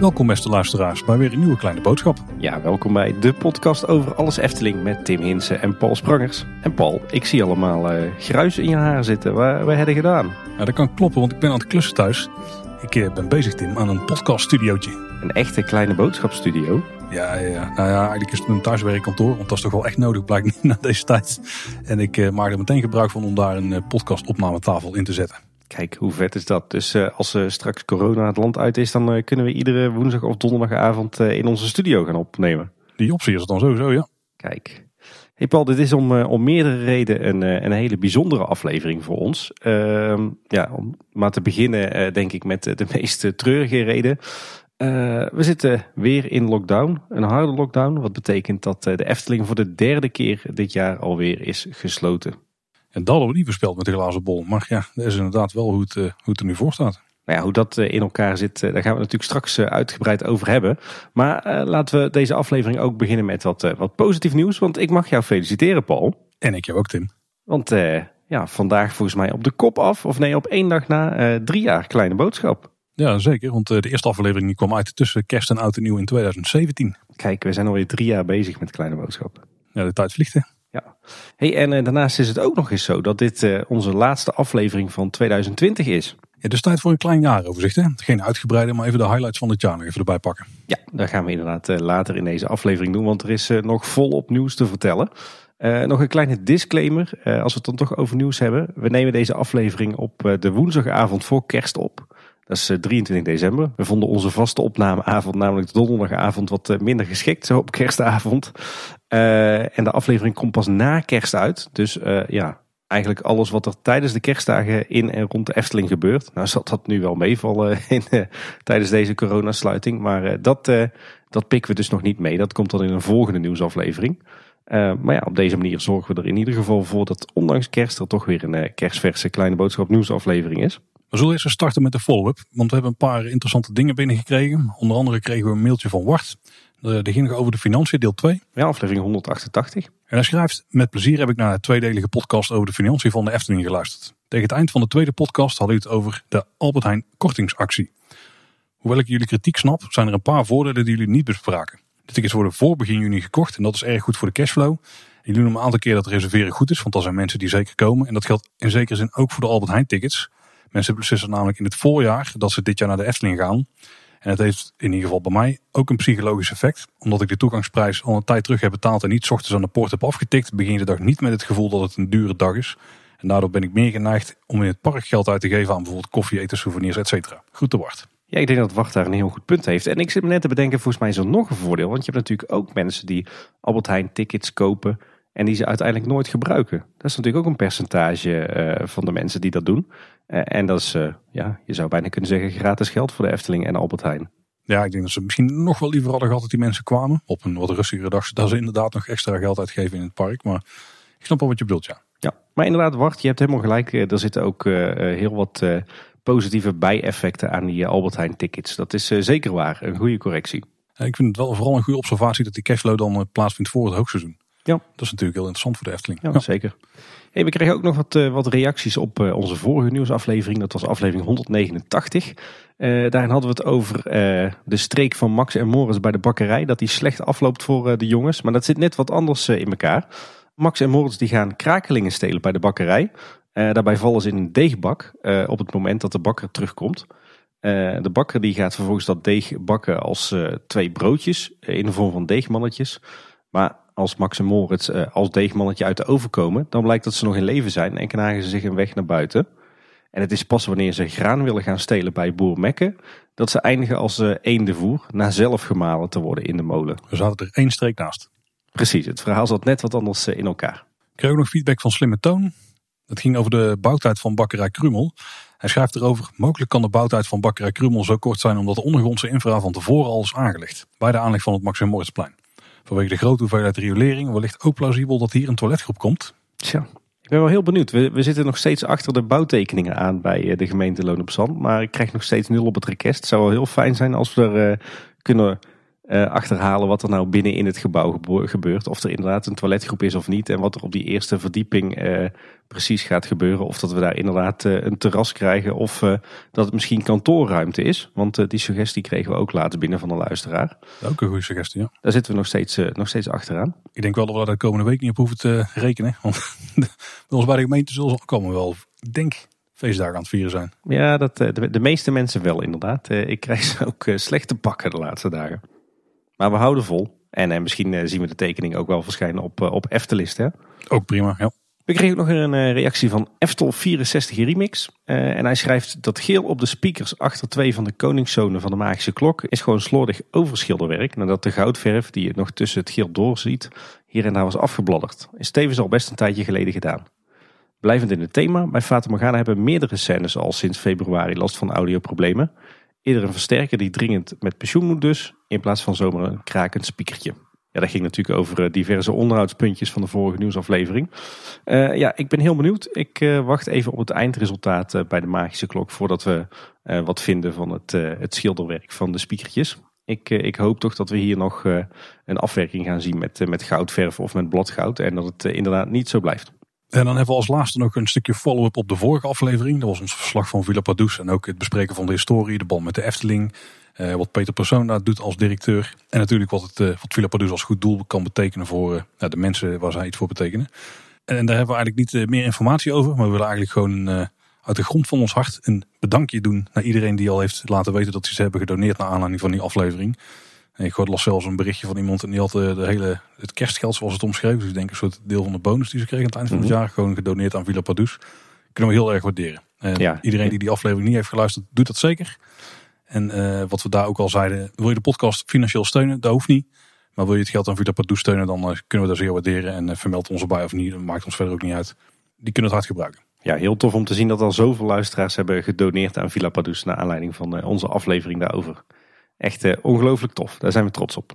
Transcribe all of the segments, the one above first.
Welkom beste luisteraars bij weer een nieuwe kleine boodschap. Ja, welkom bij de podcast over alles Efteling met Tim Hinsen en Paul Sprangers. En Paul, ik zie allemaal uh, gruis in je haar zitten. Waar, waar heb je gedaan? Ja, dat kan kloppen, want ik ben aan het klussen thuis. Ik uh, ben bezig Tim aan een podcaststudiootje. Een echte kleine boodschapstudio? Ja, ja, nou ja, eigenlijk is het een thuiswerkkantoor, want dat is toch wel echt nodig, blijkt niet na deze tijd. En ik uh, maak er meteen gebruik van om daar een podcastopnametafel in te zetten. Kijk, hoe vet is dat? Dus uh, als uh, straks corona het land uit is, dan uh, kunnen we iedere woensdag of donderdagavond in onze studio gaan opnemen. Die optie is het dan sowieso, ja. Kijk. Hey Paul, dit is om, om meerdere redenen een, een hele bijzondere aflevering voor ons. Ehm, ja, om maar te beginnen denk ik met de meest treurige reden. We zitten weer in lockdown, een harde lockdown. Wat betekent dat de Efteling voor de derde keer dit jaar alweer is gesloten. En dat hadden we niet voorspeld met de glazen bol. Maar ja, dat is inderdaad wel hoe het, uh, hoe het er nu voor staat. Nou ja, hoe dat in elkaar zit, daar gaan we natuurlijk straks uitgebreid over hebben. Maar laten we deze aflevering ook beginnen met wat, wat positief nieuws. Want ik mag jou feliciteren, Paul. En ik jou ook, Tim. Want ja, vandaag volgens mij op de kop af, of nee, op één dag na drie jaar kleine boodschap. Ja, zeker. Want de eerste aflevering die kwam uit tussen kerst en oud en nieuw in 2017. Kijk, we zijn alweer drie jaar bezig met kleine boodschap. Ja, de tijd vliegt hè. Ja. Hey, en uh, daarnaast is het ook nog eens zo dat dit uh, onze laatste aflevering van 2020 is. Ja, dus tijd voor een klein jaaroverzicht. Hè? Geen uitgebreide, maar even de highlights van het jaar nog even erbij pakken. Ja, dat gaan we inderdaad uh, later in deze aflevering doen, want er is nog volop nieuws te vertellen. nog een kleine disclaimer, als we het dan toch over nieuws hebben. We nemen deze aflevering op de woensdagavond voor kerst op. Dat is 23 eh, december. We vonden onze vaste opnameavond, namelijk de donderdagavond, wat eh, minder geschikt, zo op kerstavond. Uh, en de aflevering komt pas na kerst uit. Dus ja, eigenlijk alles wat er tijdens de kerstdagen in en rond de Efteling gebeurt. Nou zal dat nu wel meevallen in, tijdens deze coronasluiting. Maar dat, dat pikken we dus nog niet mee. Dat komt dan in een volgende nieuwsaflevering. maar ja, op deze manier zorgen we er in ieder geval voor dat ondanks kerst er toch weer een kerstverse kleine boodschap nieuwsaflevering is. We zullen eerst starten met de follow-up, want we hebben een paar interessante dingen binnengekregen. Onder andere kregen we een mailtje van Wart. Die ging over de financiën, deel 2. Ja, aflevering 188. En hij schrijft, met plezier heb ik naar de tweedelige podcast over de financiën van de Efteling geluisterd. Tegen het eind van de tweede podcast had u het over de Albert Heijn kortingsactie. Hoewel ik jullie kritiek snap, zijn er een paar voordelen die jullie niet bespraken. De tickets worden voor begin juni gekocht en dat is erg goed voor de cashflow. Jullie noemen een aantal keer dat reserveren goed is, want dat zijn mensen die zeker komen. En dat geldt in zekere zin ook voor de Albert Heijn tickets. Mensen beslissen namelijk in het voorjaar dat ze dit jaar naar de Efteling gaan. En het heeft in ieder geval bij mij ook een psychologisch effect. Omdat ik de toegangsprijs al een tijd terug heb betaald en niet ochtends aan de poort heb afgetikt, begin je de dag niet met het gevoel dat het een dure dag is. En daardoor ben ik meer geneigd om in het park geld uit te geven aan bijvoorbeeld koffie, eten, souvenirs, et cetera. Goed te Wart. Ja, ik denk dat Wacht daar een heel goed punt heeft. En ik zit me net te bedenken, volgens mij is er nog een voordeel. Want je hebt natuurlijk ook mensen die Albert Heijn tickets kopen en die ze uiteindelijk nooit gebruiken. Dat is natuurlijk ook een percentage uh, van de mensen die dat doen. Uh, en dat is, uh, ja, je zou bijna kunnen zeggen, gratis geld voor de Efteling en Albert Heijn. Ja, ik denk dat ze misschien nog wel liever hadden gehad dat die mensen kwamen. Op een wat rustigere dag. Dat ze inderdaad nog extra geld uitgeven in het park. Maar ik snap wel wat je bedoelt, ja. Ja, maar inderdaad, wacht, je hebt helemaal gelijk. Er zitten ook heel wat positieve bijeffecten aan die Albert Heijn tickets. Dat is zeker waar, een goede correctie. ik vind het wel vooral een goede observatie dat die cashflow dan plaatsvindt voor het hoogseizoen. Ja. Dat is natuurlijk heel interessant voor de Efteling. Ja, zeker. We kregen ook nog wat, uh, wat reacties op uh, onze vorige nieuwsaflevering. Dat was aflevering 189. Uh, daarin hadden we het over de streek van Max en Morris bij de bakkerij. Dat die slecht afloopt voor de jongens. Maar dat zit net wat anders in elkaar. Max en Morris die gaan krakelingen stelen bij de bakkerij. daarbij vallen ze in een deegbak op het moment dat de bakker terugkomt. de bakker die gaat vervolgens dat deeg bakken als twee broodjes in de vorm van deegmannetjes. Maar als Max en Moritz uh, als deegmannetje uit de oven komen, dan blijkt dat ze nog in leven zijn en knagen ze zich een weg naar buiten. En het is pas wanneer ze graan willen gaan stelen bij boer Mekke, dat ze eindigen als uh, eendevoer, na zelf gemalen te worden in de molen. We zaten er één streek naast. Precies, het verhaal zat net wat anders uh, in elkaar. Ik kreeg ook nog feedback van Slimme Toon. Het ging over de bouwtijd van bakkerij Krumel. Hij schrijft erover, mogelijk kan de bouwtijd van bakkerij Krumel zo kort zijn omdat de ondergrondse infra van tevoren al is aangelegd. Bij de aanleg van het Max en Moritzplein. Vanwege de grote hoeveelheid riolering wellicht ook plausibel dat hier een toiletgroep komt. Tja, ik ben wel heel benieuwd. We, we zitten nog steeds achter de bouwtekeningen aan bij eh, de gemeente Loon op Zand. Maar ik krijg nog steeds nul op het request. Het zou wel heel fijn zijn als we er uh, kunnen achterhalen wat er nou binnen in het gebouw gebeurt. Of er inderdaad een toiletgroep is of niet. En wat er op die eerste verdieping precies gaat gebeuren. Of dat we daar inderdaad een terras krijgen. Of dat het misschien kantoorruimte is. Want die suggestie kregen we ook later binnen van de luisteraar. Ook een goede suggestie, ja. Daar zitten we nog steeds, nog steeds achteraan. Ik denk wel dat we daar de komende week niet op hoeven te rekenen. Want bij ons bij de gemeente zullen ze komen wel, ik denk, feestdagen aan het vieren zijn. Ja, dat, de, de meeste mensen wel inderdaad. Ik krijg ze ook slecht te pakken de laatste dagen. Maar we houden vol. En, misschien zien we de tekening ook wel verschijnen op, op Eftelist. Hè? Ook prima, ja. We kregen ook nog een reactie van Eftel 64 Remix. en hij schrijft dat geel op de speakers achter twee van de koningszonen van de magische klok is gewoon slordig overschilderwerk. Nadat de goudverf die je nog tussen het geel doorziet hier en daar was afgebladderd. Is tevens al best een tijdje geleden gedaan. Blijvend in het thema, bij Fata Morgana hebben meerdere scènes al sinds februari last van audioproblemen. Eerder een versterker die dringend met pensioen moet dus, in plaats van zomaar een krakend speakertje. Ja, dat ging natuurlijk over eh, diverse onderhoudspuntjes van de vorige nieuwsaflevering. Uh, ja, ik ben heel benieuwd. Ik uh, wacht even op het eindresultaat bij de magische klok voordat we wat vinden van het, het schilderwerk van de speakertjes. Ik, ik hoop toch dat we hier nog een afwerking gaan zien met, met goudverf of met bladgoud en dat het inderdaad niet zo blijft. En dan hebben we als laatste nog een stukje follow-up op de vorige aflevering. Dat was ons verslag van Villa Padus en ook het bespreken van de historie, de band met de Efteling. Uh, wat Peter Persoon daar doet als directeur. En natuurlijk wat, het, uh, wat Villa Padus als goed doel kan betekenen voor uh, de mensen waar zij iets voor betekenen. En, en daar hebben we eigenlijk niet meer informatie over. Maar we willen eigenlijk gewoon uit de grond van ons hart een bedankje doen naar iedereen die al heeft laten weten dat ze ze hebben gedoneerd naar aanleiding van die aflevering. En ik hoorde las zelfs een berichtje van iemand en die had de, hele, het kerstgeld zoals het omschreven. Dus ik denk een soort deel van de bonus die ze kregen aan het eind van het mhm. jaar. Gewoon gedoneerd aan Villa Padus. Kunnen we heel erg waarderen. Ja. iedereen die die aflevering niet heeft geluisterd, doet dat zeker. En uh, wat we daar ook al zeiden, wil je de podcast financieel steunen? Dat hoeft niet. Maar wil je het geld aan Villa Padus steunen, dan uh, kunnen we dat zeer waarderen. En uh, vermeld ons erbij of niet, dat maakt ons verder ook niet uit. Die kunnen het hard gebruiken. Ja, heel tof om te zien dat al zoveel luisteraars hebben gedoneerd aan Villa Padus. Naar aanleiding van onze aflevering daarover. Echt ongelooflijk tof. Daar zijn we trots op.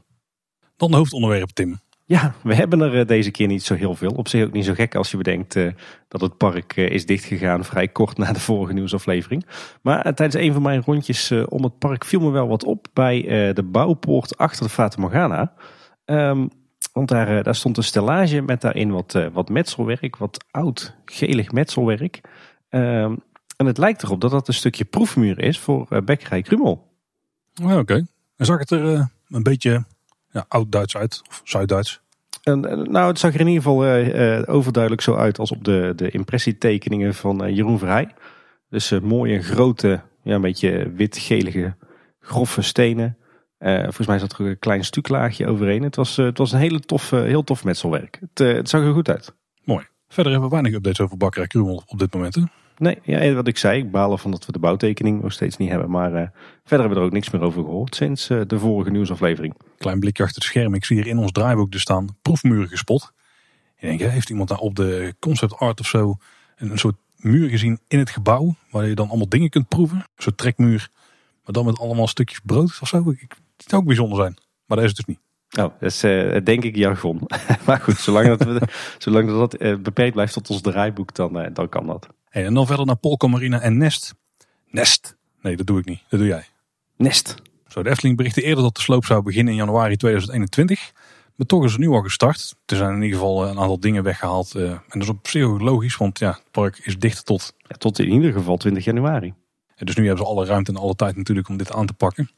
Dan de hoofdonderwerp, Tim. Ja, we hebben er uh, deze keer niet zo heel veel. Op zich ook niet zo gek als je bedenkt uh, dat het park is dichtgegaan vrij kort na de vorige nieuwsaflevering. Maar tijdens een van mijn rondjes om het park viel me wel wat op bij de bouwpoort achter de Fata Morgana. Um, want daar, daar stond een stellage met daarin wat, wat metselwerk, wat oud gelig metselwerk. Um, en het lijkt erop dat dat een stukje proefmuur is voor Bekkerij Krumel. Oh, Oké. En zag het er een beetje ja, oud-Duits uit? Of Zuid-Duits? En, nou, het zag er in ieder geval uh, overduidelijk zo uit als op de, de impressietekeningen van Jeroen Vrij. Dus mooie, grote, ja, een beetje wit-gelige, grove stenen. volgens mij zat er ook een klein stuklaagje overheen. Het was, het was een hele tof, heel tof metselwerk. Het, het zag er goed uit. Mooi. Verder hebben we weinig updates over Bakkerij Krumel op dit moment. Hè? Nee, ja, wat ik zei, ik balen van dat we de bouwtekening nog steeds niet hebben. Maar uh, verder hebben we er ook niks meer over gehoord sinds uh, de vorige nieuwsaflevering. Klein blikje achter het scherm. Ik zie hier in ons draaiboek dus staan proefmuren gespot. Ik denk, heeft iemand daar op de concept art of zo een, soort muur gezien in het gebouw? Waar je dan allemaal dingen kunt proeven. Een soort trekmuur, maar dan met allemaal stukjes brood of zo. Ik, het zou ook bijzonder zijn. Maar dat is het dus niet. Oh, dat is uh, denk ik jargon. maar goed, zolang dat, we, zolang dat, dat beperkt blijft tot ons draaiboek, dan, dan kan dat en dan verder naar Polka Marina en Nest. Nest. Nee, dat doe ik niet. Dat doe jij. Nest. Zo, de Efteling berichtte eerder dat de sloop zou beginnen in januari 2021. Maar toch is er nu al gestart. Er zijn in ieder geval een aantal dingen weggehaald. Uh, en dat is op zich ook logisch, want ja, het park is dicht tot... Ja, tot in ieder geval 20 januari. En dus nu hebben ze alle ruimte en alle tijd natuurlijk om dit aan te pakken.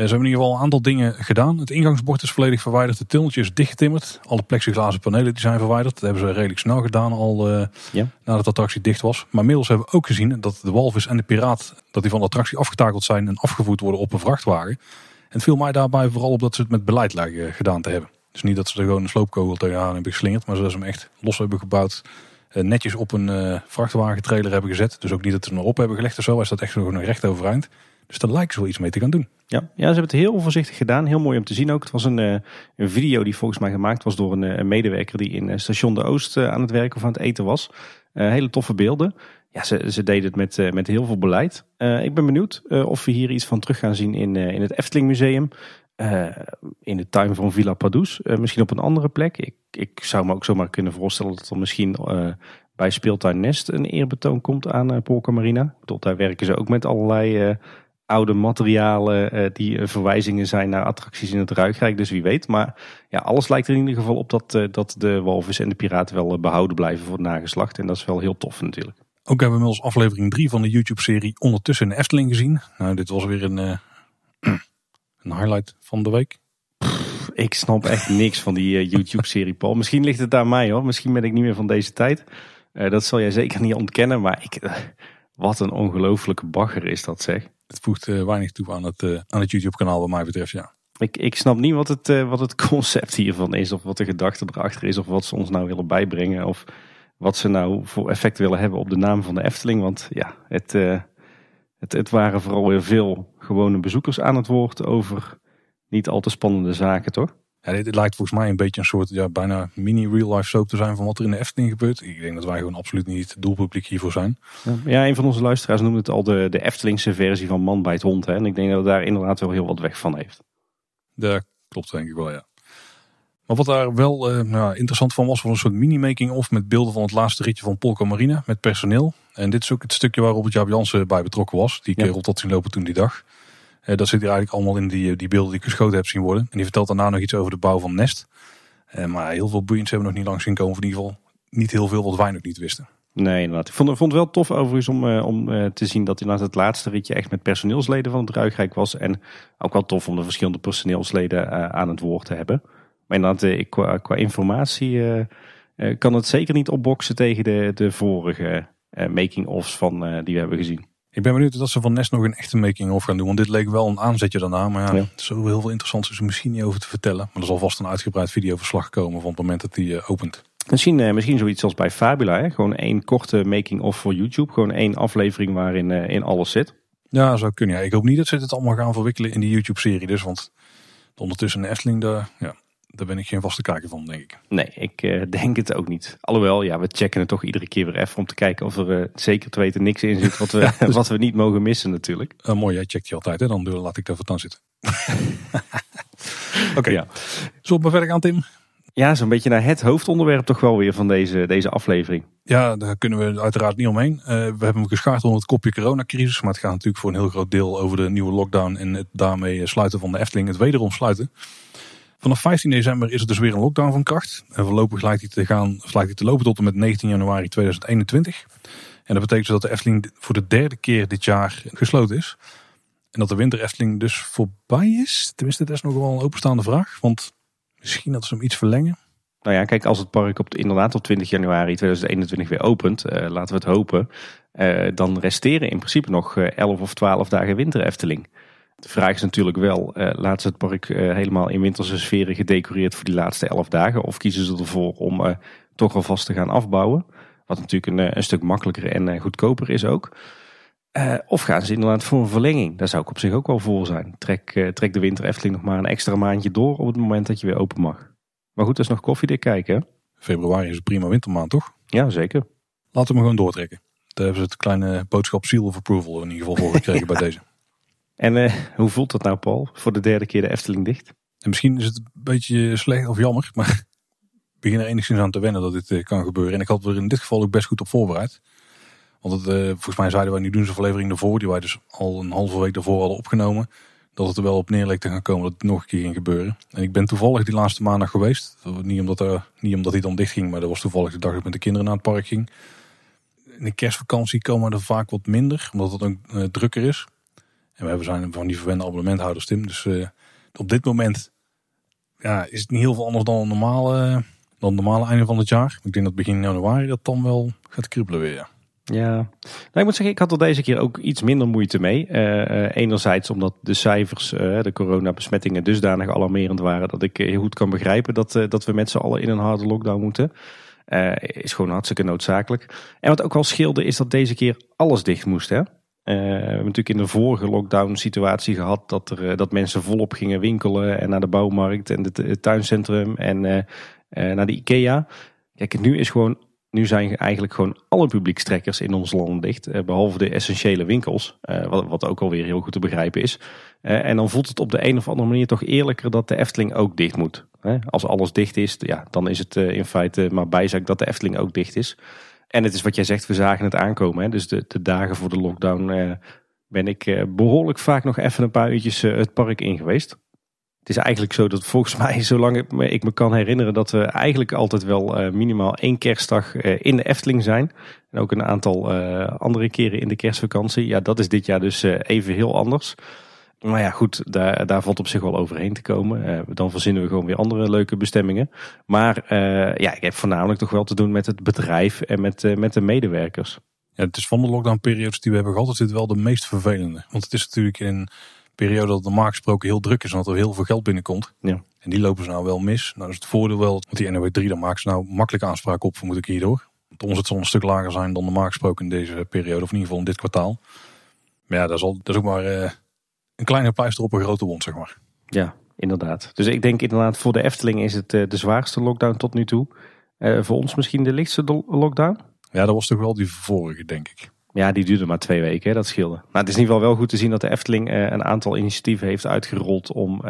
Eh, ze hebben in ieder geval een aantal dingen gedaan. Het ingangsbord is volledig verwijderd. Het tunneltje is dichtgetimmerd. Alle plexiglazen panelen die zijn verwijderd. Dat hebben ze redelijk snel gedaan al uh, ja. nadat de attractie dicht was. Maar inmiddels hebben we ook gezien dat de walvis en de piraat dat die van de attractie afgetakeld zijn en afgevoerd worden op een vrachtwagen. En het viel mij daarbij vooral op dat ze het met beleid lijken gedaan te hebben. Dus niet dat ze er gewoon een sloopkogel tegenaan hebben geslingerd. Maar ze hem echt los hebben gebouwd. Uh, netjes op een uh, vrachtwagentrailer hebben gezet. Dus ook niet dat ze hem erop hebben gelegd of zo. Hij staat echt gewoon recht overeind. Dus daar lijkt ze iets mee te gaan doen. Ja, ja, ze hebben het heel voorzichtig gedaan. Heel mooi om te zien ook. Het was een, eh, een video die volgens mij gemaakt was door een, eh, een medewerker die in eh, Station de Oost aan het werken of aan het eten was. hele toffe beelden. Ja, ze, ze deden het met, met heel veel beleid. ik ben benieuwd of we hier iets van terug gaan zien in, in het Efteling Museum. in de tuin van Villa Padus. misschien op een andere plek. Ik, ik zou me ook zomaar kunnen voorstellen dat er misschien bij Speeltuin Nest een eerbetoon komt aan Polka Marina. Tot daar werken ze ook met allerlei oude materialen uh, die verwijzingen zijn naar attracties in het Ruigrijk. Dus wie weet. Maar ja, alles lijkt er in ieder geval op dat, dat de walvis en de piraten wel behouden blijven voor het nageslacht. En dat is wel heel tof natuurlijk. Ook hebben we inmiddels aflevering 3 van de YouTube-serie Ondertussen in de Efteling gezien. Nou, dit was weer een, een highlight van de week. ik snap echt niks van die YouTube-serie, Paul. Misschien ligt het aan mij hoor. Misschien ben ik niet meer van deze tijd. dat zal jij zeker niet ontkennen. Maar ik, wat een ongelofelijke bagger is dat zeg. Het voegt uh, weinig toe aan het, uh, aan het YouTube kanaal wat mij betreft, ja. Ik, ik snap niet wat het, uh, wat het concept hiervan is. Of wat de gedachte erachter is. Of wat ze ons nou willen bijbrengen. Of wat ze nou voor effect willen hebben op de naam van de Efteling. Want ja, het, het, het waren vooral weer veel gewone bezoekers aan het woord over niet al te spannende zaken, toch? Ja, dit, lijkt volgens mij een beetje een soort ja, bijna mini real life soap te zijn van wat er in de Efteling gebeurt. Ik denk dat wij gewoon absoluut niet het doelpubliek hiervoor zijn. Ja, een van onze luisteraars noemde het al de, de Eftelingse versie van Man bij het hond. Hè? En ik denk dat het daar inderdaad wel heel wat weg van heeft. Dat klopt denk ik wel, ja. Maar wat daar wel uh, nou, interessant van was, was een soort mini-making-of met beelden van het laatste ritje van Polka Marine met personeel. En dit is ook het stukje waar Robert Jaap Jansen bij betrokken was. Die kerel tot zien lopen toen die dag. Uh, dat zit hier eigenlijk allemaal in die, die beelden die ik geschoten heb zien worden. En die vertelt daarna nog iets over de bouw van Nest. Uh, maar heel veel boeiends hebben we nog niet lang zien komen. In ieder geval niet heel veel wat wij nog niet wisten. Nee, inderdaad. Ik vond, vond het wel tof overigens om, om te zien dat inderdaad het laatste ritje echt met personeelsleden van het Ruigrijk was. En ook wel tof om de verschillende personeelsleden aan het woord te hebben. Maar inderdaad, ik, qua, informatie kan het zeker niet opboksen tegen de, de vorige making-ofs van die we hebben gezien. Ik ben benieuwd dat ze van Nest nog een echte making-of gaan doen. Want dit leek wel een aanzetje daarna. Maar ja, zo heel veel interessants is er misschien niet over te vertellen. Maar er zal vast een uitgebreid videoverslag komen van het moment dat die uh, opent. Misschien, uh, misschien zoiets als bij Fabula. Hè? Gewoon één korte making-of voor YouTube. Gewoon één aflevering waarin uh, in alles zit. Ja, zou kunnen. Ja. Ik hoop niet dat ze het allemaal gaan verwikkelen in die YouTube-serie. Dus, want ondertussen een Efteling, daar, ja, daar ben ik geen vaste kijker van, denk ik. Nee, ik uh, denk het ook niet. Alhoewel, ja, we checken het toch iedere keer weer even om te kijken of er uh, zeker te weten niks in zit wat we, wat we niet mogen missen natuurlijk. Uh, mooi, jij checkt je altijd, hè? dan laat ik daar aan zitten. Oké, okay. ja. zullen we verder gaan, Tim? Ja, zo'n beetje naar het hoofdonderwerp toch wel weer van deze, deze aflevering. Ja, daar kunnen we uiteraard niet omheen. we hebben hem geschaard onder het kopje coronacrisis. Maar het gaat natuurlijk voor een heel groot deel over de nieuwe lockdown en het daarmee sluiten van de Efteling, het wederom sluiten. Vanaf 15 december is er dus weer een lockdown van kracht. En voorlopig lijkt die te, gaan, lijkt die te lopen tot en met 19 januari 2021. En dat betekent dus dat de Efteling voor de derde keer dit jaar gesloten is. En dat de winter Efteling dus voorbij is. Tenminste, dat is nog wel een openstaande vraag. Want misschien dat ze hem iets verlengen. Nou ja, kijk, als het park op, inderdaad op 20 januari 2021 weer opent, uh, laten we het hopen. Uh, dan resteren in principe nog 11 eh, of 12 dagen winter Efteling. De vraag is natuurlijk wel, uh, laten ze het park uh, helemaal in winterse sferen gedecoreerd voor die laatste elf dagen? Of kiezen ze ervoor om uh, toch alvast te gaan afbouwen? Wat natuurlijk een, een stuk makkelijker en goedkoper is ook. of gaan ze inderdaad voor een verlenging? Daar zou ik op zich ook wel voor zijn. Trek, trek de winter Efteling nog maar een extra maandje door op het moment dat je weer open mag. Maar goed, dat is nog koffiedik kijken. Februari is een prima wintermaand, toch? Ja, zeker. Laten we hem gewoon doortrekken. Daar hebben ze het kleine boodschap seal of approval in ieder geval voor gekregen bij deze. En uh, hoe voelt dat nou, Paul? Voor de derde keer de Efteling dicht? En misschien is het een beetje slecht of jammer, maar ik begin er enigszins aan te wennen dat dit uh, kan gebeuren. En ik had er in dit geval ook best goed op voorbereid. Want het, uh, volgens mij zeiden wij nu doen ze aflevering ervoor, die wij dus al een halve week daarvoor hadden opgenomen. Dat het er wel op neer leek te gaan komen dat het nog een keer ging gebeuren. En ik ben toevallig die laatste maandag geweest. Niet omdat, niet omdat hij dan dicht ging, maar dat was toevallig de dag dat ik met de kinderen naar het park ging. In de kerstvakantie komen er vaak wat minder, omdat het ook drukker is. En we zijn van die verwende abonnementhouders, Tim. Dus uh, op dit moment ja, is het niet heel veel anders dan een normale, dan normale einde van het jaar. Ik denk dat begin januari dat dan wel gaat kribbelen weer. Ja, nou, ik moet zeggen, ik had er deze keer ook iets minder moeite mee. Uh, enerzijds omdat de cijfers, uh, de coronabesmettingen, dusdanig alarmerend waren dat ik heel goed kan begrijpen dat, dat we met z'n allen in een harde lockdown moeten. is gewoon hartstikke noodzakelijk. En wat ook wel scheelde is dat deze keer alles dicht moest. Hè? Uh, we hebben natuurlijk in de vorige lockdown situatie gehad dat, er, eh, dat mensen volop gingen winkelen en naar de bouwmarkt en het tuincentrum en uh, naar de IKEA. Kijk, nu is gewoon, nu zijn eigenlijk gewoon alle publiekstrekkers in ons land dicht, behalve de essentiële winkels, wat, wat ook alweer heel goed te begrijpen is. en dan voelt het op de een of andere manier toch eerlijker dat de Efteling ook dicht moet. Als alles dicht is, ja, dan is het in feite maar bijzaak dat de Efteling ook dicht is. En het is wat jij zegt, we zagen het aankomen. Hè? Dus de, de dagen voor de lockdown, eh, ben ik behoorlijk vaak nog even een paar uurtjes het park in geweest. Het is eigenlijk zo dat volgens mij, zolang ik me kan herinneren, dat we eigenlijk altijd wel minimaal één kerstdag in de Efteling zijn. En ook een aantal andere keren in de kerstvakantie. Ja, dat is dit jaar dus even heel anders. Maar ja, goed, daar, daar valt op zich wel overheen te komen. Uh, dan verzinnen we gewoon weer andere leuke bestemmingen. Maar uh, ja, ik heb voornamelijk toch wel te doen met het bedrijf en met, uh, met de medewerkers. Ja, het is van de lockdown-periodes die we hebben gehad, is dit wel de meest vervelende. Want het is natuurlijk een periode dat normaal gesproken heel druk is en dat er heel veel geld binnenkomt. Ja. En die lopen ze nou wel mis. Nou is het voordeel wel, want die NW3, daar maken ze nou makkelijk aanspraak op, vermoed ik hierdoor. Want ons het zal een stuk lager zijn dan normaal gesproken in deze periode, of in ieder geval in dit kwartaal. Maar ja, dat is, al, dat is ook maar een kleine pleister op een grote wond, zeg maar. Ja, inderdaad. Dus ik denk inderdaad voor de Efteling is het eh, de zwaarste lockdown tot nu toe. Uh, voor ons misschien de lichtste lockdown? Ja, dat was toch wel die vorige, denk ik. Ja, die duurde maar twee weken, dat scheelde. Maar het is in ieder geval wel goed te zien dat de Efteling uh, een aantal initiatieven heeft uitgerold om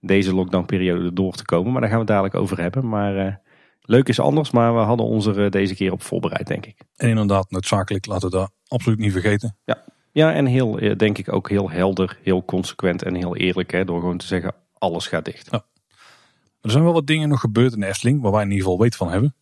deze lockdownperiode door te komen. Maar daar gaan we het dadelijk over hebben. Maar leuk is anders, maar we hadden ons er deze keer op voorbereid, denk ik. En inderdaad, noodzakelijk, laten we dat absoluut niet vergeten. Ja, ja, en heel, eh, denk ik ook heel helder, heel consequent en heel eerlijk. Hè, door gewoon te zeggen, alles gaat dicht. Er zijn wel wat dingen nog gebeurd in de Efteling, waar wij in ieder geval weet van hebben.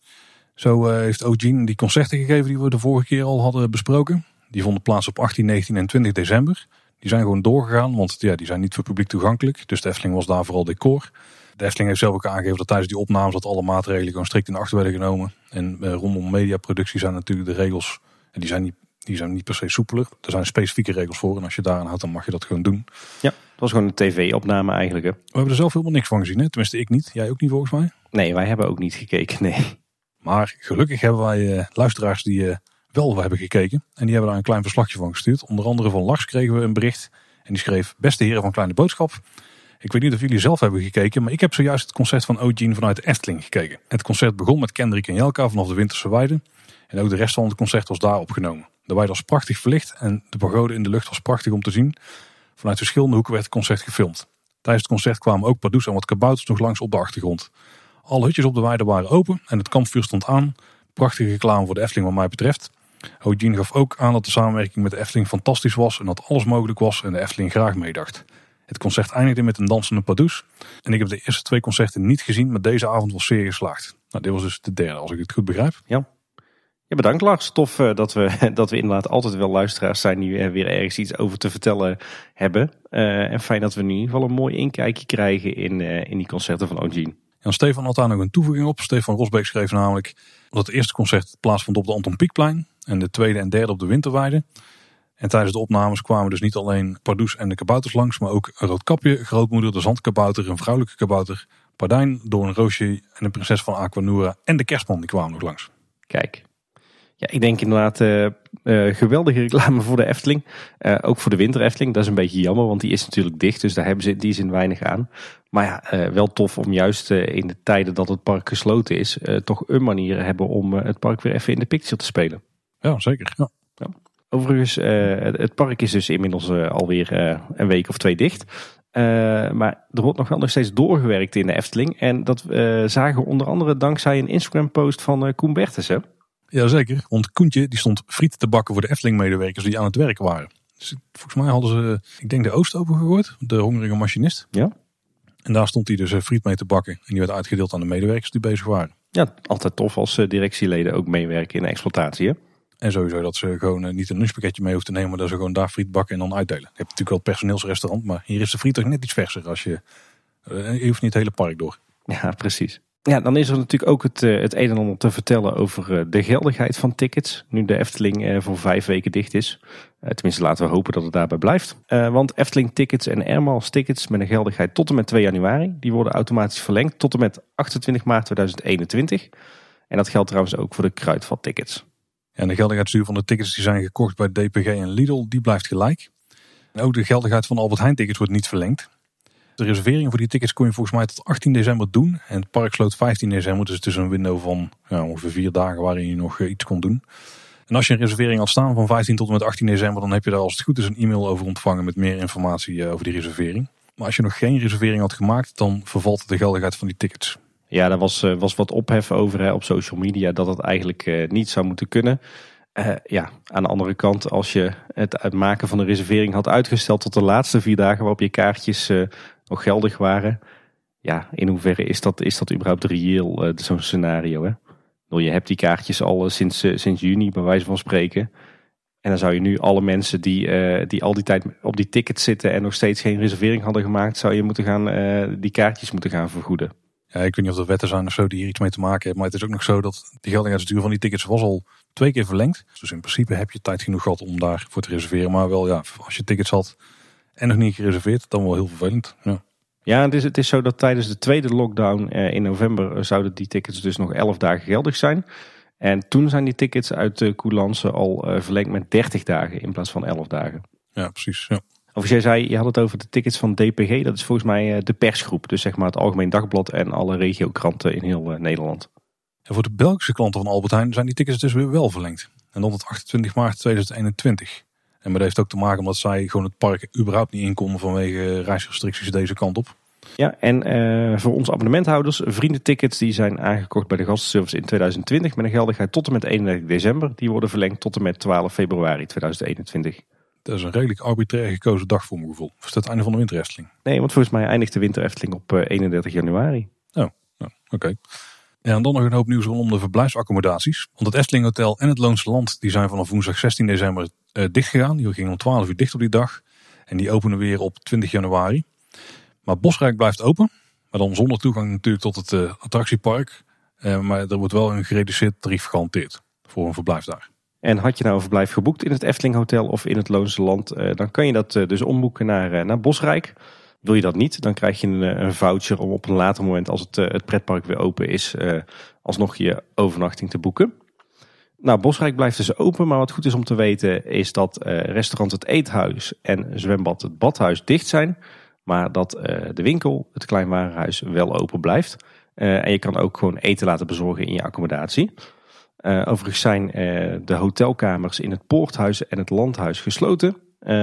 Zo uh, heeft Ogene die concerten gegeven die we de vorige keer al hadden besproken. Die vonden plaats op 18, 19 en 20 december. Die zijn gewoon doorgegaan, want ja, die zijn niet voor publiek toegankelijk. Dus de Efteling was daar vooral decor. De Efteling heeft zelf ook aangegeven dat tijdens die opnames dat alle maatregelen gewoon strikt in acht werden genomen. En uh, rondom mediaproductie zijn natuurlijk de regels, die zijn niet die zijn niet per se soepeler. Er zijn specifieke regels voor. En als je daaraan houdt, dan mag je dat gewoon doen. Ja, het was gewoon een tv-opname eigenlijk. Hè? We hebben er zelf helemaal niks van gezien. Hè? Tenminste, ik niet. Jij ook niet volgens mij? Nee, wij hebben ook niet gekeken. Nee. Maar gelukkig hebben wij uh, luisteraars die uh, wel hebben gekeken. En die hebben daar een klein verslagje van gestuurd. Onder andere van Lars kregen we een bericht. En die schreef, beste heren van Kleine Boodschap. Ik weet niet of jullie zelf hebben gekeken, maar ik heb zojuist het concert van Ogene vanuit de Efteling gekeken. Het concert begon met Kendrick en Jelka vanaf de Winterse Weide. En ook de rest van het concert was daar opgenomen. De weide was prachtig verlicht en de pagode in de lucht was prachtig om te zien. Vanuit verschillende hoeken werd het concert gefilmd. Tijdens het concert kwamen ook Pardoes en wat kabouters nog langs op de achtergrond. Alle hutjes op de weide waren open en het kampvuur stond aan. Prachtige reclame voor de Efteling wat mij betreft. Eugene gaf ook aan dat de samenwerking met de Efteling fantastisch was en dat alles mogelijk was en de Efteling graag meedacht. Het concert eindigde met een dansende Pardoes. En ik heb de eerste twee concerten niet gezien, maar deze avond was zeer geslaagd. Nou, dit was dus de derde, als ik het goed begrijp. Ja. Ja, bedankt Lars. Tof uh, dat, we, dat we inderdaad altijd wel luisteraars zijn die er weer ergens iets over te vertellen hebben. Uh, en fijn dat we nu in ieder geval een mooi inkijkje krijgen in, uh, in die concerten van Ogene. En Stefan had daar nog een toevoeging op. Stefan Rosbeek schreef namelijk dat het eerste concert plaatsvond op de Anton Pieckplein. En de tweede en derde op de Winterweide. En tijdens de opnames kwamen dus niet alleen Pardoes en de kabouters langs, maar ook een roodkapje, grootmoeder, de zandkabouter, een vrouwelijke kabouter, Pardijn, door een roosje en de prinses van Aquanura en de kerstman die kwamen nog langs. Kijk, ja, ik denk inderdaad uh, uh, geweldige reclame voor de Efteling. Uh, ook voor de Winter Efteling. Dat is een beetje jammer, want die is natuurlijk dicht. Dus daar hebben ze in die zin weinig aan. Maar ja, wel tof om juist in de tijden dat het park gesloten is... toch een manier hebben om het park weer even in de picture te spelen. Ja, zeker. Ja. ja. Overigens, het park is dus inmiddels alweer een week of twee dicht. maar er wordt nog wel nog steeds doorgewerkt in de Efteling. En dat zagen we onder andere dankzij een Instagram post van Koen Bertesen. Jazeker, want Koentje die stond friet te bakken voor de Efteling-medewerkers die aan het werk waren. Dus volgens mij hadden ze, ik denk de Oost opengegooid, de hongerige machinist. Ja. En daar stond hij dus eh, friet mee te bakken. En die werd uitgedeeld aan de medewerkers die bezig waren. Ja, altijd tof als eh, directieleden ook meewerken in de exploitatie. Hè? En sowieso dat ze gewoon eh, niet een lunchpakketje mee hoeven te nemen, maar dat ze gewoon daar friet bakken en dan uitdelen. Je hebt natuurlijk wel het personeelsrestaurant, maar hier is de friet toch net iets verser als je, je hoeft niet het hele park door. Ja, precies. Ja, dan is er natuurlijk ook het, eh, het een en ander te vertellen over eh, de geldigheid van tickets. Nu de Efteling eh, voor vijf weken dicht is. Tenminste, laten we hopen dat het daarbij blijft. Want Efteling tickets en Airmals tickets met een geldigheid tot en met 2 januari. Die worden automatisch verlengd tot en met 28 maart 2021. En dat geldt trouwens ook voor de kruidvat tickets. En de geldigheidsduur van de tickets die zijn gekocht bij DPG en Lidl, die blijft gelijk. Ook de geldigheid van Albert Heijn tickets wordt niet verlengd. De reservering voor die tickets kon je volgens mij tot 18 december doen. En het park sloot 15 december, dus het is een window van ja, ongeveer vier dagen waarin je nog eh, iets kon doen. En als je een reservering had staan van 15 tot en met 18 december, dan heb je daar als het goed is een e-mail over ontvangen met meer informatie eh, over die reservering. Maar als je nog geen reservering had gemaakt, dan vervalt de geldigheid van die tickets. Ja, daar was, eh, was wat ophef over hè, op social media dat het eigenlijk niet zou moeten kunnen. Ja, aan de andere kant, als je het maken van de reservering had uitgesteld tot de laatste vier dagen waarop je kaartjes nog geldig waren. Ja, in hoeverre is dat, is dat überhaupt reëel, uh, zo'n scenario? Hè? Je hebt die kaartjes al sinds, sinds juni, bij wijze van spreken. En dan zou je nu alle mensen die, die al die tijd op die tickets zitten en nog steeds geen reservering hadden gemaakt, zou je moeten gaan, die kaartjes moeten gaan vergoeden. Ja, ik weet niet of er wetten zijn of zo die hier iets mee te maken hebben. Maar het is ook nog zo dat de geldigheidsduur van die tickets was al twee keer verlengd. Dus in principe heb je tijd genoeg gehad om daarvoor te reserveren. Maar wel ja, als je tickets had en nog niet gereserveerd, dan wel heel vervelend. Ja. Ja, het is, het is zo dat tijdens de tweede lockdown eh, in november eh, zouden die tickets dus nog 11 dagen geldig zijn. En toen zijn die tickets uit de coulance al uh, verlengd met 30 dagen in plaats van 11 dagen. Ja, precies. Ja. Of jij zei, je had het over de tickets van DPG. Dat is volgens mij de persgroep. Dus zeg maar het Algemeen Dagblad en alle regiokranten in heel Nederland. En voor de Belgische klanten van Albert Heijn zijn die tickets dus weer wel verlengd. En dan tot 28 maart 2021. En dat heeft ook te maken omdat zij gewoon het park überhaupt niet inkomen vanwege reisrestricties deze kant op. Ja, en uh, voor onze abonnementhouders, vriendentickets die zijn aangekocht bij de gastenservice in 2020 met een geldigheid tot en met 31 december. Die worden verlengd tot en met 12 februari 2021. Dat is een redelijk arbitrair gekozen dag voor mijn gevoel. Of is dat het einde van de winter Efteling? Nee, want volgens mij eindigt de winter Efteling op 31 eh, januari. Oh, nou, oké. Ja, en dan nog een hoop nieuws rondom de verblijfsaccommodaties. Want het Efteling Hotel en het Loonse Land die zijn vanaf woensdag 16 december uh, dicht gegaan. Die gingen om 12 uur dicht op die dag. En die openen weer op 20 januari. Maar Bosrijk blijft open. Maar dan zonder toegang natuurlijk tot het uh, attractiepark. Uh, maar er wordt wel een gereduceerd tarief gehanteerd voor een verblijf daar. En had je nou een verblijf geboekt in het Efteling Hotel of in het Loonse Land, dan kan je dat dus omboeken naar, naar Bosrijk. Wil je dat niet, dan krijg je een, eh, een voucher om op een later moment, als het, eh, het pretpark weer open is, alsnog je overnachting te boeken. Nou, Bosrijk blijft dus open, maar wat goed is om te weten is dat restaurant Het Eethuis en zwembad Het Badhuis dicht zijn. Maar dat de winkel, het kleinwarenhuis, wel open blijft. en je kan ook gewoon eten laten bezorgen in je accommodatie. overigens zijn de hotelkamers in het Poorthuis en het Landhuis gesloten.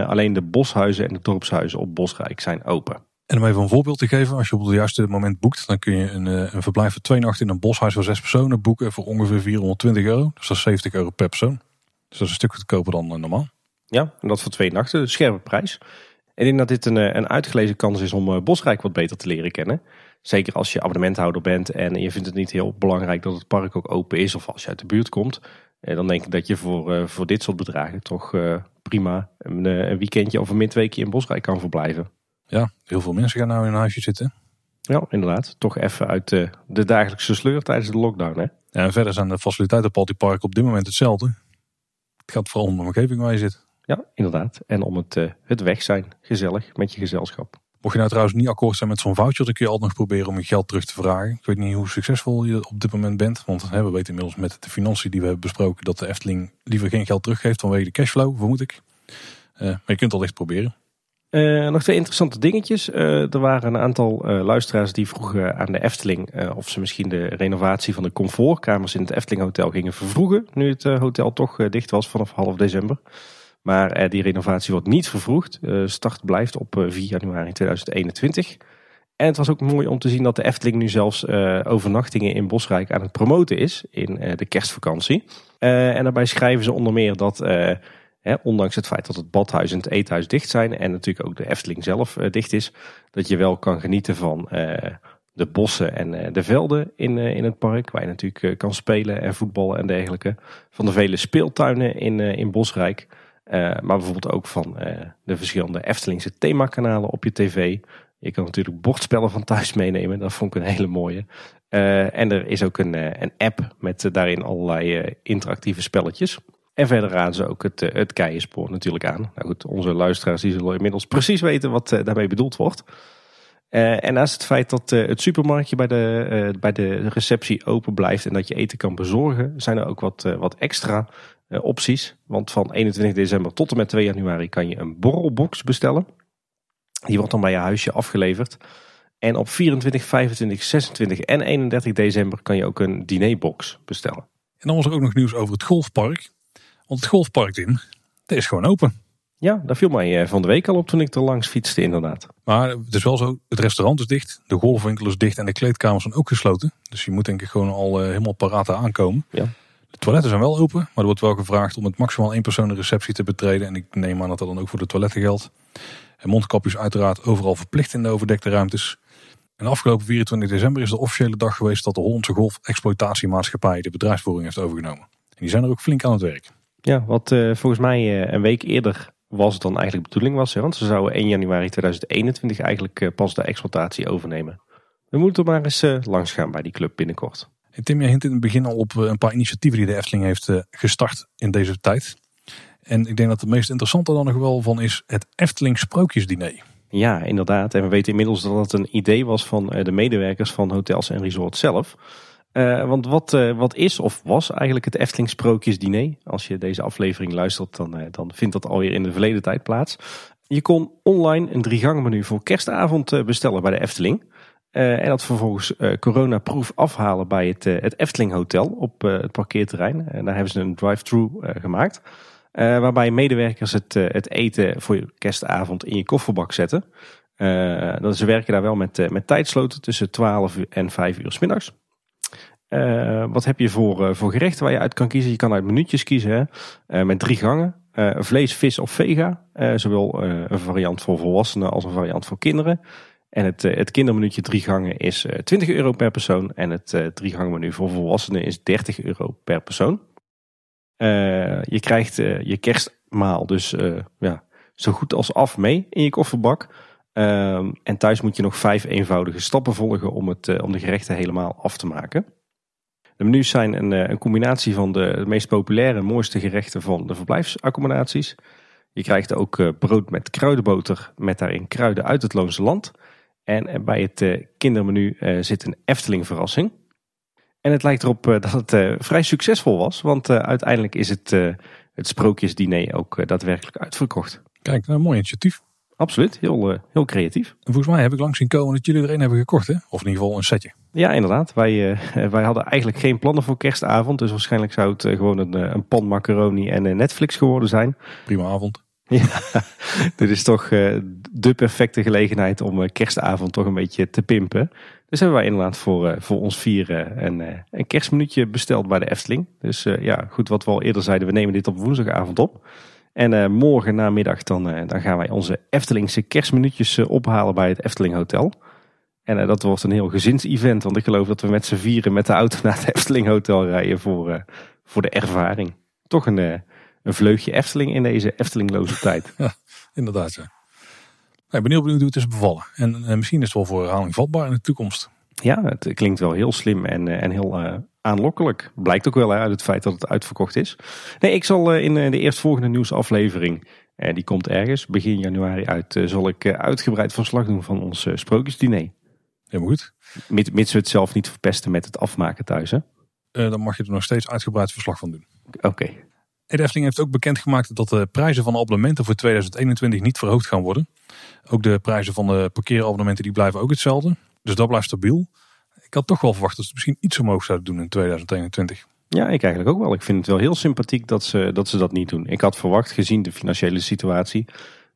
Alleen de boshuizen en de dorpshuizen op Bosrijk zijn open. En om even een voorbeeld te geven, als je op het juiste moment boekt, dan kun je een, eh, een verblijf voor twee nachten in een boshuis voor zes personen boeken voor ongeveer 420 euro. Dus dat is 70 euro per persoon. Dus dat is een stuk goedkoper dan eh, normaal. Ja, en dat voor twee nachten, een scherpe prijs. En ik denk dat dit een, een uitgelezen kans is om Bosrijk wat beter te leren kennen. Zeker als je abonnementhouder bent en je vindt het niet heel belangrijk dat het park ook open is. Of als je uit de buurt komt. Dan denk ik dat je voor, voor dit soort bedragen toch prima een, eh, een weekendje of een midweekje in Bosrijk kan verblijven. Ja, heel veel mensen gaan nou in een huisje zitten. Ja, inderdaad. Toch even uit de, de dagelijkse sleur tijdens de lockdown. Hè? Ja, en verder zijn de faciliteiten op Park op dit moment hetzelfde. Het gaat vooral om de omgeving waar je zit. Ja, inderdaad. En om het, uh, het weg zijn. Gezellig met je gezelschap. Mocht je nou trouwens niet akkoord zijn met zo'n voucher, dan kun je altijd nog proberen om je geld terug te vragen. Ik weet niet hoe succesvol je op dit moment bent. Want hè, we weten inmiddels met de financiën die we hebben besproken dat de Efteling liever geen geld teruggeeft vanwege de cashflow, vermoed ik. Uh, maar je kunt het al echt proberen. Uh, nog twee interessante dingetjes. Uh, er waren een aantal luisteraars die vroegen aan de Efteling of ze misschien de renovatie van de comfortkamers in het Efteling Hotel gingen vervroegen. Nu het hotel toch dicht was vanaf half december. Maar die renovatie wordt niet vervroegd. start blijft op 4 januari 2021. En het was ook mooi om te zien dat de Efteling nu zelfs overnachtingen in Bosrijk aan het promoten is in de kerstvakantie. en daarbij schrijven ze onder meer dat ondanks het feit dat het badhuis en het eethuis dicht zijn en natuurlijk ook de Efteling zelf uh, dicht is, dat je wel kan genieten van uh, de bossen en uh, de velden in, in het park, waar je natuurlijk kan spelen en voetballen en dergelijke. Van de vele speeltuinen in, in Bosrijk, maar bijvoorbeeld ook van de verschillende Eftelingse themakanalen op je tv. Je kan natuurlijk bordspellen van thuis meenemen, dat vond ik een hele mooie. en er is ook een, een app met daarin allerlei interactieve spelletjes. En verder raden ze ook het, eh, het keienspoor natuurlijk aan. Nou goed, onze luisteraars die zullen inmiddels precies weten wat eh, daarmee bedoeld wordt. Uh, en naast het feit dat het supermarktje bij de, bij de receptie open blijft en dat je eten kan bezorgen, zijn er ook wat, wat extra opties. Want van 21 december tot en met 2 januari kan je een borrelbox bestellen. Die wordt dan bij je huisje afgeleverd. En op 24, 25, 26 en 31 december kan je ook een dinerbox bestellen. En dan was er ook nog nieuws over het golfpark. Want het golfpark in, dat is gewoon open. Ja, dat viel mij eh, van de week al op toen ik er langs fietste inderdaad. Maar het is wel zo, het restaurant is dicht, de golfwinkel is dicht en de kleedkamers zijn ook gesloten. Dus je moet denk ik gewoon al uh, helemaal paraat aankomen. Ja. De toiletten zijn wel open, maar er wordt wel gevraagd om met maximaal één persoon de receptie te betreden. En ik neem aan dat dat dan ook voor de toiletten geldt. En mondkapjes uiteraard overal verplicht in de overdekte ruimtes. En afgelopen 24 december is de officiële dag geweest dat de Hollandse Golf Exploitatiemaatschappij de bedrijfsvoering heeft overgenomen. En die zijn er ook flink aan het werk. Ja, wat uh, volgens mij uh, een week eerder was dan eigenlijk de bedoeling was. Hè? Want ze zouden 1 januari 2021 eigenlijk uh, pas de exploitatie overnemen. We moeten maar eens langs gaan bij die club binnenkort. En Tim, je hint in het begin al op een paar initiatieven die de Efteling heeft gestart in deze tijd. En ik denk dat het meest interessante dan nog wel van is het Efteling Sprookjesdiner. Ja, inderdaad. En we weten inmiddels dat het een idee was van de medewerkers van hotels en resorts zelf. Uh, want wat, uh, wat is of was eigenlijk het Efteling Sprookjesdiner? Als je deze aflevering luistert, dan, uh, dan vindt dat alweer in de verleden tijd plaats. Je kon online een drie menu voor kerstavond bestellen bij de Efteling. en dat vervolgens coronaproof afhalen bij het, het Efteling Hotel op het parkeerterrein. En daar hebben ze een drive-thru gemaakt. waarbij medewerkers het, het eten voor je kerstavond in je kofferbak zetten. Uh, ze werken daar wel met, met tijdsloten tussen 12 uur en 5 uur s middags. Uh, wat heb je voor, uh, voor gerechten waar je uit kan kiezen? Je kan uit minuutjes kiezen hè? Uh, met drie gangen. vlees, vis of vega. zowel een variant voor volwassenen als een variant voor kinderen. En het, het drie gangen is 20 euro per persoon. En het drie gangen menu voor volwassenen is 30 euro per persoon. je krijgt je kerstmaal dus ja, zo goed als af mee in je kofferbak. Ehm, en thuis moet je nog vijf eenvoudige stappen volgen om, het, om de gerechten helemaal af te maken. De menus zijn een, eh, een combinatie van de, meest populaire, mooiste gerechten van de verblijfsaccommodaties. Je krijgt ook eh, brood met kruidenboter met daarin kruiden uit het Loonse land. En bij het eh, kindermenu zit een Efteling verrassing. En het lijkt erop dat het vrij succesvol was, want uiteindelijk is het, het sprookjesdiner ook daadwerkelijk uitverkocht. Kijk, een mooi initiatief. Absoluut, heel, uh, heel creatief. En volgens mij heb ik langs zien komen dat jullie er een hebben gekocht, hè? Of in ieder geval een setje. Ja, inderdaad. Wij, uh, wij hadden eigenlijk geen plannen voor kerstavond. Dus waarschijnlijk zou het uh, gewoon een, een pan macaroni en Netflix geworden zijn. Prima avond. Ja, dit is toch de perfecte gelegenheid om kerstavond toch een beetje te pimpen. Dus hebben wij inderdaad voor, voor ons vieren een, een kerstminuutje besteld bij de Efteling. Dus ja, goed wat we al eerder zeiden, we nemen dit op woensdagavond op. En uh, morgen namiddag dan, uh, dan gaan wij onze Eftelingse kerstminuutjes uh, ophalen bij het Efteling Hotel. En dat wordt een heel gezinsevent, want ik geloof dat we met z'n vieren met de auto naar het Efteling Hotel rijden voor, voor de ervaring. Toch een, een vleugje Efteling in deze Eftelingloze tijd. Ja, inderdaad. Ja. Ik ben heel benieuwd hoe het is bevallen. En misschien is het wel voor herhaling vatbaar in de toekomst. Ja, het klinkt wel heel slim en, en heel aanlokkelijk. Blijkt ook wel uit het feit dat het uitverkocht is. Nee, ik zal eh, in eh, de eerstvolgende nieuwsaflevering, eh, die komt ergens, begin januari uit, zal ik uitgebreid verslag doen van ons sprookjesdiner. Helemaal goed. Mits we het zelf niet verpesten met het afmaken thuis, hè? dan mag je er nog steeds uitgebreid verslag van doen. Oké. Okay. Efteling heeft ook bekendgemaakt dat de prijzen van de abonnementen voor 2021 niet verhoogd gaan worden. Ook de prijzen van de parkeerabonnementen die blijven ook hetzelfde. Dus dat blijft stabiel ik had toch wel verwacht dat ze misschien iets omhoog zouden doen in 2021. Ja, ik eigenlijk ook wel. Ik vind het wel heel sympathiek dat ze, dat ze dat niet doen. Ik had verwacht, gezien de financiële situatie,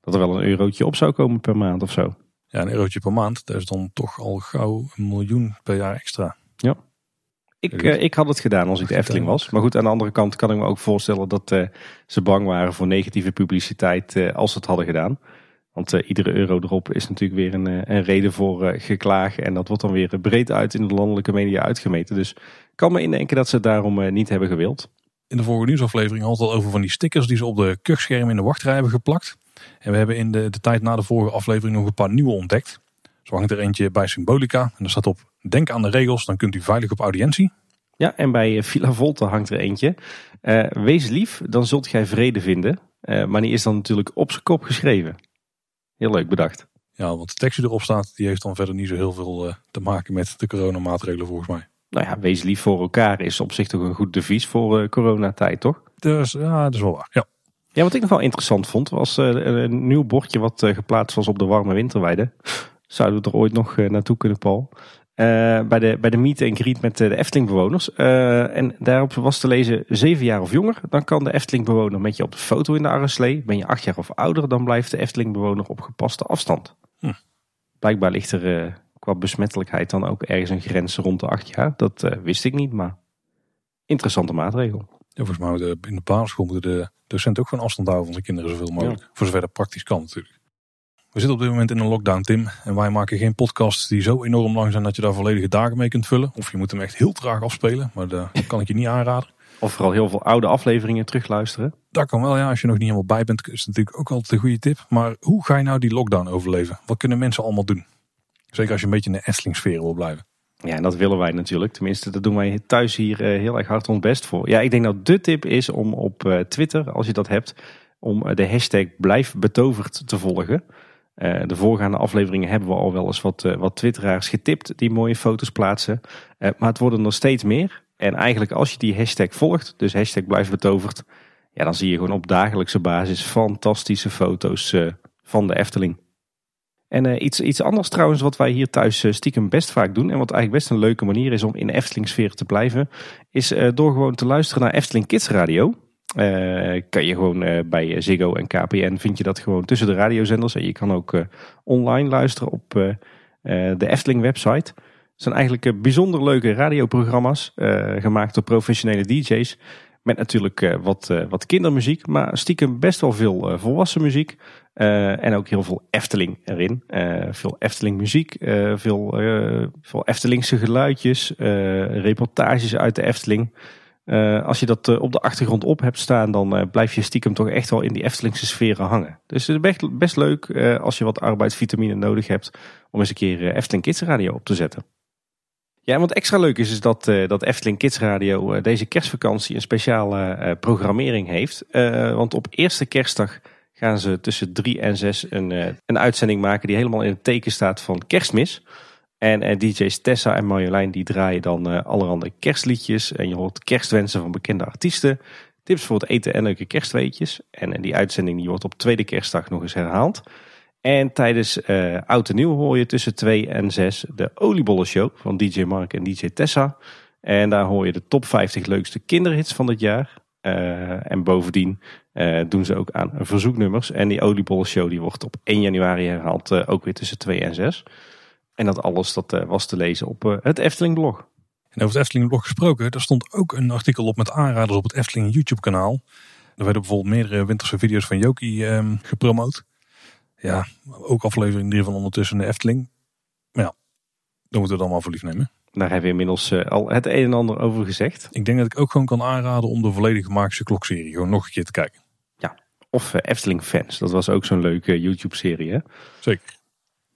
dat er wel een eurotje op zou komen per maand of zo. Ja, een eurotje per maand. Dat is dan toch al gauw een miljoen per jaar extra. Ja. Ik, uh, ik had het gedaan als ik de Efteling was. Maar goed, aan de andere kant kan ik me ook voorstellen dat uh, ze bang waren voor negatieve publiciteit uh, als ze het hadden gedaan. Want uh, iedere euro erop is natuurlijk weer een, eh, een reden voor uh, geklaag. En dat wordt dan weer breed uit in de landelijke media uitgemeten. Dus ik kan me indenken dat ze het daarom niet hebben gewild. In de vorige nieuwsaflevering had het al over van die stickers die ze op de kuchschermen in de wachtrij hebben geplakt. En we hebben in de, de tijd na de vorige aflevering nog een paar nieuwe ontdekt. Zo hangt er eentje bij Symbolica. En er staat op, denk aan de regels, dan kunt u veilig op audiëntie. Ja, en bij Villa Volta hangt er eentje. wees lief, dan zult gij vrede vinden. maar die is dan natuurlijk op zijn kop geschreven. Heel leuk bedacht. Ja, want de tekst die erop staat, die heeft dan verder niet zo heel veel uh, te maken met de coronamaatregelen volgens mij. Nou ja, wees lief voor elkaar is op zich toch een goed devies voor uh, coronatijd, toch? Dus ja, dat is wel waar, ja. Ja, wat ik nog wel interessant vond, was uh, een nieuw bordje wat geplaatst was op de warme winterweide. Zouden we er ooit nog naartoe kunnen, Paul? Uh, bij, de, bij de meet en greet met de Efteling-bewoners. Uh, en daarop was te lezen zeven jaar of jonger. Dan kan de Efteling-bewoner met je op de foto in de arreslee. Ben je acht jaar of ouder, dan blijft de Efteling-bewoner op gepaste afstand. Hm. Blijkbaar ligt er qua besmettelijkheid dan ook ergens een grens rond de acht jaar. Dat wist ik niet, maar Interessante maatregel. Ja, volgens mij in de basisschool moeten de docenten ook gewoon afstand houden van zijn kinderen zoveel mogelijk. Voor zover dat praktisch kan natuurlijk. We zitten op dit moment in een lockdown, Tim. En wij maken geen podcasts die zo enorm lang zijn dat je daar volledige dagen mee kunt vullen. Of je moet hem echt heel traag afspelen, maar dat kan ik je niet aanraden. Of vooral heel veel oude afleveringen terugluisteren. Dat kan wel, ja. Als je nog niet helemaal bij bent, is het natuurlijk ook altijd een goede tip. Maar hoe ga je nou die lockdown overleven? Wat kunnen mensen allemaal doen? Zeker als je een beetje in de Efteling-sfeer wil blijven. Ja, en dat willen wij natuurlijk. Tenminste, dat doen wij thuis hier eh, heel erg hard ons best voor. Ja, ik denk dat de tip is om op eh, Twitter, als je dat hebt, om eh, de hashtag blijf betoverd te volgen. De voorgaande afleveringen hebben we al wel eens wat, wat twitteraars getipt die mooie foto's plaatsen. maar het worden er steeds meer. En eigenlijk als je die hashtag volgt, dus hashtag blijf betoverd, ja, dan zie je gewoon op dagelijkse basis fantastische foto's van de Efteling. En iets, iets anders trouwens wat wij hier thuis stiekem best vaak doen. En wat eigenlijk best een leuke manier is om in Efteling sfeer te blijven. Is door gewoon te luisteren naar Efteling Kids Radio. Kan je gewoon bij Ziggo en KPN vind je dat gewoon tussen de radiozenders. En je kan ook online luisteren op de Efteling website. Het zijn eigenlijk bijzonder leuke radioprogramma's. gemaakt door professionele DJ's. Met natuurlijk wat, wat kindermuziek. Maar stiekem best wel veel volwassen muziek. En ook heel veel Efteling erin. Veel Efteling muziek, veel, veel Eftelingse geluidjes, reportages uit de Efteling. Als je dat op de achtergrond op hebt staan, dan blijf je stiekem toch echt wel in die Eftelingse sferen hangen. Dus het is best, leuk als je wat arbeidsvitamine nodig hebt om eens een keer Efteling Kids Radio op te zetten. Ja, en wat extra leuk is, is dat, dat Efteling Kids Radio deze kerstvakantie een speciale programmering heeft. want op eerste kerstdag gaan ze tussen drie en zes een, uh, een uitzending maken die helemaal in het teken staat van kerstmis. En uh, DJ's Tessa en Marjolein die draaien dan uh, allerhande kerstliedjes. En je hoort kerstwensen van bekende artiesten. Tips voor het eten en leuke kerstweetjes. En die uitzending die wordt op tweede kerstdag nog eens herhaald. En tijdens Oud en Nieuw hoor je tussen 2 en 6 de Oliebollen Show van DJ Mark en DJ Tessa. En daar hoor je de top 50 leukste kinderhits van het jaar. En bovendien doen ze ook aan verzoeknummers. En die oliebollen die wordt op 1 januari herhaald, ook weer tussen 2 en 6. En dat alles dat was te lezen op het Efteling blog. En over het Efteling blog gesproken, daar stond ook een artikel op met aanraders op het Efteling YouTube kanaal. Er werden bijvoorbeeld meerdere winterse video's van Joki um, gepromoot. Ja, ook aflevering 3 van ondertussen de Efteling. Maar ja, dan moeten we het allemaal voor lief nemen. Daar hebben we inmiddels uh, al het een en ander over gezegd. Ik denk dat ik ook gewoon kan aanraden om de volledige Magische Klokserie gewoon nog een keer te kijken. Ja, of uh, Efteling Fans. Dat was ook zo'n leuke YouTube-serie. Zeker.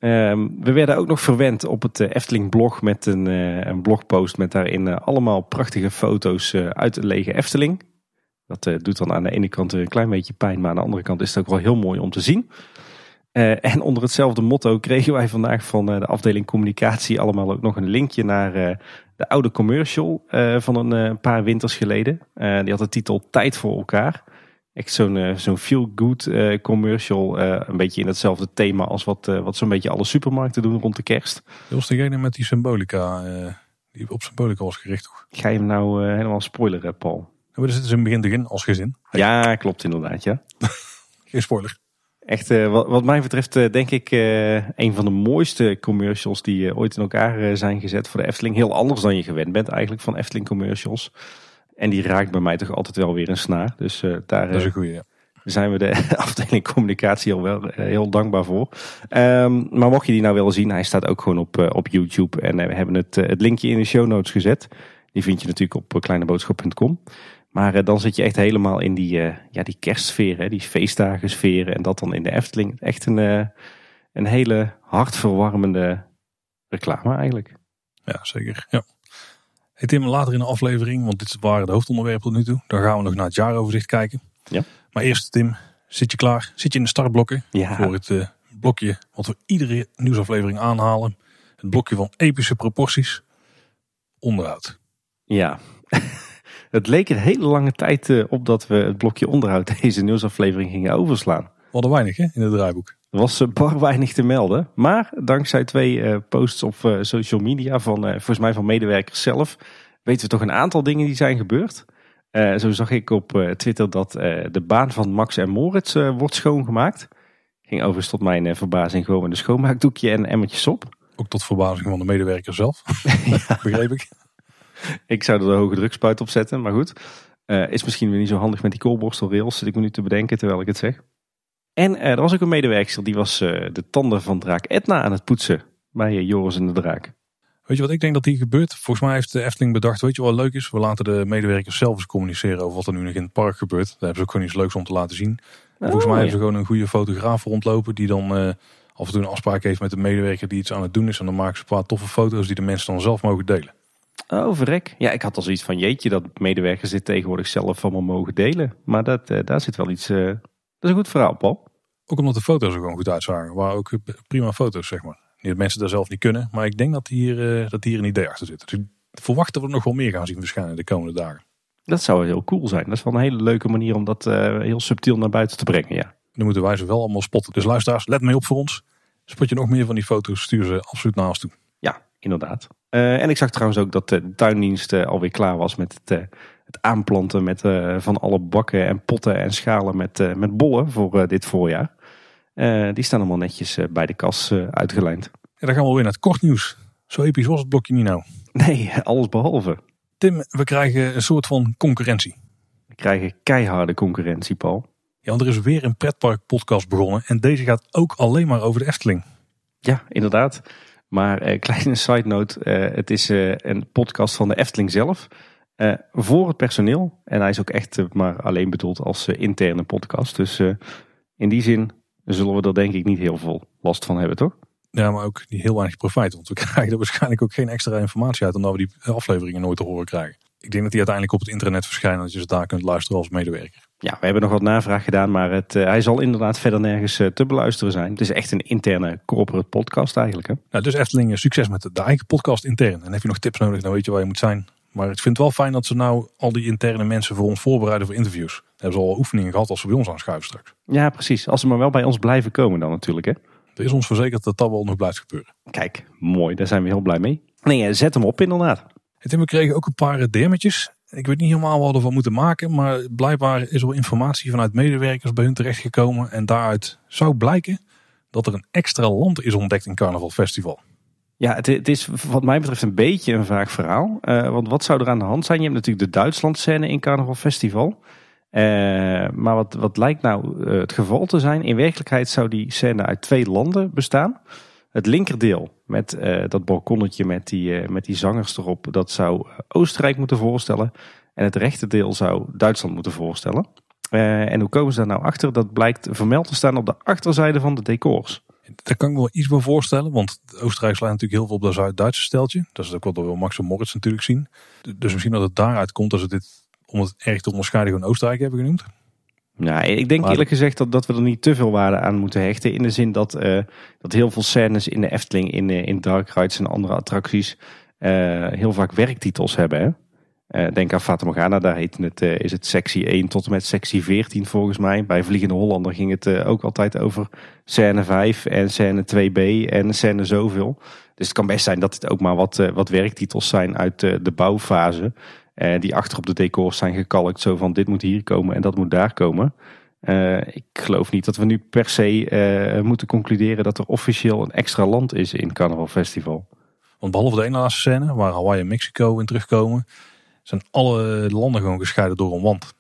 Um, we werden ook nog verwend op het uh, Efteling blog met een, een blogpost met daarin allemaal prachtige foto's uit de lege Efteling. Dat doet dan aan de ene kant een klein beetje pijn, maar aan de andere kant is het ook wel heel mooi om te zien. En onder hetzelfde motto kregen wij vandaag van de afdeling communicatie allemaal ook nog een linkje naar de oude commercial van een paar winters geleden. die had de titel Tijd voor elkaar. Echt zo'n zo'n feel-good commercial. een beetje in hetzelfde thema als wat, wat zo'n beetje alle supermarkten doen rond de kerst. Dat was degene met die symbolica, die op symbolica was gericht toch? Ga je hem nou helemaal spoileren, Paul? Er zitten ze in begin begin als gezin. Ja, klopt inderdaad, ja. Geen spoiler. Echt, wat, wat, mij betreft, denk ik, een van de mooiste commercials die ooit in elkaar zijn gezet voor de Efteling. Heel anders dan je gewend bent eigenlijk van Efteling commercials. En die raakt bij mij toch altijd wel weer een snaar. Dus daar dat is een goeie, ja. zijn we de afdeling communicatie al wel heel dankbaar voor. Um, maar mocht je die nou willen zien, hij staat ook gewoon op, op YouTube. En we hebben het, het linkje in de show notes gezet. Die vind je natuurlijk op kleineboodschap.com. Maar dan zit je echt helemaal in die, uh, ja, die kerstsfeer, hè, die feestdagensfeer. En dat dan in de Efteling. Echt een, uh, een hele hartverwarmende reclame eigenlijk. Ja, zeker. Ja. Hey Tim, later in de aflevering, want dit waren de hoofdonderwerpen tot nu toe. Dan gaan we nog naar het jaaroverzicht kijken. Ja. Maar eerst Tim, zit je klaar? Zit je in de startblokken ja. voor het blokje wat we iedere nieuwsaflevering aanhalen. Het blokje van epische proporties. Onderhoud. Ja. Het leek een hele lange tijd eh, op dat we het blokje onderhoud deze nieuwsaflevering gingen overslaan. We hadden weinig hè, in het draaiboek. Was bar weinig te melden. Maar dankzij twee uh, posts op social media van volgens mij van medewerkers zelf weten we toch een aantal dingen die zijn gebeurd. zo zag ik op Twitter dat de baan van Max en Moritz wordt schoongemaakt. Ging overigens tot mijn verbazing gewoon met een schoonmaakdoekje en emmertjes op. Ook tot verbazing van de medewerker zelf, ja. begreep ik. Ik zou er de hoge drukspuit op zetten, maar goed. Eh, is misschien weer niet zo handig met die koolborstelrails, zit ik me nu te bedenken terwijl ik het zeg. En eh, er was ook een medewerker die was eh, de tanden van draak Etna aan het poetsen bij eh, Joris en de Draak. Weet je wat ik denk dat hier gebeurt? Volgens mij heeft de Efteling bedacht, weet je wat leuk is? We laten de medewerkers zelf eens communiceren over wat er nu nog in het park gebeurt. Daar hebben ze ook gewoon iets leuks om te laten zien. En volgens Oh, mij ja. hebben ze gewoon een goede fotograaf rondlopen die dan af en toe een afspraak heeft met de medewerker die iets aan het doen is. En dan maken ze een paar toffe foto's die de mensen dan zelf mogen delen. Oh, verrek. Ja, ik had al zoiets van, jeetje, dat medewerkers dit tegenwoordig zelf allemaal mogen delen. Maar dat, daar zit wel iets, is een goed verhaal, Paul. Ook omdat de foto's er gewoon goed uitzagen. Waar ook prima foto's, zeg maar. Niet dat mensen daar zelf niet kunnen, maar ik denk dat hier, eh, dat hier een idee achter zit. Dus ik verwacht dat we nog wel meer gaan zien verschijnen de komende dagen. Dat zou heel cool zijn. Dat is wel een hele leuke manier om dat eh, heel subtiel naar buiten te brengen, ja. Nu moeten wij ze wel allemaal spotten. Dus luisteraars, let mee op voor ons. Spot je nog meer van die foto's, stuur ze absoluut naar ons toe. Ja, inderdaad. Eh, en ik zag trouwens ook dat de tuindienst alweer klaar was met het, het aanplanten met, eh, van alle bakken en potten en schalen met, eh, met bollen voor eh, dit voorjaar. Die staan allemaal netjes bij de kas uitgelijnd. En dan gaan we weer naar het kort nieuws. Zo episch was het blokje niet nou. Nee, alles behalve. Tim, we krijgen een soort van concurrentie. We krijgen keiharde concurrentie, Paul. Ja, want er is weer een pretpark podcast begonnen. En deze gaat ook alleen maar over de Efteling. Ja, inderdaad. Maar kleine side note, het is een podcast van de Efteling zelf. Eh, voor het personeel. En hij is ook echt eh, maar alleen bedoeld als eh, interne podcast. Dus in die zin zullen we er denk ik niet heel veel last van hebben, toch? Ja, maar ook niet heel weinig profijt. Want we krijgen er waarschijnlijk ook geen extra informatie uit. Omdat we die afleveringen nooit te horen krijgen. Ik denk dat die uiteindelijk op het internet verschijnen. Dat je ze daar kunt luisteren als medewerker. Ja, we hebben nog wat navraag gedaan, maar het, hij zal inderdaad verder nergens te beluisteren zijn. Het is echt een interne corporate podcast eigenlijk. Hè? Nou, dus Efteling, succes met de, de eigen podcast intern. En heb je nog tips nodig, dan weet je waar je moet zijn. Maar ik vind het wel fijn dat ze nou al die interne mensen voor ons voorbereiden voor interviews. Daar hebben ze al oefeningen gehad als ze bij ons aanschuiven straks. Ja, precies. Als ze maar wel bij ons blijven komen dan natuurlijk. Hè? Er is ons verzekerd dat dat wel nog blijft gebeuren. Kijk, mooi. Daar zijn we heel blij mee. Nee, eh, zet hem op inderdaad. En Tim, we kregen ook een paar eh, DM'tjes. Ik weet niet helemaal wat we ervan moeten maken. Maar blijkbaar is er wel informatie vanuit medewerkers bij hun terechtgekomen. En daaruit zou blijken dat er een extra land is ontdekt in Carnaval Festival. Ja, het, is wat mij betreft een beetje een vaag verhaal. Eh, want wat zou er aan de hand zijn? Je hebt natuurlijk de Duitsland scène in Carnaval Festival. Eh, maar wat, wat lijkt nou eh, het geval te zijn? In werkelijkheid zou die scène uit twee landen bestaan. Het linkerdeel met dat balkonnetje met die, met die zangers erop, dat zou Oostenrijk moeten voorstellen. En het rechterdeel zou Duitsland moeten voorstellen. En hoe komen ze daar nou achter? Dat blijkt vermeld te staan op de achterzijde van de decors. Daar kan ik me wel iets bij voorstellen. Want Oostenrijk slaat natuurlijk heel veel op dat Zuid-Duitse steltje. Dat is ook wat we wel Max en Moritz natuurlijk zien. Dus misschien dat het daaruit komt dat ze dit, om het erg te onderscheiden, gewoon Oostenrijk hebben genoemd. Ja, ik denk Maar- eerlijk gezegd dat, dat we er niet te veel waarde aan moeten hechten. In de zin dat, eh, dat heel veel scènes in de Efteling, in, eh, in Dark Rides en andere attracties, eh, heel vaak werktitels hebben. Hè? Eh, denk aan Fata Morgana, daar heet het, eh, is het sectie 1 tot en met sectie 14 volgens mij. Bij Vliegende Hollander ging het eh, ook altijd over scène 5 en scène 2b en scène zoveel. Dus het kan best zijn dat het ook maar wat, wat werktitels zijn uit de bouwfase. die achter op de decors zijn gekalkt. Zo van dit moet hier komen en dat moet daar komen. Ik geloof niet dat we nu per se moeten concluderen dat er officieel een extra land is in Carnaval Festival. Want behalve de ene laatste scène, waar Hawaii en Mexico in terugkomen, zijn alle landen gewoon gescheiden door een wand.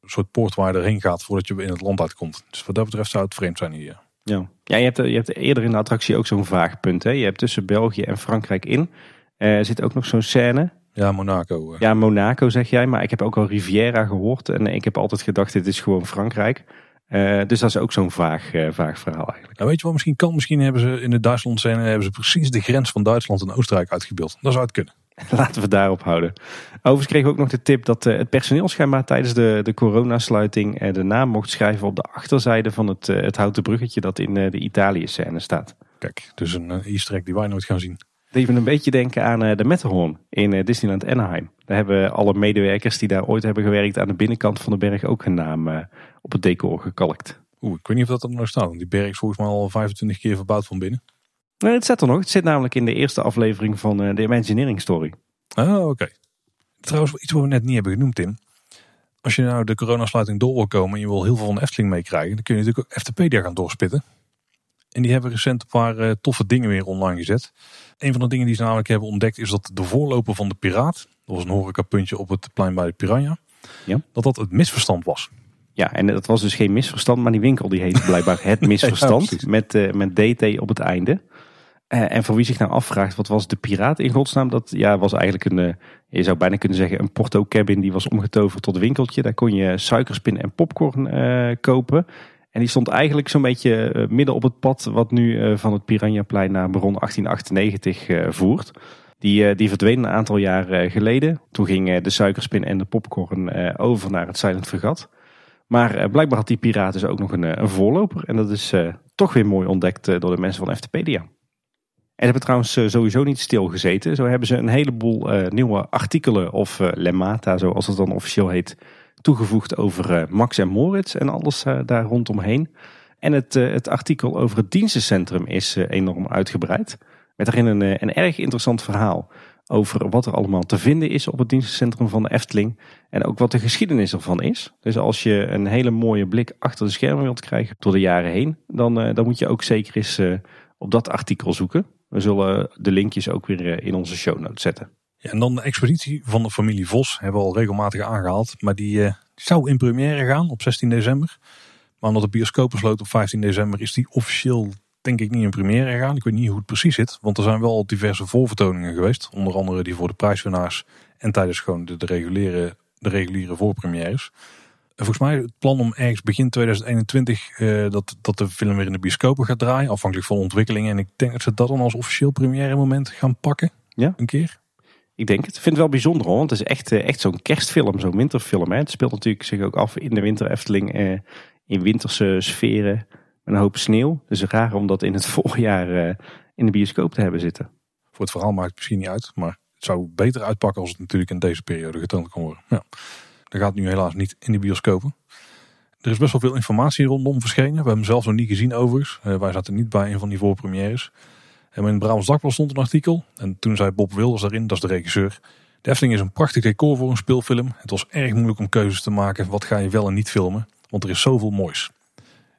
Een soort poort waar je erheen gaat voordat je in het land uitkomt. Dus wat dat betreft zou het vreemd zijn hier. Ja, ja je, hebt, je hebt eerder in de attractie ook zo'n vaag punt. Hè? Je hebt tussen België en Frankrijk in. eh, zit ook nog zo'n scène. Ja, Monaco. eh. Ja, Monaco zeg jij, maar ik heb ook al Riviera gehoord. En ik heb altijd gedacht, dit is gewoon Frankrijk. Eh, dus dat is ook zo'n vaag, eh, vaag verhaal eigenlijk. Nou, weet je wat misschien kan? Misschien hebben ze in de Duitsland scène hebben ze precies de grens van Duitsland en Oostenrijk uitgebeeld. Dat zou het kunnen. Laten we daarop houden. Overigens kregen we ook nog de tip dat eh, het personeel schijnbaar tijdens de, de coronasluiting eh, de naam mocht schrijven op de achterzijde van het, eh, het houten bruggetje dat in de Italië-scène staat. Kijk, dus een easter egg die wij nooit gaan zien. Dat me een beetje denken aan de Matterhorn in Disneyland Anaheim. Daar hebben alle medewerkers die daar ooit hebben gewerkt aan de binnenkant van de berg ook hun naam op het decor gekalkt. Oeh, ik weet niet of dat er nog staat. Want die berg is volgens mij al 25 keer verbouwd van binnen. Nee, het zit er nog. Het zit namelijk in de eerste aflevering van eh, de Imagineering Story. Ah, oké. Trouwens, iets wat we net niet hebben genoemd, Tim. Als je nou de coronasluiting door wil komen en je wil heel veel van de Efteling meekrijgen, dan kun je natuurlijk ook Eftepedia gaan doorspitten. En die hebben recent een paar eh, toffe dingen weer online gezet. Een van de dingen die ze namelijk hebben ontdekt is dat de voorloper van de Piraat, dat was een horecapuntje op het plein bij de Piranha, Ja. dat dat het misverstand was. Ja, en dat was dus geen misverstand, maar die winkel die heet blijkbaar Het Misverstand. met, eh, met DT op het einde. Eh, en voor wie zich nou afvraagt, wat was de piraat in godsnaam? Dat ja, was eigenlijk een, eh, je zou bijna kunnen zeggen, een porto cabin die was omgetoverd tot winkeltje. Daar kon je suikerspin en popcorn eh, kopen. En die stond eigenlijk zo'n beetje midden op het pad wat nu van het Piranhaplein naar Baron 1898 eh, voert. Die, die verdween een aantal jaar geleden. Toen ging eh, de suikerspin en de popcorn over naar het Silent Fregat. Maar blijkbaar had die piraat dus ook nog een, een voorloper. En dat is toch weer mooi ontdekt door de mensen van FTpedia. En hebben trouwens eh, sowieso niet stilgezeten. Zo hebben ze een heleboel eh, nieuwe artikelen of eh, lemmata, zoals het dan officieel heet, toegevoegd over Max en Moritz en alles daar rondomheen. En het, het artikel over het dienstencentrum is enorm uitgebreid. Met daarin een, een erg interessant verhaal over wat er allemaal te vinden is op het dienstencentrum van de Efteling. En ook wat de geschiedenis ervan is. Dus als je een hele mooie blik achter de schermen wilt krijgen door de jaren heen, dan, dan moet je ook zeker eens op dat artikel zoeken. We zullen de linkjes ook weer eh, in onze show notes zetten. Ja, en dan de expeditie van de familie Vos hebben we al regelmatig aangehaald. Maar die, eh, zou in première gaan op 16 december. Maar omdat de bioscopen sloot op 15 december is die officieel denk ik niet in première gegaan. Ik weet niet hoe het precies zit. Want er zijn wel diverse voorvertoningen geweest. Onder andere die voor de prijswinnaars. En tijdens gewoon de, reguliere, de reguliere voorpremières. En volgens mij het plan om ergens begin 2021 eh, dat, dat de film weer in de bioscopen gaat draaien. Afhankelijk van ontwikkelingen. En ik denk dat ze dat dan als officieel première moment gaan pakken. Ja. Een keer. Ik denk het. Ik vind het wel bijzonder hoor. Want het is echt, eh, echt zo'n kerstfilm, zo'n winterfilm. Hè. Het speelt natuurlijk zich ook af in de winter Efteling. Eh, in winterse sferen. Met een hoop sneeuw. Dus raar om dat in het voorjaar eh, in de bioscoop te hebben zitten. Voor het verhaal maakt het misschien niet uit. Maar het zou beter uitpakken als het natuurlijk in deze periode getoond kan worden. Ja. Dat gaat nu helaas niet in de bioscopen. Er is best wel veel informatie rondom verschenen. We hebben hem zelf nog niet gezien overigens. Eh, wij zaten niet bij een van die voorpremières. En in het Brabants Dagblad stond een artikel. En toen zei Bob Wilders daarin, dat is de regisseur. De Efteling is een prachtig decor voor een speelfilm. Het was erg moeilijk om keuzes te maken. Wat ga je wel en niet filmen? Want er is zoveel moois.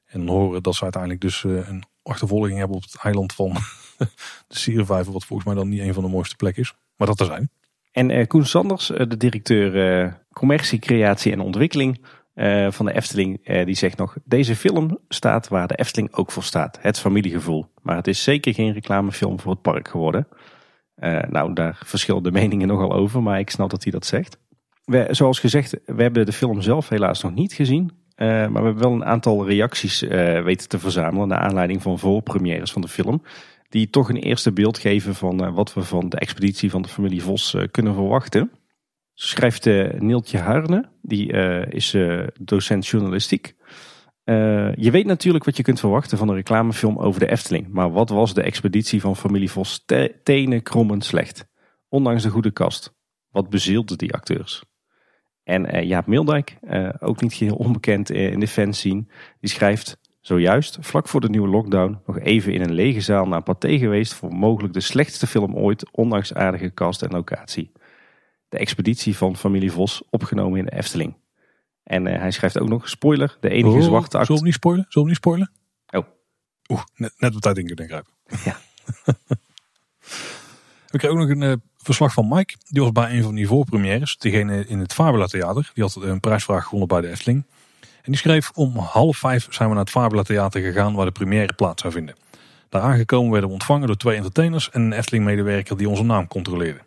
En dan horen dat ze uiteindelijk dus eh, een achtervolging hebben op het eiland van de Siervijver. Wat volgens mij dan niet een van de mooiste plekken is. Maar dat er zijn. En eh, Koen Sanders, de directeur commercie, creatie en ontwikkeling eh, van de Efteling, eh, die zegt nog: Deze film staat waar de Efteling ook voor staat, het familiegevoel. Maar het is zeker geen reclamefilm voor het park geworden. Eh, nou, daar verschillen de meningen nogal over, maar ik snap dat hij dat zegt. Zoals gezegd, we hebben de film zelf helaas nog niet gezien. maar we hebben wel een aantal reacties weten te verzamelen naar aanleiding van voorpremières van de film. Die toch een eerste beeld geven van wat we van de expeditie van de familie Vos kunnen verwachten. Schrijft eh, Neeltje Harne, die eh, is eh, docent journalistiek. Je weet natuurlijk wat je kunt verwachten van een reclamefilm over de Efteling. Maar wat was de expeditie van familie Vos te tenen krommend slecht? Ondanks de goede kast. Wat bezielde die acteurs? En Jaap Mildijk, ook niet geheel onbekend in de fanscene, die schrijft... Zojuist, vlak voor de nieuwe lockdown, nog even in een lege zaal naar Pathé geweest... voor mogelijk de slechtste film ooit, ondanks aardige cast en locatie. De expeditie van familie Vos, opgenomen in de Efteling. En eh, hij schrijft ook nog, spoiler, de enige Oh, zwarte Zullen we niet spoilen? Zullen we niet spoilen? Oh. Oeh, net, net op tijd in kunnen grijpen. Ja. We kregen ook nog een eh, verslag van Mike. Die was bij een van die voorpremières. Degene in het Fabula Theater. Die had een prijsvraag gewonnen bij de Efteling. En die schreef om half vijf zijn we naar het Fabula Theater gegaan waar de première plaats zou vinden. Daar aangekomen werden we ontvangen door twee entertainers en een Efteling medewerker die onze naam controleerde.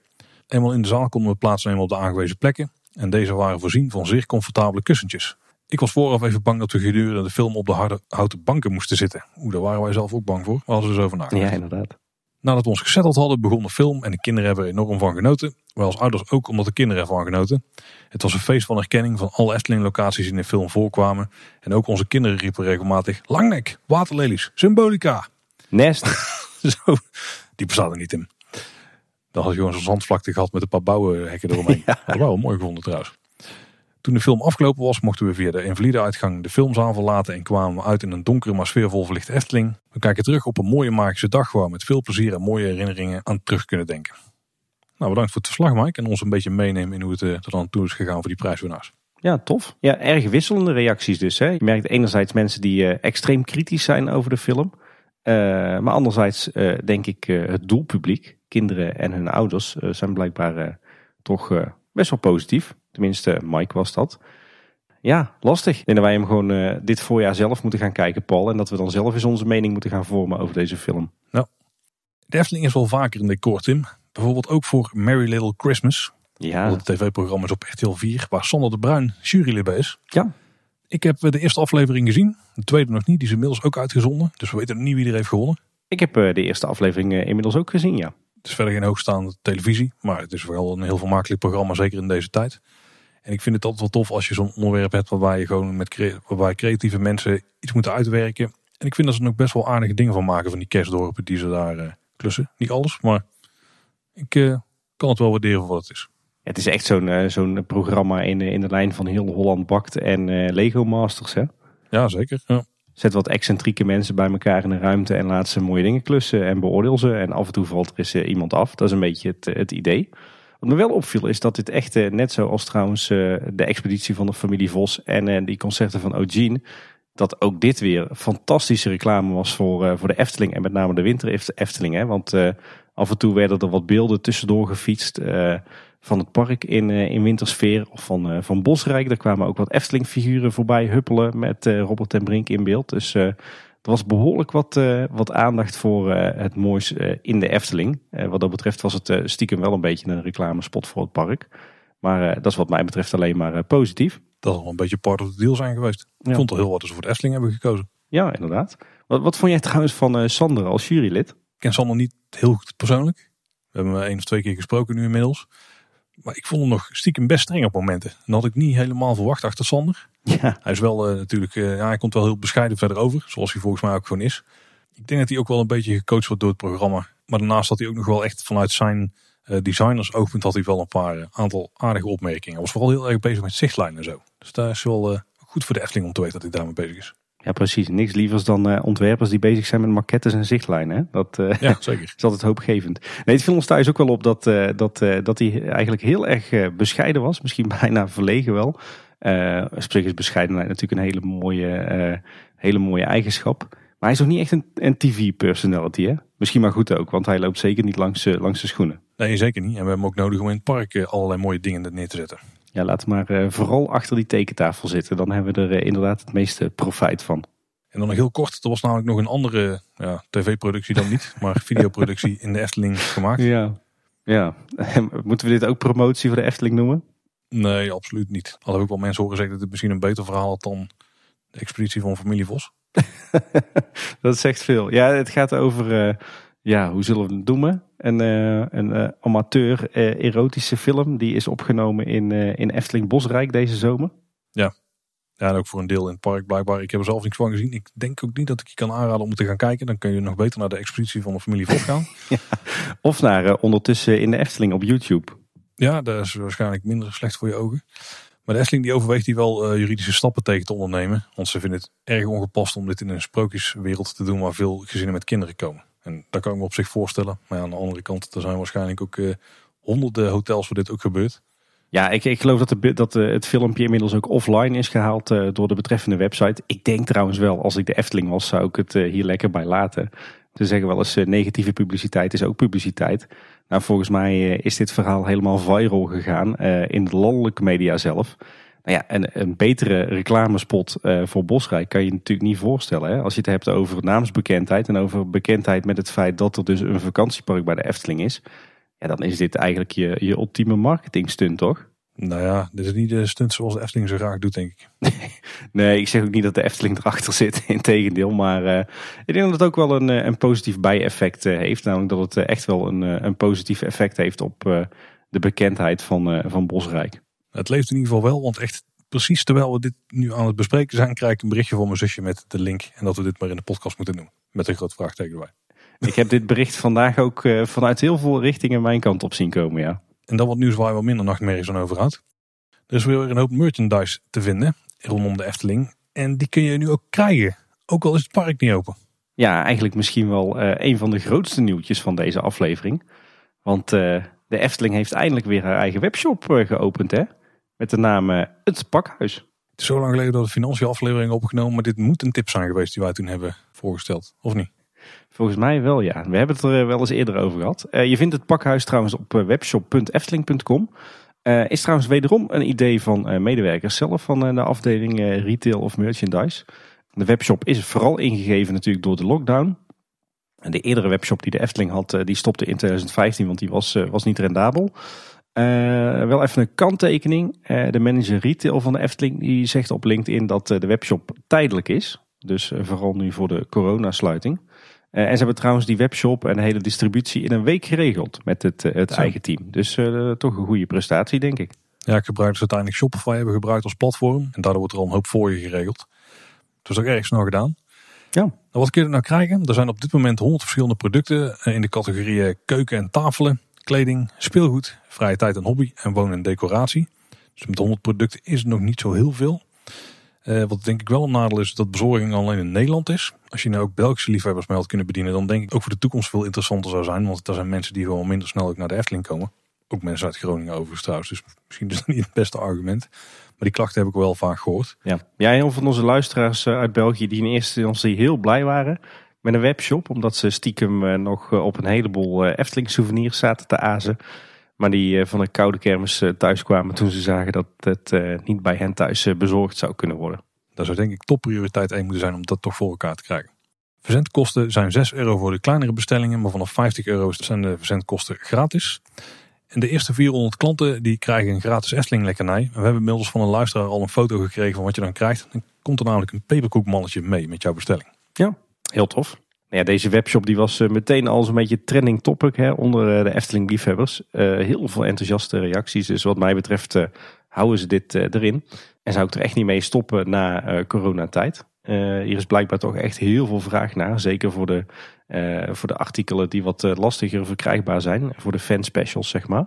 Eenmaal in de zaal konden we plaatsnemen op de aangewezen plekken. En deze waren voorzien van zeer comfortabele kussentjes. Ik was vooraf even bang dat we gedurende de film op de harde houten banken moesten zitten. Oeh, daar waren wij zelf ook bang voor. We hadden dus over nagedacht. Ja, inderdaad. Nadat we ons gezetteld hadden, begon de film en de kinderen hebben er enorm van genoten. Wij als ouders ook, omdat de kinderen ervan genoten. Het was een feest van herkenning van alle Efteling-locaties die in de film voorkwamen. En ook onze kinderen riepen regelmatig Langnek, waterlelies, symbolica. Nest. Zo, die bestaat er niet in. Dan had je gewoon zo'n zandvlakte gehad met een paar bouwenhekken eromheen. Dat was wel mooi gevonden trouwens. Toen de film afgelopen was, mochten we via de Invalide-uitgang de filmzaal verlaten en kwamen we uit in een donkere maar sfeervol verlichte Efteling. We kijken terug op een mooie magische dag waar we met veel plezier en mooie herinneringen aan terug kunnen denken. Nou, bedankt voor het verslag Mike en ons een beetje meenemen in hoe het eh, er dan toe is gegaan voor die prijswinnaars. Ja, tof. Ja, erg wisselende reacties dus. Hè. Je merkt enerzijds mensen die eh, extreem kritisch zijn over de film. maar anderzijds denk ik het doelpubliek, kinderen en hun ouders, zijn blijkbaar toch best wel positief. Tenminste, Mike was dat. Ja, lastig. Ik denk dat wij hem gewoon dit voorjaar zelf moeten gaan kijken, Paul. En dat we dan zelf eens onze mening moeten gaan vormen over deze film. Nou, de Efteling is wel vaker in decor, Tim. Bijvoorbeeld ook voor Merry Little Christmas. Ja. Dat tv-programma is op RTL 4, waar Sander de Bruin jurylid bij is. Ja. Ik heb de eerste aflevering gezien. De tweede nog niet. Die is inmiddels ook uitgezonden. Dus we weten niet wie er heeft gewonnen. Ik heb de eerste aflevering inmiddels ook gezien, ja. Het is verder geen hoogstaande televisie. Maar het is wel een heel vermakelijk programma, zeker in deze tijd. En ik vind het altijd wel tof als je zo'n onderwerp hebt waarbij je gewoon met waarbij creatieve mensen iets moeten uitwerken. En ik vind dat ze er ook best wel aardige dingen van maken van die kerstdorpen die ze daar uh, klussen. Niet alles, maar ik uh, kan het wel waarderen voor wat het is. Het is echt zo'n uh, zo'n programma in, in de lijn van heel Holland Bakt en Lego Masters, hè? Ja, zeker. Ja. Zet wat excentrieke mensen bij elkaar in een ruimte en laat ze mooie dingen klussen en beoordeel ze. En af en toe valt er eens iemand af. Dat is een beetje het, het idee. Wat me wel opviel is dat dit echt, net zoals trouwens de expeditie van de familie Vos en die concerten van Eugene, dat ook dit weer fantastische reclame was voor, voor de Efteling en met name de winter Efteling. Hè? Want af en toe werden er wat beelden tussendoor gefietst van het park in, in wintersfeer of van, van Bosrijk. Er kwamen ook wat Efteling figuren voorbij huppelen met Robert ten Brink in beeld. Dus er was behoorlijk wat, wat aandacht voor het moois in de Efteling. wat dat betreft was het stiekem wel een beetje een reclamespot voor het park. Maar dat is wat mij betreft alleen maar positief. Dat zal een beetje part of the deal zijn geweest. Ik vond het heel wat ze voor de Efteling hebben gekozen. Ja, inderdaad. Wat, wat vond jij trouwens van Sander als jurylid? Ik ken Sander niet heel goed persoonlijk. We hebben één of twee keer gesproken nu inmiddels. Maar ik vond hem nog stiekem best streng op momenten. En dat had ik niet helemaal verwacht achter Sander. Ja. Hij is wel uh, natuurlijk, uh, ja, hij komt wel heel bescheiden verder over. Zoals hij volgens mij ook gewoon is. Ik denk dat hij ook wel een beetje gecoacht wordt door het programma. Maar daarnaast had hij ook nog wel echt vanuit zijn uh, designers oogpunt had hij wel een paar aantal aardige opmerkingen. Hij was vooral heel erg bezig met zichtlijnen en zo. Dus daar is wel goed voor de Efteling om te weten dat hij daarmee bezig is. Ja, precies. Niks lievers dan uh, ontwerpers die bezig zijn met maquettes en zichtlijnen. Hè? Dat uh, ja, zeker. is altijd hoopgevend. Nee, het viel ons thuis ook wel op dat, uh, dat, dat hij eigenlijk heel erg bescheiden was. Misschien bijna verlegen wel. Sprich is bescheidenheid natuurlijk een hele mooie, hele mooie eigenschap. Maar hij is ook niet echt een, een TV-personality. hè? Misschien maar goed ook, want hij loopt zeker niet langs, langs de schoenen. Nee, zeker niet. En we hebben hem ook nodig om in het park allerlei mooie dingen neer te zetten. Ja, laten we maar uh, vooral achter die tekentafel zitten. Dan hebben we er uh, inderdaad het meeste profijt van. En dan nog heel kort, er was namelijk nog een andere ja, tv-productie dan niet, maar videoproductie in de Efteling gemaakt. Ja, ja. moeten we dit ook promotie voor de Efteling noemen? Nee, absoluut niet. Al heb ik wel mensen horen zeggen dat het misschien een beter verhaal had dan de expeditie van familie Vos. dat zegt veel. Ja, het gaat over, uh, ja, hoe zullen we het noemen? Een, uh, een uh, amateur erotische film die is opgenomen in, in Efteling Bosrijk deze zomer. Ja. ja, en ook voor een deel in het park blijkbaar. Ik heb er zelf niks van gezien. Ik denk ook niet dat ik je kan aanraden om te gaan kijken. Dan kun je nog beter naar de expeditie van de familie Vos gaan. ja. Of naar ondertussen in de Efteling op YouTube. Ja, dat is waarschijnlijk minder slecht voor je ogen. Maar de Efteling die overweegt hier wel uh, juridische stappen tegen te ondernemen. Want ze vinden het erg ongepast om dit in een sprookjeswereld te doen waar veel gezinnen met kinderen komen. En dat kan ik me op zich voorstellen. Maar aan de andere kant, er zijn waarschijnlijk ook uh, honderden hotels waar dit ook gebeurt. Ja, ik, ik geloof dat, de, dat het filmpje inmiddels ook offline is gehaald uh, door de betreffende website. Ik denk trouwens wel, als ik de Efteling was, zou ik het hier lekker bij laten. Ze zeggen wel eens negatieve publiciteit is ook publiciteit. Nou, volgens mij is dit verhaal helemaal viral gegaan in de landelijke media zelf. Nou ja, een, een betere reclamespot uh, voor Bosrijk kan je, je natuurlijk niet voorstellen. Hè? Als je het hebt over naamsbekendheid en over bekendheid met het feit dat er dus een vakantiepark bij de Efteling is. Ja, dan is dit eigenlijk je, je ultieme marketing stunt, toch? Nou ja, dit is niet de stunt zoals de Efteling zo graag doet, denk ik. nee, ik zeg ook niet dat de Efteling erachter zit, in tegendeel. Maar uh, ik denk dat het ook wel een, een positief bijeffect uh, heeft. Namelijk dat het echt wel een, een positief effect heeft op de bekendheid van, van Bosrijk. Het leeft in ieder geval wel, want echt precies terwijl we dit nu aan het bespreken zijn, krijg ik een berichtje van mijn zusje met de link. En dat we dit maar in de podcast moeten doen. Met een groot vraagteken erbij. Ik heb dit bericht vandaag ook uh, vanuit heel veel richtingen mijn kant op zien komen, ja. En dan wat nieuws waar je wel minder nachtmerries aan over had. Er is weer een hoop merchandise te vinden rondom de Efteling. En die kun je nu ook krijgen, ook al is het park niet open. Ja, eigenlijk misschien wel uh, een van de grootste nieuwtjes van deze aflevering. Want uh, de Efteling heeft eindelijk weer haar eigen webshop geopend, hè? Met de naam Het Pakhuis. Het is zo lang geleden dat de financiële aflevering opgenomen, maar dit moet een tip zijn geweest die wij toen hebben voorgesteld, of niet? Volgens mij wel, ja. We hebben het er wel eens eerder over gehad. je vindt het pakhuis trouwens op webshop.efteling.com. is trouwens wederom een idee van medewerkers zelf van de afdeling retail of merchandise. De webshop is vooral ingegeven natuurlijk door de lockdown. En de eerdere webshop die de Efteling had, die stopte in 2015, want die was, was niet rendabel. Uh, wel even een kanttekening. Uh, de manager retail van de Efteling die zegt op LinkedIn dat uh, de webshop tijdelijk is. Dus vooral nu voor de coronasluiting. en ze hebben trouwens die webshop en de hele distributie in een week geregeld met het, het eigen team. Dus toch een goede prestatie denk ik. Ja, ik gebruik dus uiteindelijk Shopify hebben gebruikt als platform. En daardoor wordt er al een hoop voor je geregeld. Dus ook erg snel gedaan. Ja. Wat kun je er nou krijgen? Er zijn op dit moment 100 verschillende producten in de categorieën keuken en tafelen kleding, speelgoed, vrije tijd en hobby en wonen en decoratie. Dus met 100 producten is het nog niet zo heel veel. Uh, wat denk ik wel een nadeel is dat bezorging alleen in Nederland is. Als je nou ook Belgische liefhebbers mee had kunnen bedienen, dan denk ik ook voor de toekomst veel interessanter zou zijn. Want er zijn mensen die gewoon minder snel ook naar de Efteling komen. Ook mensen uit Groningen overigens trouwens. Dus misschien is dat niet het beste argument. Maar die klachten heb ik wel vaak gehoord. Ja, ja heel van onze luisteraars eh, uit België die in eerste instantie heel blij waren met een webshop. Omdat ze stiekem eh, nog eh, op een heleboel eh, Efteling souvenirs zaten te azen. Maar die van een koude kermis thuis kwamen toen ze zagen dat het niet bij hen thuis bezorgd zou kunnen worden. Dat zou denk ik topprioriteit 1 moeten zijn om dat toch voor elkaar te krijgen. Verzendkosten zijn 6 euro voor de kleinere bestellingen, maar vanaf 50 euro zijn de verzendkosten gratis. En de eerste 400 klanten die krijgen een gratis Efteling lekkernij. We hebben inmiddels van een luisteraar al een foto gekregen van wat je dan krijgt. Dan komt er namelijk een peperkoekmannetje mee met jouw bestelling. Ja, Heel tof. Ja, deze webshop die was eh, meteen al een beetje trending topic hè, onder eh, de Efteling liefhebbers. Uh, heel veel enthousiaste reacties. Dus wat mij betreft houden ze dit erin. En zou ik er echt niet mee stoppen na coronatijd. hier is blijkbaar toch echt heel veel vraag naar. Zeker voor de, voor de artikelen die wat lastiger verkrijgbaar zijn. Voor de fanspecials zeg maar.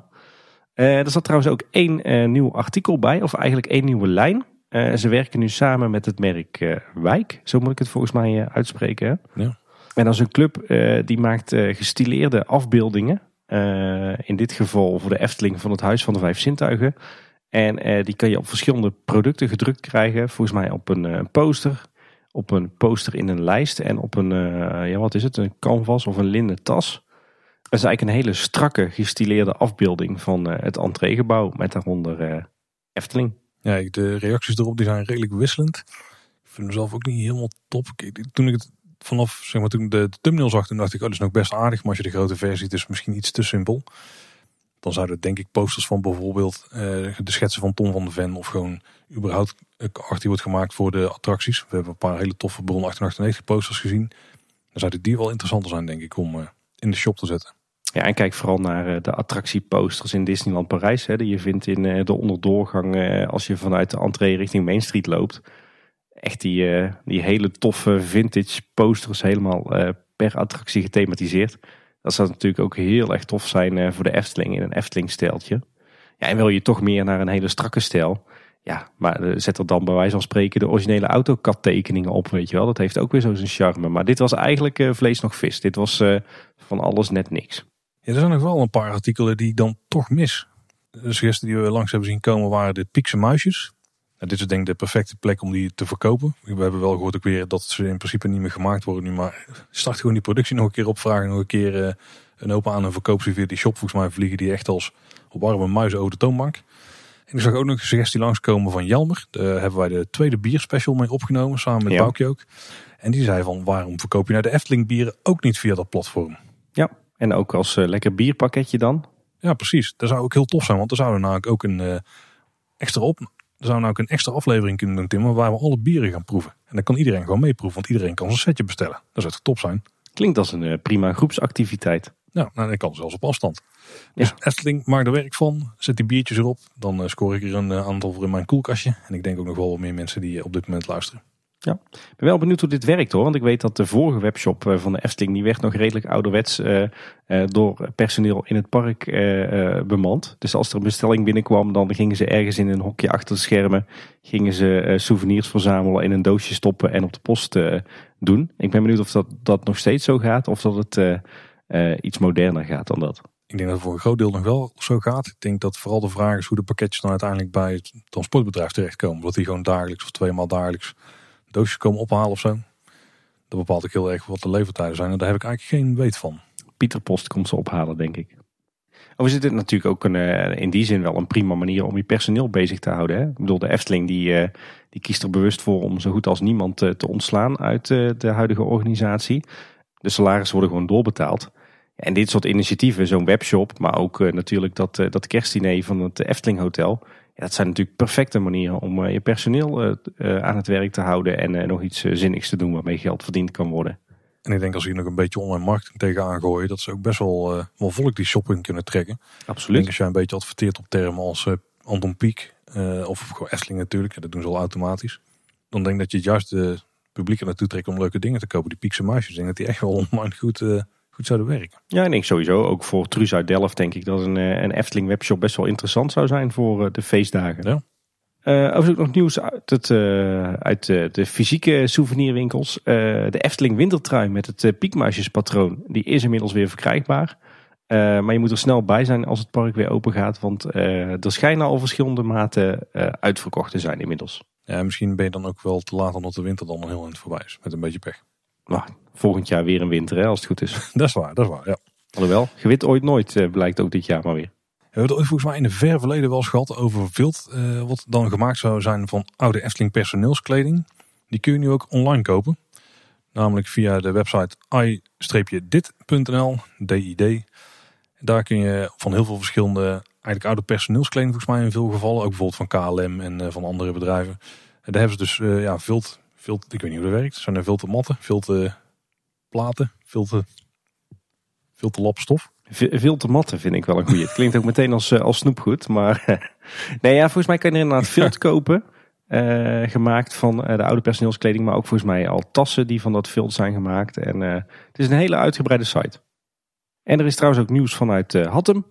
er zat trouwens ook één nieuw artikel bij. Of eigenlijk één nieuwe lijn. Ze werken nu samen met het merk Wijk. Zo moet ik het volgens mij uitspreken. Ja. En dat is een club die maakt gestileerde afbeeldingen. In dit geval voor de Efteling van het Huis van de Vijf Zintuigen. En die kan je op verschillende producten gedrukt krijgen. Volgens mij op een poster, op een poster in een lijst en op een, ja wat is het, een canvas of een linnen tas. Dat is eigenlijk een hele strakke gestileerde afbeelding van het entreegebouw met daaronder Efteling. Ja, de reacties erop die zijn redelijk wisselend. Ik vind hem zelf ook niet helemaal top. Toen ik het vanaf zeg maar, toen de, thumbnail zag, toen dacht ik, oh, dat is nog best aardig. Maar als je de grote versie ziet, is misschien iets te simpel. Dan zouden denk ik posters van bijvoorbeeld uh, de schetsen van Tom van de Ven of gewoon überhaupt art die wordt gemaakt voor de attracties. We hebben een paar hele toffe Bron 1898 posters gezien. Dan zouden die wel interessanter zijn denk ik om uh, in de shop te zetten. Ja, en kijk vooral naar uh, de attractieposters in Disneyland Parijs. Hè, die je vindt in de onderdoorgang als je vanuit de entree richting Main Street loopt echt die, die hele toffe vintage posters helemaal per attractie gethematiseerd. Dat zou natuurlijk ook heel erg tof zijn voor de Efteling in een Efteling stijltje. Ja, en wil je toch meer naar een hele strakke stijl. Ja, maar zet er dan bij wijze van spreken de originele AutoCAD tekeningen op, weet je wel. Dat heeft ook weer zo zijn charme. Maar dit was eigenlijk vlees nog vis. Dit was van alles net niks. Ja, er zijn nog wel een paar artikelen die dan toch mis. De suggestie die we langs hebben zien komen waren de Piekse muisjes. Nou, dit is denk ik de perfecte plek om die te verkopen. We hebben wel gehoord ook weer dat ze in principe niet meer gemaakt worden nu. Maar start gewoon die productie nog een keer opvragen. Nog een keer uh, een open aan en verkoop ze via die shop. Volgens mij vliegen die echt als op warme muizen over de toonbank. En ik zag ook nog een suggestie langskomen van Jelmer. Daar hebben wij de tweede bierspecial mee opgenomen. Samen met ja. ook. En die zei van waarom verkoop je nou de Efteling bieren ook niet via dat platform? Ja, en ook als uh, lekker bierpakketje dan? Ja, precies. Dat zou ook heel tof zijn. Want er zouden namelijk ook een uh, extra op, nou ook een extra aflevering kunnen doen, Tim, waar we alle bieren gaan proeven. En dan kan iedereen gewoon meeproeven, want iedereen kan zijn setje bestellen. Dat zou toch top zijn? Klinkt als een uh, prima groepsactiviteit. Ja, nou, dat kan zelfs op afstand. Dus ja. Efteling, maak er werk van. Zet die biertjes erop. Dan uh, scoor ik er een uh, aantal voor in mijn koelkastje. En ik denk ook nog wel wat meer mensen die op dit moment luisteren. Ja, ik ben wel benieuwd hoe dit werkt hoor. Want ik weet dat de vorige webshop eh, van de Efteling, die werd nog redelijk ouderwets uh, uh, door personeel in het park uh, bemand. Dus als er een bestelling binnenkwam, dan gingen ze ergens in een hokje achter de schermen, gingen ze souvenirs verzamelen, in een doosje stoppen en op de post doen. Ik ben benieuwd of dat, dat nog steeds zo gaat, of dat het iets moderner gaat dan dat. Ik denk dat het voor een groot deel nog wel zo gaat. Ik denk dat vooral de vraag is hoe de pakketjes dan uiteindelijk bij het transportbedrijf terechtkomen. Dat die gewoon dagelijks of tweemaal dagelijks doosjes komen ophalen of zo. Dat bepaalt ook heel erg wat de levertijden zijn. En daar heb ik eigenlijk geen weet van. Pieter Post komt ze ophalen, denk ik. Overigens is dit natuurlijk ook een, eh, in die zin wel een prima manier om je personeel bezig te houden. Hè? Ik bedoel, de Efteling die, eh, die kiest er bewust voor om zo goed als niemand te, te ontslaan uit eh, de huidige organisatie. De salarissen worden gewoon doorbetaald. En dit soort initiatieven, zo'n webshop, maar ook natuurlijk dat, dat kerstdiner van het Efteling Hotel. Ja, dat zijn natuurlijk perfecte manieren om je personeel aan het werk te houden en nog iets zinnigs te doen waarmee geld verdiend kan worden. En ik denk als hier nog een beetje online marketing tegenaan gooien, dat ze ook best wel, uh, wel volk die shopping kunnen trekken. Absoluut. Ik denk als jij een beetje adverteert op termen als uh, Anton Pieck uh, of gewoon Efteling natuurlijk, dat doen ze al automatisch. Dan denk ik dat je het juist de publiek er naartoe trekt om leuke dingen te kopen. Die Piekse muisjes, denk dat die echt wel online goed, goed zouden werken. Ja, ik denk sowieso ook voor Truus uit Delft denk ik dat een, een Efteling webshop best wel interessant zou zijn voor de feestdagen. Ja. Uh, overigens ook nog nieuws uit, het, uh, uit uh, de fysieke souvenirwinkels. de Efteling wintertrui met het piekmuisjespatroon. Die is inmiddels weer verkrijgbaar. maar je moet er snel bij zijn als het park weer open gaat. Want er schijnen al verschillende maten uitverkocht te zijn inmiddels. Ja, misschien ben je dan ook wel te laat omdat de winter dan heel eind voorbij is. Met een beetje pech. Nou, volgend jaar weer een winter hè, als het goed is. dat is waar, dat is waar, ja. Alhoewel, gewit ooit nooit blijkt ook dit jaar maar weer. We hebben het ooit volgens mij in het ver verleden wel eens gehad over vilt. Uh, wat dan gemaakt zou zijn van oude Efteling personeelskleding. Die kun je nu ook online kopen. Namelijk via de website i-dit.nl, DID. Daar kun je van heel veel verschillende, eigenlijk oude personeelskleding volgens mij in veel gevallen. Ook bijvoorbeeld van KLM en uh, van andere bedrijven. En daar hebben ze dus uh, ja, vilt, vilt, ik weet niet hoe dat werkt. Zijn er vilte matten, vilte platen, vilte, vilte lapstof. Veel te matten vind ik wel een goede. Het klinkt ook meteen als, eh, als snoepgoed. Maar nee, ja, volgens mij kan je er inderdaad vilt kopen. Uh, gemaakt van uh, de oude personeelskleding. Maar ook volgens mij al tassen die van dat vilt zijn gemaakt. En uh, het is een hele uitgebreide site. En er is trouwens ook nieuws vanuit Hattem.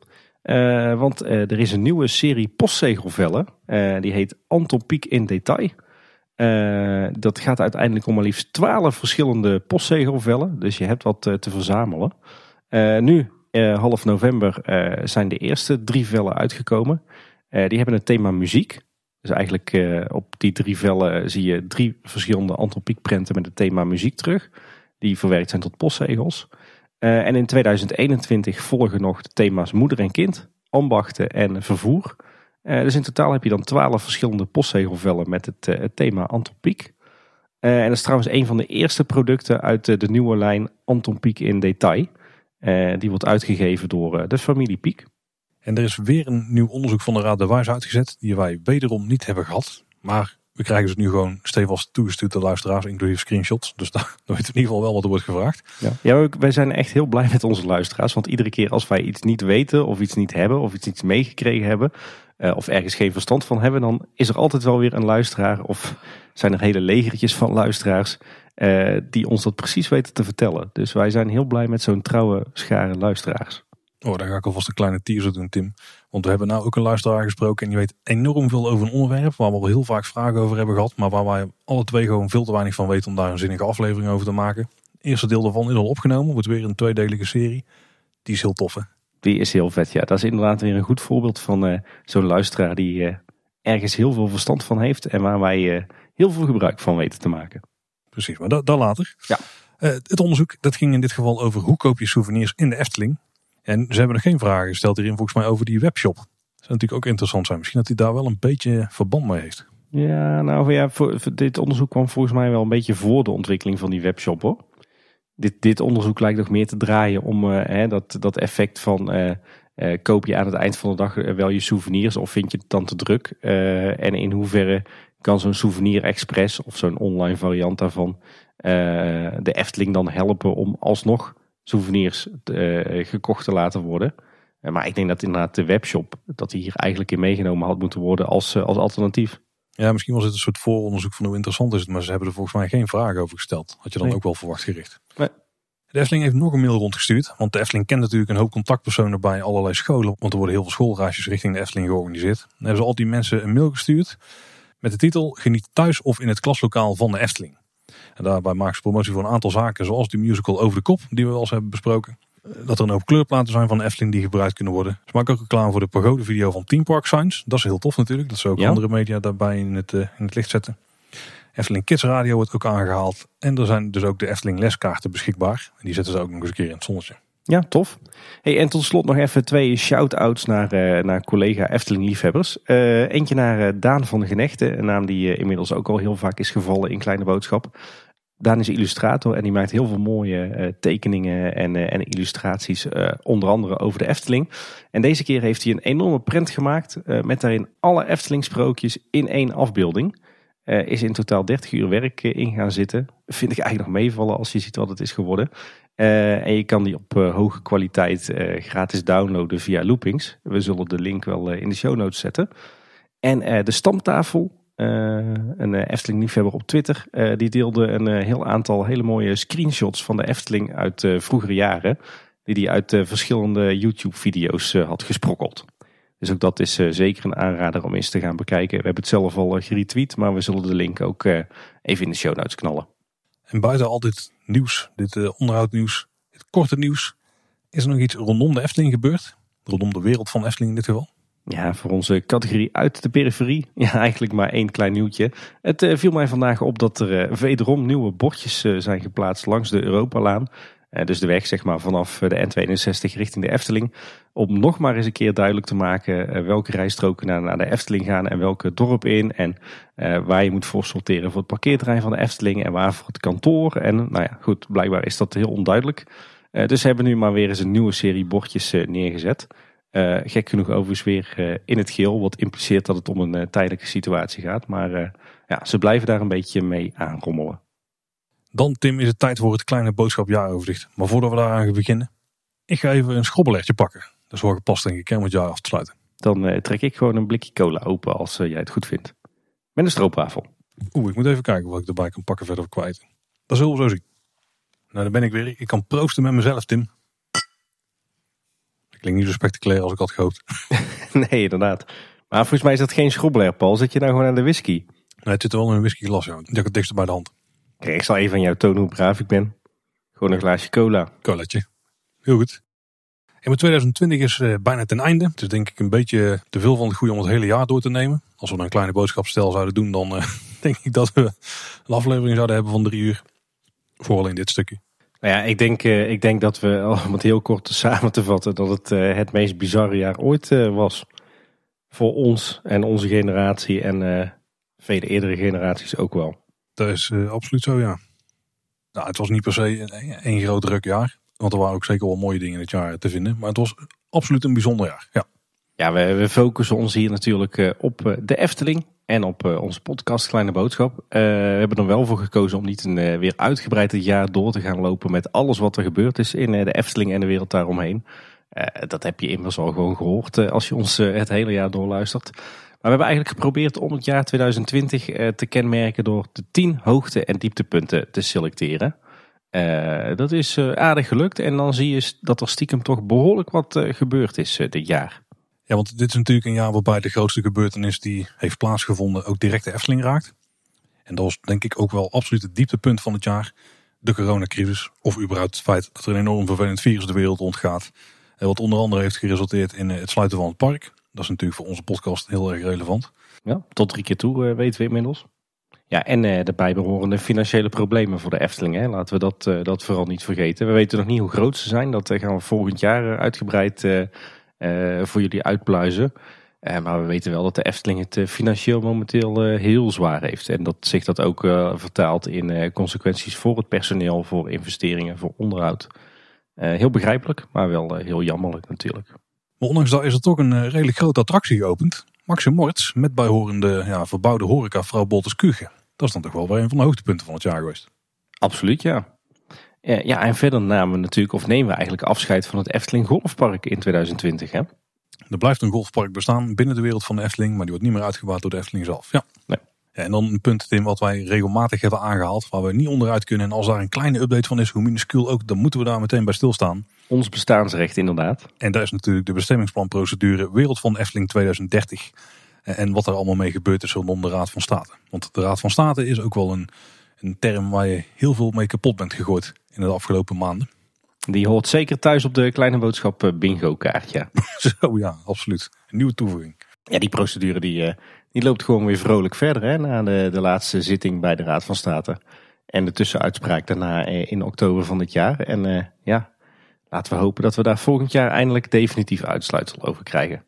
want er is een nieuwe serie postzegelvellen. die heet Anton Pieck in detail. Dat gaat uiteindelijk om maar liefst 12 verschillende postzegelvellen. Dus je hebt wat te verzamelen. nu uh, half november zijn de eerste drie vellen uitgekomen. Die hebben het thema muziek. Dus eigenlijk op die drie vellen zie je drie verschillende antropiekprenten met het thema muziek terug. Die verwerkt zijn tot postzegels. en in 2021 volgen nog de thema's moeder en kind, ambachten en vervoer. Dus in totaal heb je dan twaalf verschillende postzegelvellen met het, het thema antropiek. en dat is trouwens een van de eerste producten uit de nieuwe lijn Anton Pieck in detail. Die wordt uitgegeven door de familie Piek. En er is weer een nieuw onderzoek van de Raad de Wijs uitgezet, die wij wederom niet hebben gehad. Maar we krijgen ze nu gewoon stevast toegestuurd de luisteraars, inclusief screenshots. Dus daar weten we in ieder geval wel wat er wordt gevraagd. Ja, ja wij zijn echt heel blij met onze luisteraars. Want iedere keer als wij iets niet weten, of iets niet hebben, of iets niet meegekregen hebben, of ergens geen verstand van hebben, dan is er altijd wel weer een luisteraar. Of zijn er hele legertjes van luisteraars uh, die ons dat precies weten te vertellen. Dus wij zijn heel blij met zo'n trouwe schare luisteraars. Oh, daar ga ik alvast een kleine teaser doen, Tim. Want we hebben nou ook een luisteraar gesproken en die weet enorm veel over een onderwerp waar we al heel vaak vragen over hebben gehad, maar waar wij alle twee gewoon veel te weinig van weten om daar een zinnige aflevering over te maken. Het eerste deel daarvan is al opgenomen, wordt weer een tweedelige serie. Die is heel tof, hè? Die is heel vet, ja. Dat is inderdaad weer een goed voorbeeld van uh, zo'n luisteraar die uh, ergens heel veel verstand van heeft en waar wij uh, heel veel gebruik van weten te maken. Precies, maar dat, dat later. Ja. Het onderzoek dat ging in dit geval over hoe koop je souvenirs in de Efteling. En ze hebben nog geen vragen gesteld hierin volgens mij over die webshop. Dat zou natuurlijk ook interessant zijn. Misschien dat hij daar wel een beetje verband mee heeft. Ja, nou ja, voor, voor dit onderzoek kwam volgens mij wel een beetje voor de ontwikkeling van die webshop hoor. Dit, dit onderzoek lijkt nog meer te draaien om uh, hè, dat, dat effect van uh, uh, koop je aan het eind van de dag wel je souvenirs of vind je het dan te druk? en in hoeverre kan zo'n Souvenir Express of zo'n online variant daarvan de Efteling dan helpen om alsnog souvenirs gekocht te laten worden. Maar ik denk dat inderdaad de webshop, dat die hier eigenlijk in meegenomen had moeten worden als, als alternatief. Ja, misschien was het een soort vooronderzoek van hoe interessant is het, maar ze hebben er volgens mij geen vragen over gesteld. Had je dan ook wel verwacht gericht. Nee. De Efteling heeft nog een mail rondgestuurd, want de Efteling kent natuurlijk een hoop contactpersonen bij allerlei scholen, want er worden heel veel schoolreisjes richting de Efteling georganiseerd. Dan hebben ze al die mensen een mail gestuurd met de titel Geniet thuis of in het klaslokaal van de Efteling. En daarbij maken ze promotie voor een aantal zaken, zoals die musical Over de Kop, die we wel eens hebben besproken. Eh, dat er een hoop kleurplaten zijn van de Efteling die gebruikt kunnen worden. Ze maken ook reclame voor de pagode video van Team Park Signs. Dat is heel tof natuurlijk, dat ze ook andere media daarbij in het, uh, in het licht zetten. Efteling Kids Radio wordt ook aangehaald. En er zijn dus ook de Efteling leskaarten beschikbaar. En die zetten ze ook nog eens een keer in het zonnetje. Ja, tof. Hey, en tot slot nog even twee shout-outs naar, uh, naar collega Efteling-liefhebbers. Uh, eentje naar uh, Daan van de Genechten, een naam die inmiddels ook al heel vaak is gevallen in Kleine Boodschap. Daan is illustrator en die maakt heel veel mooie tekeningen en, en illustraties, onder andere over de Efteling. En deze keer heeft hij een enorme print gemaakt met daarin alle Efteling-sprookjes in één afbeelding. is in totaal 30 uur werk in gaan zitten. Vind ik eigenlijk nog meevallen als je ziet wat het is geworden. En je kan die op hoge kwaliteit gratis downloaden via Loopings. We zullen de link wel in de show notes zetten. En de stamtafel, een Efteling liefhebber op Twitter, die deelde een heel aantal hele mooie screenshots van de Efteling uit vroegere jaren. Die hij uit verschillende YouTube video's had gesprokkeld. Dus ook dat is zeker een aanrader om eens te gaan bekijken. We hebben het zelf al geretweet, maar we zullen de link ook even in de show notes knallen. En buiten al dit nieuws, dit onderhoudnieuws, dit korte nieuws, is er nog iets rondom de Efteling gebeurd? Rondom de wereld van Efteling in dit geval? Ja, voor onze categorie uit de periferie. Ja, eigenlijk maar één klein nieuwtje. Het uh, viel mij vandaag op dat er uh, wederom nieuwe bordjes zijn geplaatst langs de Europalaan. Eh, dus de weg zeg maar, vanaf eh, de N62 richting de Efteling. Om nog maar eens een keer duidelijk te maken eh, welke rijstroken naar, naar de Efteling gaan en welke dorp in. En waar je moet voor sorteren voor het parkeerterrein van de Efteling en waar voor het kantoor. En nou ja, goed, blijkbaar is dat heel onduidelijk. dus hebben nu maar weer eens een nieuwe serie bordjes neergezet. Gek genoeg overigens weer in het geel, wat impliceert dat het om een tijdelijke situatie gaat. Maar ja, ze blijven daar een beetje mee aanrommelen. Dan Tim is het tijd voor het kleine boodschap jaaroverzicht. Maar voordat we daaraan beginnen, ik ga even een schrobbelertje pakken. Dat is wel gepast denk ik om het jaar af te sluiten. Dan trek ik gewoon een blikje cola open als jij het goed vindt. Met een stroopwafel. Oeh, ik moet even kijken wat ik erbij kan pakken verder of kwijt. Dat zullen we zo zien. Nou, dan ben ik weer. Ik kan proosten met mezelf, Tim. Klinkt niet zo spectaculair als ik had gehoopt. nee, inderdaad. Maar volgens mij is dat geen schrobbeler, Paul. Zit je nou gewoon aan de whisky? Nee, het zit wel in een whiskyglas, ja. Ik heb het dichtst bij de hand. Kijk, ik zal even aan jou tonen hoe braaf ik ben. Gewoon een glaasje cola. Colaatje. Heel goed. En 2020 is uh, bijna ten einde. Het is denk ik een beetje te veel van het goede om het hele jaar door te nemen. Als we dan een kleine boodschapstel zouden doen, dan uh, denk ik dat we een aflevering zouden hebben van drie uur. Vooral in dit stukje. Nou ja, ik denk, uh, ik denk dat we, om het heel kort samen te vatten, dat het het meest bizarre jaar ooit was. Voor ons en onze generatie en vele eerdere generaties ook wel. Dat is uh, absoluut zo, ja. Nou, het was niet per se een, groot druk jaar. Want er waren ook zeker wel mooie dingen in het jaar te vinden. Maar het was absoluut een bijzonder jaar, ja. Ja, we, we focussen ons hier natuurlijk op de Efteling en op uh, onze podcast Kleine Boodschap. we hebben er wel voor gekozen om niet een weer uitgebreid het jaar door te gaan lopen met alles wat er gebeurd is in de Efteling en de wereld daaromheen. dat heb je immers al gewoon gehoord als je ons het hele jaar doorluistert we hebben eigenlijk geprobeerd om het jaar 2020 eh, te kenmerken door de 10 hoogte- en dieptepunten te selecteren. Uh, dat is uh, aardig gelukt en dan zie je dat er stiekem toch behoorlijk wat uh, gebeurd is dit jaar. Ja, want dit is natuurlijk een jaar waarbij de grootste gebeurtenis die heeft plaatsgevonden ook direct de Efteling raakt. En dat was denk ik ook wel absoluut het dieptepunt van het jaar. De coronacrisis of überhaupt het feit dat er een enorm vervelend virus de wereld rondgaat. Wat onder andere heeft geresulteerd in het sluiten van het park. Dat is natuurlijk voor onze podcast heel erg relevant. Ja, tot drie keer toe uh, weten we inmiddels. Ja, en de bijbehorende financiële problemen voor de Efteling. Hè. Laten we dat, dat vooral niet vergeten. We weten nog niet hoe groot ze zijn. Dat gaan we volgend jaar uitgebreid voor jullie uitpluizen. maar we weten wel dat de Efteling het financieel momenteel heel zwaar heeft. En dat zich dat ook vertaalt in consequenties voor het personeel, voor investeringen, voor onderhoud. heel begrijpelijk, maar wel heel jammerlijk natuurlijk. Maar ondanks dat is er toch een eh, redelijk grote attractie geopend. Maxi Morts met bijhorende ja, verbouwde horeca vrouw Bolters Kuchen. Dat is dan toch wel weer een van de hoogtepunten van het jaar geweest. Absoluut, ja. Ja, en verder namen we natuurlijk, of nemen we eigenlijk afscheid van het Efteling Golfpark in 2020. Hè? Er blijft een golfpark bestaan binnen de wereld van de Efteling, maar die wordt niet meer uitgebouwd door de Efteling zelf. Ja. Nee. Ja, en dan een punt, Tim, wat wij regelmatig hebben aangehaald, waar we niet onderuit kunnen. En als daar een kleine update van is, hoe minuscuul ook, dan moeten we daar meteen bij stilstaan. Ons bestaansrecht, inderdaad. En daar is natuurlijk de bestemmingsplanprocedure Wereld van Efteling 2030. En wat er allemaal mee gebeurd is rondom de Raad van State. Want de Raad van State is ook wel een, een term waar je heel veel mee kapot bent gegooid in de afgelopen maanden. Die hoort zeker thuis op de kleine boodschap bingo kaartje. Zo ja, absoluut. Een nieuwe toevoeging. Ja, die procedure die, eh, Die loopt gewoon weer vrolijk verder hè, na de, de laatste zitting bij de Raad van State. En de tussenuitspraak daarna in oktober van dit jaar. En ja, laten we hopen dat we daar volgend jaar eindelijk definitief uitsluitsel over krijgen.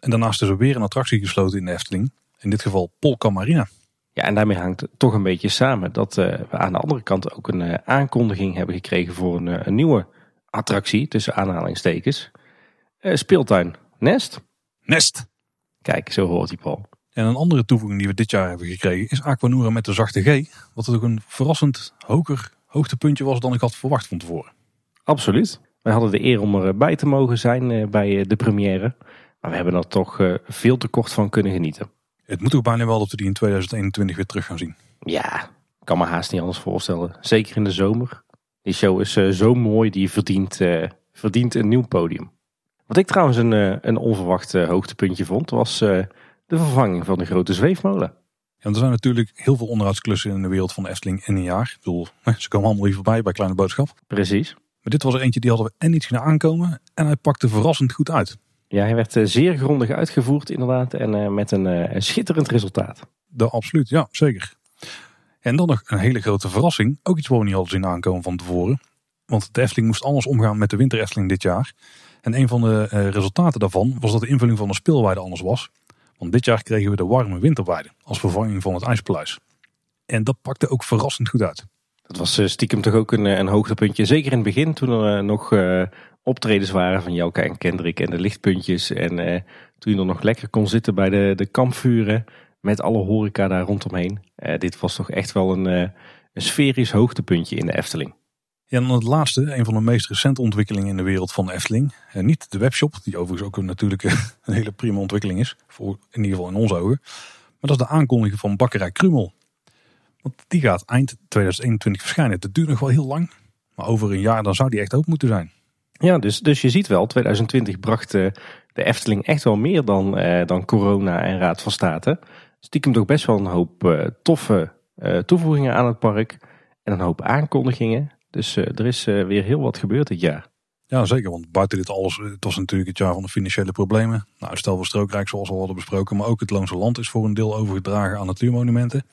En daarnaast is er weer een attractie gesloten in de Efteling. In dit geval Polka Marina. Ja, en daarmee hangt het toch een beetje samen dat we aan de andere kant ook een aankondiging hebben gekregen voor een, een nieuwe attractie, tussen aanhalingstekens. speeltuin Nest. Nest. Kijk, zo hoort hij Paul. En een andere toevoeging die we dit jaar hebben gekregen is Aquanura met de zachte G. Wat ook een verrassend hoger hoogtepuntje was dan ik had verwacht van tevoren. Absoluut. Wij hadden de eer om erbij te mogen zijn eh, bij eh, de première. Maar we hebben er toch eh, veel te kort van kunnen genieten. Het moet ook bijna wel dat we die in 2021 weer terug gaan zien. Ja, ik kan me haast niet anders voorstellen. Zeker in de zomer. Die show is zo mooi, die verdient, verdient een nieuw podium. Wat ik trouwens een, een onverwacht hoogtepuntje vond, was de vervanging van de grote zweefmolen. Ja, er zijn natuurlijk heel veel onderhoudsklussen in de wereld van de Efteling in een jaar. Ik bedoel, ze komen allemaal hier voorbij bij Kleine Boodschap. Precies. Maar dit was er eentje die hadden we en niet zien aankomen en hij pakte verrassend goed uit. Ja, hij werd eh, zeer grondig uitgevoerd inderdaad en eh, met een, eh, een schitterend resultaat. De, absoluut, ja zeker. En dan nog een hele grote verrassing. Ook iets wat we niet hadden zien aankomen van tevoren. Want de Efteling moest anders omgaan met de winter Efteling dit jaar. En een van de resultaten daarvan was dat de invulling van de speelweide anders was. Want dit jaar kregen we de warme winterweide als vervanging van het IJspaleis. En dat pakte ook verrassend goed uit. Dat was eh, stiekem toch ook een, eh, een hoogtepuntje. Zeker in het begin toen er eh, nog optredens waren van Jouke en Kendrick en de lichtpuntjes. En toen je er nog lekker kon zitten bij de, de kampvuren met alle horeca daar rondomheen. dit was toch echt wel een, een sferisch hoogtepuntje in de Efteling. Ja, en dan het laatste, een van de meest recente ontwikkelingen in de wereld van de Efteling. En niet de webshop, die overigens ook natuurlijk een hele prima ontwikkeling is. Voor, in ieder geval in onze ogen. Maar dat is de aankondiging van Bakkerij Krumel. Want die gaat eind 2021 verschijnen. Het duurt nog wel heel lang. Maar over een jaar dan zou die echt open moeten zijn. Ja, dus, dus je ziet wel, 2020 bracht uh, de Efteling echt wel meer dan, uh, dan corona en Raad van State. Stiekem toch best wel een hoop uh, toffe toevoegingen aan het park. En een hoop aankondigingen. Dus er is weer heel wat gebeurd dit jaar. Ja, zeker. Want buiten dit alles, het was natuurlijk het jaar van de financiële problemen. Nou, uitstel van strookrijk zoals we al hadden besproken. Maar ook het Loonse Land is voor een deel overgedragen aan natuurmonumenten.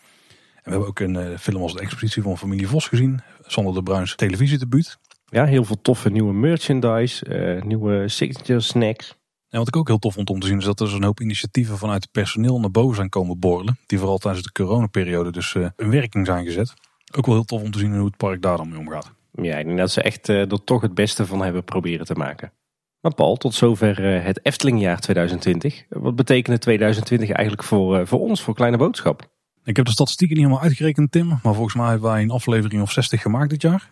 We hebben ook een uh, film als de expositie van familie Vos gezien. Zonder de Bruins televisiedebuut. Ja, heel veel toffe nieuwe merchandise, uh, nieuwe signature snacks. En wat ik ook heel tof vond om te zien is dat er een hoop initiatieven vanuit het personeel naar boven zijn komen borrelen. Die vooral tijdens de coronaperiode dus uh, in werking zijn gezet. Ook wel heel tof om te zien hoe het park daar dan mee omgaat. Ja, ik denk dat ze echt er toch het beste van hebben proberen te maken. Maar Paul, tot zover het Eftelingjaar 2020. Wat betekent 2020 eigenlijk voor, voor ons, voor Kleine Boodschap? Ik heb de statistieken niet helemaal uitgerekend, Tim. Maar volgens mij hebben wij een aflevering of 60 gemaakt dit jaar.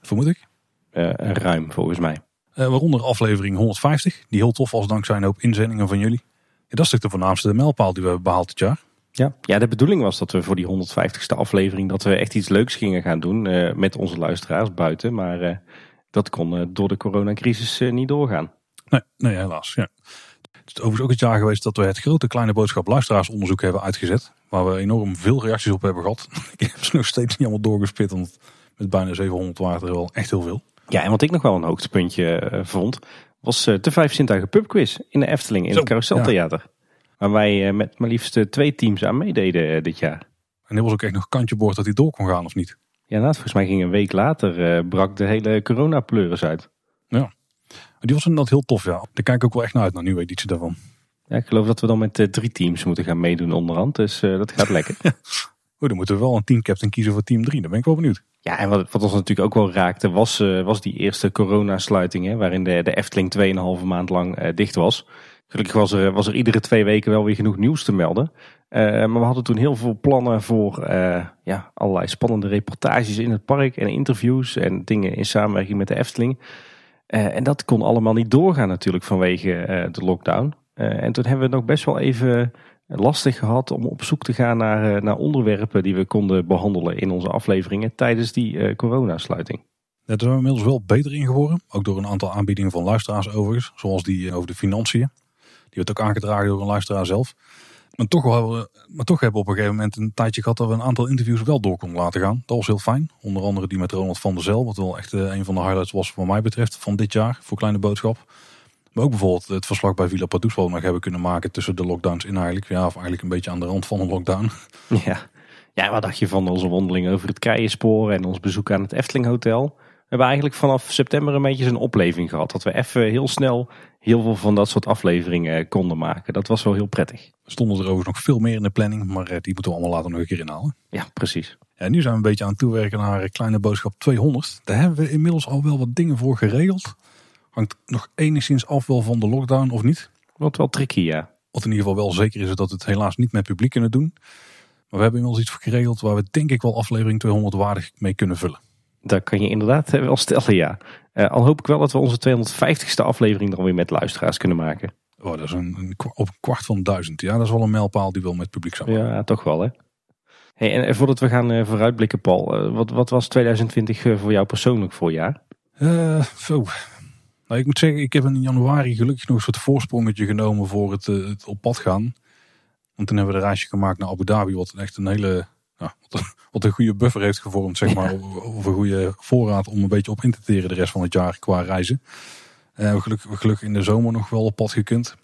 Vermoed ik. Uh, ruim, volgens mij. Uh, waaronder aflevering 150. Die heel tof was dankzij een hoop inzendingen van jullie. Ja, dat is de voornaamste mijlpaal die we hebben behaald dit jaar. Ja. ja, de bedoeling was dat we voor die 150ste aflevering... dat we echt iets leuks gingen gaan doen uh, met onze luisteraars buiten. Maar dat kon door de coronacrisis niet doorgaan. Nee, nee helaas. Ja. Het is overigens ook het jaar geweest dat we het grote kleine boodschap luisteraarsonderzoek hebben uitgezet. Waar we enorm veel reacties op hebben gehad. Ik heb ze nog steeds niet allemaal doorgespit. Want met bijna 700 waren er wel echt heel veel. Ja, en wat ik nog wel een hoogtepuntje uh, vond. Was uh, de Vijf Zintuigen pubquiz in de Efteling in Zo, het Carouseltheater. Ja. Waar wij uh, met maar liefst twee teams aan meededen dit jaar. En dit was ook echt nog kantje boord dat hij door kon gaan of niet? Ja, nou, volgens mij ging een week later brak de hele corona-pleuris uit. Ja, die was inderdaad heel tof, ja. Daar kijk ik ook wel echt naar uit, naar een nieuwe editie daarvan. Ja, ik geloof dat we dan met uh, drie teams moeten gaan meedoen onderhand. Dus uh, dat gaat lekker. ja. Oeh, dan moeten we wel een teamcaptain kiezen voor team 3. Dan ben ik wel benieuwd. Ja, en wat, wat ons natuurlijk ook wel raakte was, uh, was die eerste coronasluiting. Hè, waarin de, de Efteling 2,5 maand lang dicht was. Gelukkig was er, was er iedere twee weken wel weer genoeg nieuws te melden. maar we hadden toen heel veel plannen voor ja, allerlei spannende reportages in het park. En interviews en dingen in samenwerking met de Efteling. En dat kon allemaal niet doorgaan natuurlijk vanwege de lockdown. Uh, en toen hebben we het nog best wel even lastig gehad om op zoek te gaan naar, naar onderwerpen die we konden behandelen in onze afleveringen tijdens die coronasluiting. Daar zijn we inmiddels wel beter in geworden. Ook door een aantal aanbiedingen van luisteraars overigens. Zoals die over de financiën. Die werd ook aangedragen door een luisteraar zelf. Maar toch, we, maar toch hebben we op een gegeven moment een tijdje gehad dat we een aantal interviews wel door konden laten gaan. Dat was heel fijn. Onder andere die met Ronald van der Zel. Wat wel echt een van de highlights was wat mij betreft van dit jaar voor Kleine Boodschap. Maar ook bijvoorbeeld het verslag bij Villa Padus nog hebben kunnen maken tussen de lockdowns in eigenlijk. Ja, of eigenlijk een beetje aan de rand van een lockdown. Ja. ja, wat dacht je van onze wandeling over het Keienspoor en ons bezoek aan het Efteling Hotel? We hebben eigenlijk vanaf september een beetje een opleving gehad. Dat we even heel snel heel veel van dat soort afleveringen konden maken. Dat was wel heel prettig. Er stonden er overigens nog veel meer in de planning, maar eh, die moeten we allemaal later nog een keer inhalen. Ja, precies. Ja, nu zijn we een beetje aan het toewerken naar Kleine Boodschap 200. Daar hebben we inmiddels al wel wat dingen voor geregeld. Hangt nog enigszins af wel van de lockdown of niet. Wat wel tricky, ja. Wat in ieder geval wel zeker is dat we het helaas niet met publiek kunnen doen. Maar we hebben inmiddels iets geregeld waar we denk ik wel aflevering 200 waardig mee kunnen vullen. Dat kan je inderdaad eh, wel stellen, ja. Uh, al hoop ik wel dat we onze 250ste aflevering dan weer met luisteraars kunnen maken. Oh, dat is een, een, op een kwart van duizend. Ja, dat is wel een mijlpaal die wel met publiek zou Ja, toch wel hè. Hey, en eh, voordat we gaan vooruitblikken, Paul. wat, wat was 2020 voor jou persoonlijk voorjaar? zo. Nou, ik moet zeggen, ik heb in januari gelukkig nog een soort voorsprongetje genomen voor het, het op pad gaan. Want toen hebben we de reisje gemaakt naar Abu Dhabi, wat echt een hele wat, een goede buffer heeft gevormd, zeg maar. Of een goede voorraad om een beetje op in te teren de rest van het jaar qua reizen. Uh, gelukkig, gelukkig in de zomer nog wel op pad gekund.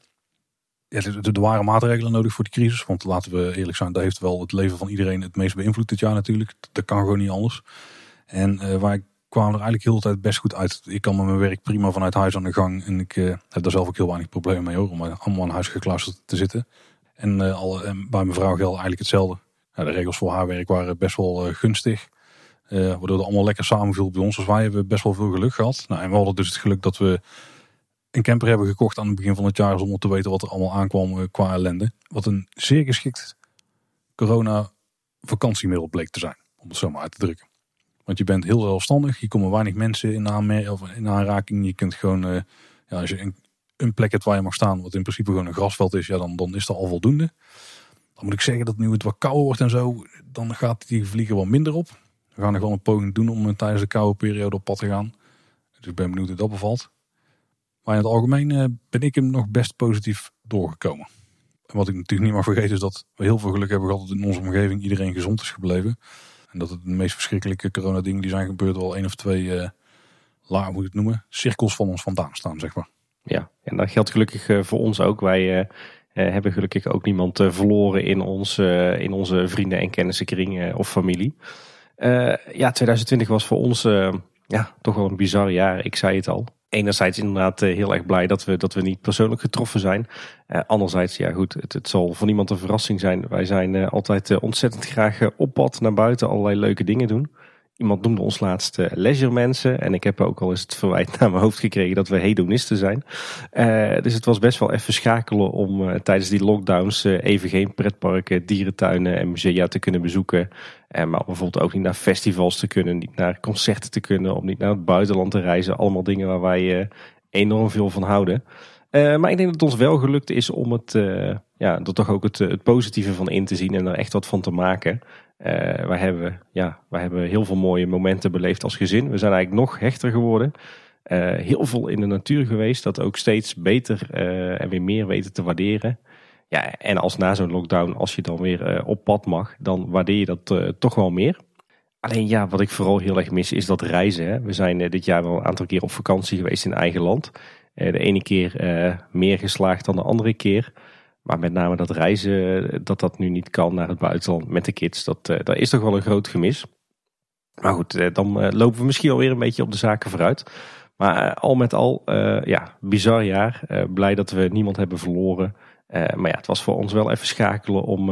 Ja, er, waren maatregelen nodig voor de crisis. Want laten we eerlijk zijn, dat heeft wel het leven van iedereen het meest beïnvloed dit jaar natuurlijk. Dat kan gewoon niet anders. En uh, wij kwamen er eigenlijk heel de tijd best goed uit. Ik kan met mijn werk prima vanuit huis aan de gang. En ik uh, heb daar zelf ook heel weinig problemen mee hoor. Om allemaal aan huis gekluisterd te zitten. En, alle, en bij mijn vrouw geldt eigenlijk hetzelfde de regels voor haar werk waren best wel eh, gunstig. Uh, waardoor het allemaal lekker samenviel bij ons. Dus wij hebben best wel veel geluk gehad. Nou, en we hadden dus het geluk dat we een camper hebben gekocht aan het begin van het jaar. Zonder te weten wat er allemaal aankwam eh, qua ellende. Wat een zeer geschikt corona vakantiemiddel bleek te zijn. Om het zo maar uit te drukken. Want je bent heel zelfstandig. Je komen weinig mensen in, aanmer of in aanraking. Je kunt gewoon, ja, als je een, een plek hebt waar je mag staan. Wat in principe gewoon een grasveld is. Ja, dan, dan is dat al voldoende. Dan moet ik zeggen dat nu het wat kouder wordt en zo, dan gaat die vliegen wel minder op. We gaan nog wel een poging doen om tijdens de koude periode op pad te gaan. Dus ik ben benieuwd hoe dat bevalt. Maar in het algemeen eh, ben ik hem nog best positief doorgekomen. En wat ik natuurlijk niet mag vergeten is dat we heel veel geluk hebben gehad dat in onze omgeving iedereen gezond is gebleven. En dat het de meest verschrikkelijke corona-dingen die zijn gebeurd wel één of twee, uh, moet ik het noemen, cirkels van ons vandaan staan, zeg maar. Ja, en dat geldt gelukkig eh, voor ons ook. Wij hebben gelukkig ook niemand uh, verloren in, ons, in onze vrienden- en kennissenkring of familie. ja, 2020 was voor ons ja, toch wel een bizar jaar. Ik zei het al. Enerzijds inderdaad heel erg blij dat we, dat we niet persoonlijk getroffen zijn. anderzijds, ja goed, het, het zal voor niemand een verrassing zijn. Wij zijn altijd ontzettend graag op pad naar buiten allerlei leuke dingen doen. Iemand noemde ons laatst uh, leisure mensen. En ik heb ook al eens het verwijt naar mijn hoofd gekregen dat we hedonisten zijn. Uh, dus het was best wel even schakelen om uh, tijdens die lockdowns even geen pretparken, dierentuinen en musea te kunnen bezoeken. maar bijvoorbeeld ook niet naar festivals te kunnen, niet naar concerten te kunnen, om niet naar het buitenland te reizen. Allemaal dingen waar wij enorm veel van houden. maar ik denk dat het ons wel gelukt is om het, ja, er toch ook het positieve van in te zien en er echt wat van te maken. Uh, wij, hebben, ja, wij hebben heel veel mooie momenten beleefd als gezin. We zijn eigenlijk nog hechter geworden. Uh, heel veel in de natuur geweest. Dat ook steeds beter uh, en weer meer weten te waarderen. Ja, en als na zo'n lockdown, als je dan weer op pad mag, dan waardeer je dat toch wel meer. Alleen ja, wat ik vooral heel erg mis is dat reizen. Hè. We zijn dit jaar wel een aantal keer op vakantie geweest in eigen land. de ene keer meer geslaagd dan de andere keer. Maar met name dat reizen, dat dat nu niet kan naar het buitenland met de kids, dat, uh, dat is toch wel een groot gemis. Maar goed, uh, dan lopen we misschien alweer een beetje op de zaken vooruit. Maar al met al, ja, bizar jaar. blij dat we niemand hebben verloren. maar ja, het was voor ons wel even schakelen om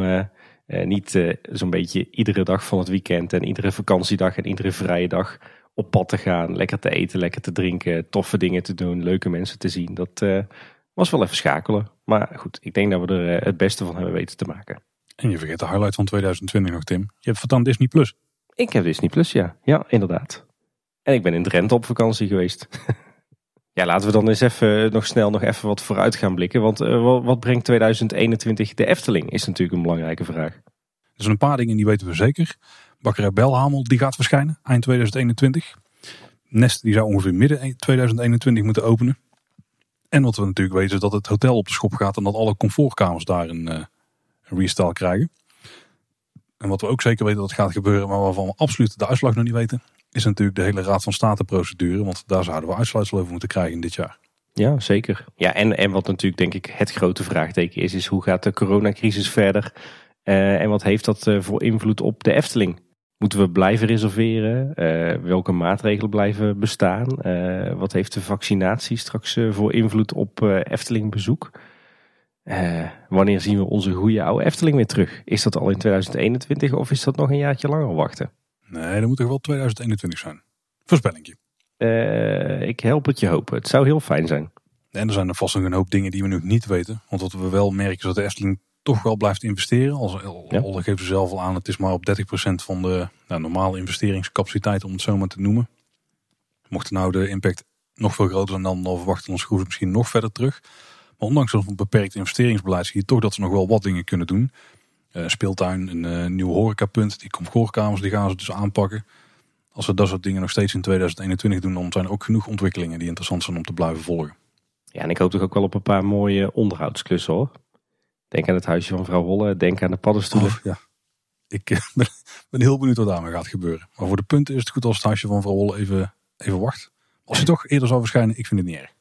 niet zo'n beetje iedere dag van het weekend en iedere vakantiedag en iedere vrije dag op pad te gaan. Lekker te eten, lekker te drinken, toffe dingen te doen, leuke mensen te zien. Dat was wel even schakelen. Maar goed, ik denk dat we er eh, het beste van hebben weten te maken. En je vergeet de highlight van 2020 nog, Tim. Je hebt vertand Disney Plus. Ik heb Disney Plus, ja. Ja, inderdaad. En ik ben in Drenthe op vakantie geweest. ja, laten we dan eens even eh, nog snel nog even wat vooruit gaan blikken. Want uh, wat brengt 2021 de Efteling? Is natuurlijk een belangrijke vraag. Er zijn een paar dingen die weten we zeker. Bakkerij Belhamel die gaat verschijnen eind 2021. Nest die zou ongeveer midden 2021 moeten openen. En wat we natuurlijk weten is dat het hotel op de schop gaat en dat alle comfortkamers daar een, uh, een restyle krijgen. En wat we ook zeker weten dat gaat gebeuren, maar waarvan we absoluut de uitslag nog niet weten, is natuurlijk de hele Raad van State procedure. Want daar zouden we uitsluitsel over moeten krijgen in dit jaar. Ja, zeker. Ja, en, en wat natuurlijk denk ik het grote vraagteken is, is hoe gaat de coronacrisis verder? Uh, en wat heeft dat uh, voor invloed op de Efteling? Moeten we blijven reserveren? Uh, welke maatregelen blijven bestaan? wat heeft de vaccinatie straks voor invloed op Efteling bezoek? wanneer zien we onze goede oude Efteling weer terug? Is dat al in 2021 of is dat nog een jaartje langer wachten? Nee, dat moet toch wel 2021 zijn. Voorspellingje. Ik help het je hopen. Het zou heel fijn zijn. En er zijn er vast nog een hoop dingen die we nog niet weten. Want wat we wel merken is dat de Efteling toch wel blijft investeren. Al, ja. al geven ze zelf al aan, het is maar op 30% van de nou, normale investeringscapaciteit om het zo maar te noemen. Mocht nou de impact nog veel groter zijn dan, dan verwachten ons schroeven misschien nog verder terug. Maar ondanks dat een beperkt investeringsbeleid zie je toch dat ze nog wel wat dingen kunnen doen. Uh, speeltuin, een uh, nieuw horecapunt, die comfortkamers, die gaan ze dus aanpakken. Als we dat soort dingen nog steeds in 2021 doen, dan zijn er ook genoeg ontwikkelingen die interessant zijn om te blijven volgen. Ja, en ik hoop toch ook wel op een paar mooie onderhoudsklussen hoor. Denk aan het huisje van mevrouw Holle, denk aan de paddenstoelen. Oh, ja. Ik eh, ben, ben, heel benieuwd wat daarmee gaat gebeuren. Maar voor de punten is het goed als het huisje van mevrouw Holle even, even wacht. Als hij toch eerder zou verschijnen, ik vind het niet erg.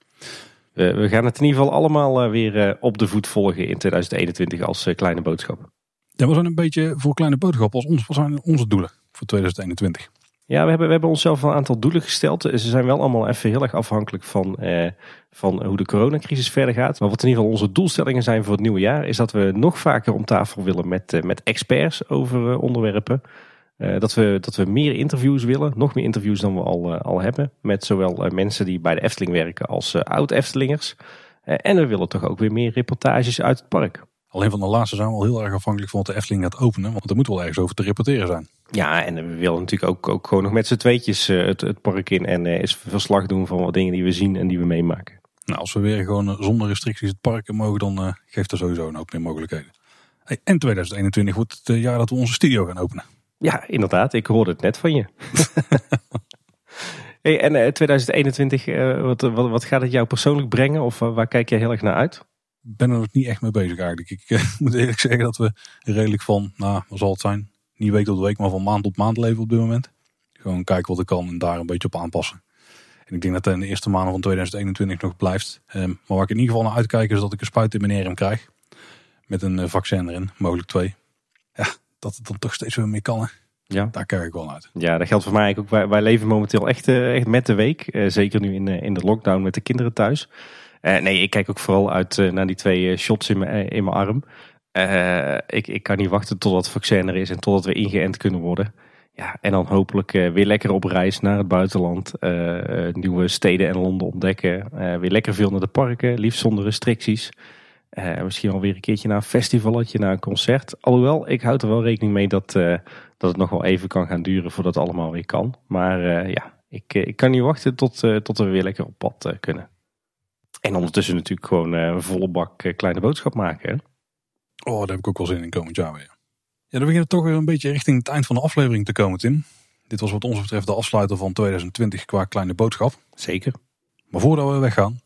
we gaan het in ieder geval allemaal eh, weer eh, op de voet volgen in 2021 als kleine boodschap. Ja, we zijn een beetje voor kleine boodschap als ons. Wat zijn onze doelen voor 2021? Ja, we hebben, we hebben onszelf een aantal doelen gesteld. Ze zijn wel allemaal even heel erg afhankelijk van, eh, van hoe de coronacrisis verder gaat. Maar wat in ieder geval onze doelstellingen zijn voor het nieuwe jaar, is dat we nog vaker om tafel willen met, uh, met experts over uh, onderwerpen. Uh, dat, we, dat we meer interviews willen, nog meer interviews dan we al, al hebben. Met zowel mensen die bij de Efteling werken als oud-Eftelingers. en we willen toch ook weer meer reportages uit het park. Alleen van de laatste zijn we al heel erg afhankelijk van wat de Efteling gaat openen. Want er moet wel ergens over te reporteren zijn. Ja, en we willen natuurlijk ook, ook gewoon nog met z'n tweetjes uh, het, het, park in. En uh, eens verslag doen van wat dingen die we zien en die we meemaken. Nou, als we weer gewoon uh, zonder restricties het park in mogen, dan geeft er sowieso een hoop meer mogelijkheden. Hey, en 2021 wordt het jaar dat we onze studio gaan openen. Ja, inderdaad. Ik hoorde het net van je. hey, en 2021, wat, wat, wat gaat het jou persoonlijk brengen? Of waar kijk jij heel erg naar uit? Ben er nog niet echt mee bezig eigenlijk. Ik uh, moet eerlijk zeggen dat we redelijk van, nou, wat zal het zijn? Niet week tot week, maar van maand tot maand leven op dit moment. Gewoon kijken wat ik kan en daar een beetje op aanpassen. En ik denk dat dat in de eerste maanden van 2021 nog blijft. Um, maar waar ik in ieder geval naar uitkijk is dat ik een spuit in mijn krijg. Met een uh, vaccin erin, mogelijk twee. Ja, dat het dan toch steeds weer meer kan. Hè? Ja. Daar kijk ik wel uit. Ja, dat geldt voor mij ook. Wij, wij leven momenteel echt, uh, echt met de week. Uh, zeker nu in, in de lockdown met de kinderen thuis. Uh, nee, ik kijk ook vooral uit uh, naar die twee uh, shots in mijn, arm. ik, ik kan niet wachten tot het vaccin er is en totdat we ingeënt kunnen worden. Ja, en dan hopelijk weer lekker op reis naar het buitenland. nieuwe steden en landen ontdekken. weer lekker veel naar de parken, liefst zonder restricties. misschien alweer een keertje naar een festivalletje, naar een concert. Alhoewel, ik houd er wel rekening mee dat, dat het nog wel even kan gaan duren voordat het allemaal weer kan. Maar ja, ik, ik kan niet wachten tot, tot we weer lekker op pad kunnen. En ondertussen natuurlijk gewoon uh, een volle bak uh, kleine boodschap maken. Hè? Oh, daar heb ik ook wel zin in komend jaar weer. Ja, dan beginnen we toch weer een beetje richting het eind van de aflevering te komen, Tim. Dit was wat ons betreft de afsluiter van 2020 qua kleine boodschap. Zeker. Maar voordat we weggaan,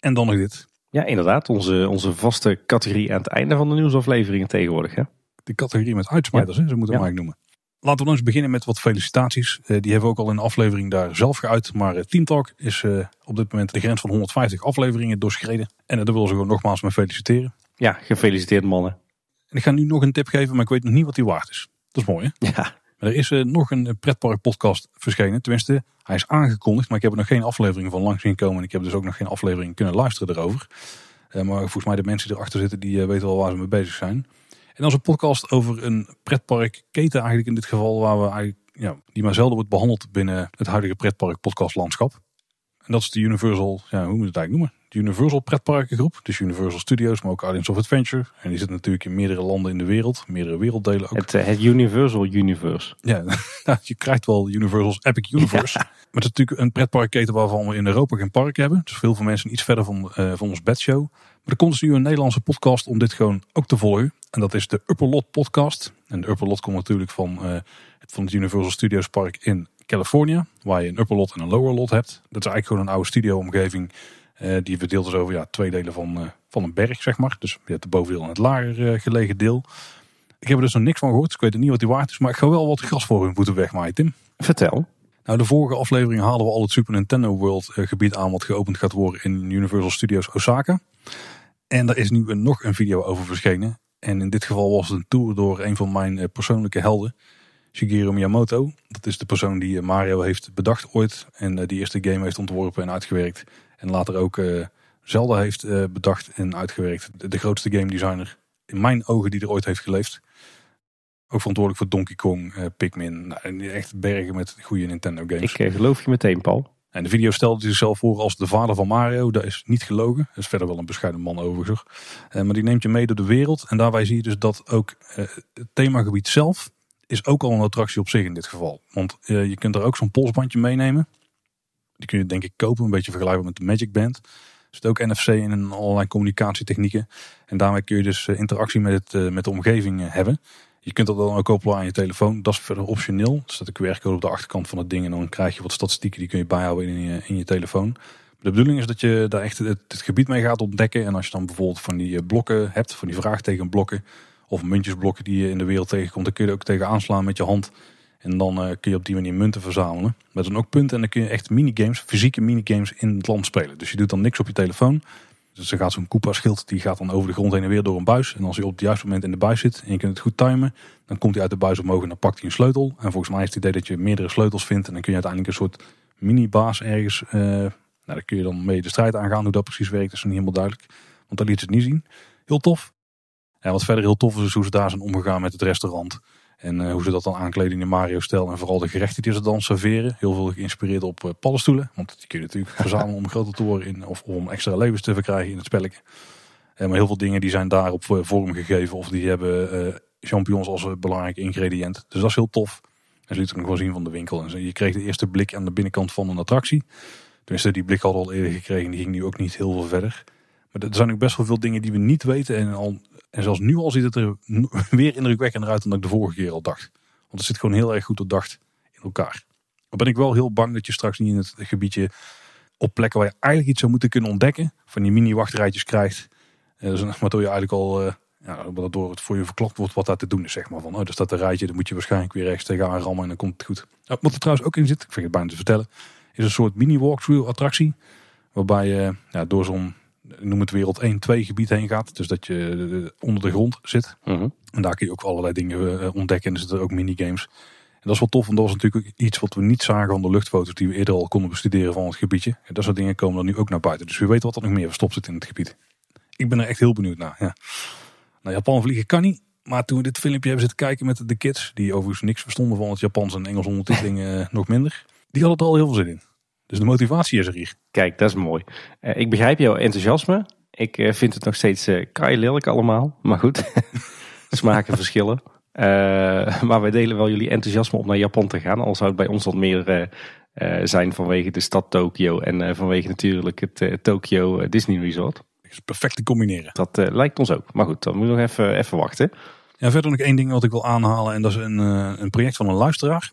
en dan nog dit. Ja, inderdaad. Onze, onze vaste categorie aan het einde van de nieuwsafleveringen tegenwoordig. Hè? De categorie met uitsmijters, ja. hè, zo moeten we ja. eigenlijk noemen. Laten we eens beginnen met wat felicitaties. Uh, die hebben we ook al in de aflevering daar zelf geuit. Maar uh, Team Talk is uh, op dit moment de grens van 150 afleveringen doorschreden. En daar willen ze gewoon nogmaals mee feliciteren. Ja, gefeliciteerd mannen. En ik ga nu nog een tip geven, maar ik weet nog niet wat die waard is. Dat is mooi hè? Ja. Maar er is nog een pretpark podcast verschenen. Tenminste, hij is aangekondigd, maar ik heb er nog geen aflevering van langs zien komen. En ik heb dus ook nog geen aflevering kunnen luisteren erover. maar volgens mij de mensen die erachter zitten, die weten wel waar ze mee bezig zijn. En is een podcast over een pretparkketen eigenlijk in dit geval. Waar we eigenlijk, ja, die maar zelden wordt behandeld binnen het huidige pretpark podcastlandschap. En dat is de Universal, ja, hoe moet je het eigenlijk noemen? De Universal pretparkengroep. Dus Universal Studios, maar ook Guardians of Adventure. En die zit natuurlijk in meerdere landen in de wereld. Meerdere werelddelen ook. Het, eh, het Universal Universe. Ja, je krijgt wel Universal's Epic Universe. Maar het is natuurlijk een pretparkketen waarvan we in Europa geen park hebben. Dus veel van mensen iets verder van, uh, van ons bedshow. Maar er komt dus nu een Nederlandse podcast om dit gewoon ook te volgen. En dat is de Upper Lot podcast. En de Upper Lot komt natuurlijk van, uh, van het Universal Studios Park in California. Waar je een Upper Lot en een Lower Lot hebt. Dat is eigenlijk gewoon een oude studioomgeving. Uh, die verdeeld is over ja, twee delen van, uh, van een berg, zeg maar. Dus je hebt de bovendeel en het lager gelegen deel. Ik heb er dus nog niks van gehoord. Dus ik weet niet wat die waard is. Maar ik ga wel wat gras voor hun moeten wegmaaien, Tim. Vertel. Nou, de vorige aflevering haalden we al het Super Nintendo World eh, gebied aan wat geopend gaat worden in Universal Studios Osaka. En daar is nu een, nog een video over verschenen. En in dit geval was het een tour door een van mijn eh, persoonlijke helden, Shigeru Miyamoto. Dat is de persoon die Mario heeft bedacht ooit en die eerste game heeft ontworpen en uitgewerkt. En later ook Zelda heeft bedacht en uitgewerkt. De grootste game designer in mijn ogen die er ooit heeft geleefd. Ook verantwoordelijk voor Donkey Kong, uh, Pikmin. Nou, echt bergen met goede Nintendo games. Ik uh, geloof je meteen, Paul. En de video stelde zichzelf voor als de vader van Mario. Dat is niet gelogen. Dat is verder wel een bescheiden man overigens. Uh, maar die neemt je mee door de wereld. En daarbij zie je dus dat ook het themagebied zelf is ook al een attractie op zich in dit geval. Want je kunt er ook zo'n polsbandje meenemen. Die kun je denk ik kopen, een beetje vergelijkbaar met de Magic Band. Er zit ook NFC in en allerlei communicatietechnieken. En daarmee kun je dus interactie met, het, met de omgeving hebben. Je kunt dat dan ook koppelen aan je telefoon. Dat is verder optioneel. Er staat een QR-code op de achterkant van het ding. En dan krijg je wat statistieken die kun je bijhouden in je, in je telefoon. De bedoeling is dat je daar echt het, gebied mee gaat ontdekken. En als je dan bijvoorbeeld van die eh, blokken hebt, van die vraagtekenblokken. Of muntjesblokken die je in de wereld tegenkomt. Dan kun je er ook tegen aanslaan met je hand. En dan uh, kun je op die manier munten verzamelen. Met dan ook punten. En dan kun je echt minigames, fysieke minigames in het land spelen. Dus je doet dan niks op je telefoon. Dus er gaat zo'n Koopa-schild, die gaat dan over de grond heen en weer door een buis. En als hij op het juiste moment in de buis zit en je kunt het goed timen, dan komt hij uit de buis omhoog en dan pakt hij een sleutel. En volgens mij is het idee dat je meerdere sleutels vindt en dan kun je uiteindelijk een soort mini-baas ergens, uh, nou daar kun je dan mee de strijd aangaan. Hoe dat precies werkt is niet helemaal duidelijk, want dat liet ze het niet zien. Heel tof. En wat verder heel tof is, is hoe ze daar zijn omgegaan met het restaurant. En uh, hoe ze dat dan aankleden in de Mario-stijl. En vooral de gerechten die ze dan serveren. Heel veel geïnspireerd op uh, paddenstoelen. Want die kun je natuurlijk verzamelen om groter te worden. In, of om extra levens te verkrijgen in het spelletje. Uh, maar heel veel dingen die zijn daarop vorm gegeven. Of die hebben champignons als een belangrijk ingrediënt. Dus dat is heel tof. En ze liet ook nog zien van de winkel. En je kreeg de eerste blik aan de binnenkant van een attractie. Tenminste, die blik hadden we al eerder gekregen. Die ging nu ook niet heel veel verder. Maar er zijn ook best wel veel dingen die we niet weten. En al en zelfs nu al ziet het er weer indrukwekkender uit dan ik de vorige keer al dacht. Want het zit gewoon heel erg goed doordacht in elkaar. Maar ben ik wel heel bang dat je straks niet in het gebiedje op plekken waar je eigenlijk iets zou moeten kunnen ontdekken. Van die mini wachtrijtjes krijgt. Eh, dus, waardoor je eigenlijk al, uh, ja, waardoor het voor je verklapt wordt wat daar te doen is. Zeg maar. Van, oh, er staat een rijtje, dan moet je waarschijnlijk weer rechts tegenaan rammen en dan komt het goed. Nou, wat er trouwens ook in zit, ik vind het bijna te vertellen, is een soort mini walkthrough attractie. Waarbij je ja, door zo'n noem het wereld 1, 2 gebied heen gaat. Dus dat je onder de grond zit. Mhm. En daar kun je ook allerlei dingen eh, ontdekken. En er zitten ook minigames. En dat is wel tof, want dat was natuurlijk iets wat we niet zagen van de luchtfoto's die we eerder al konden bestuderen van het gebiedje. En dat soort dingen komen er nu ook naar buiten. Dus we weten wat er nog meer verstopt zit in het gebied. Ik ben er echt heel benieuwd naar. Ja. Nou, Japan vliegen kan niet. Maar toen we dit filmpje hebben zitten kijken met de kids, die overigens niks verstonden van het Japans en Engels ondertiteling uh, nog minder, die hadden er al heel veel zin in. Dus de motivatie is er hier. Kijk, dat is mooi. Uh, ik begrijp jouw enthousiasme. Ik uh, vind het nog steeds uh, lelijk allemaal. Maar goed, smaken verschillen. maar wij delen wel jullie enthousiasme om naar Japan te gaan. Al zou het bij ons wat meer zijn vanwege de stad Tokio. En vanwege natuurlijk het Tokyo Disney Resort. Dat is perfect te combineren. Dat lijkt ons ook. Maar goed, dan moet je nog even, even wachten. Ja, verder nog één ding wat ik wil aanhalen. En dat is een, een project van een luisteraar.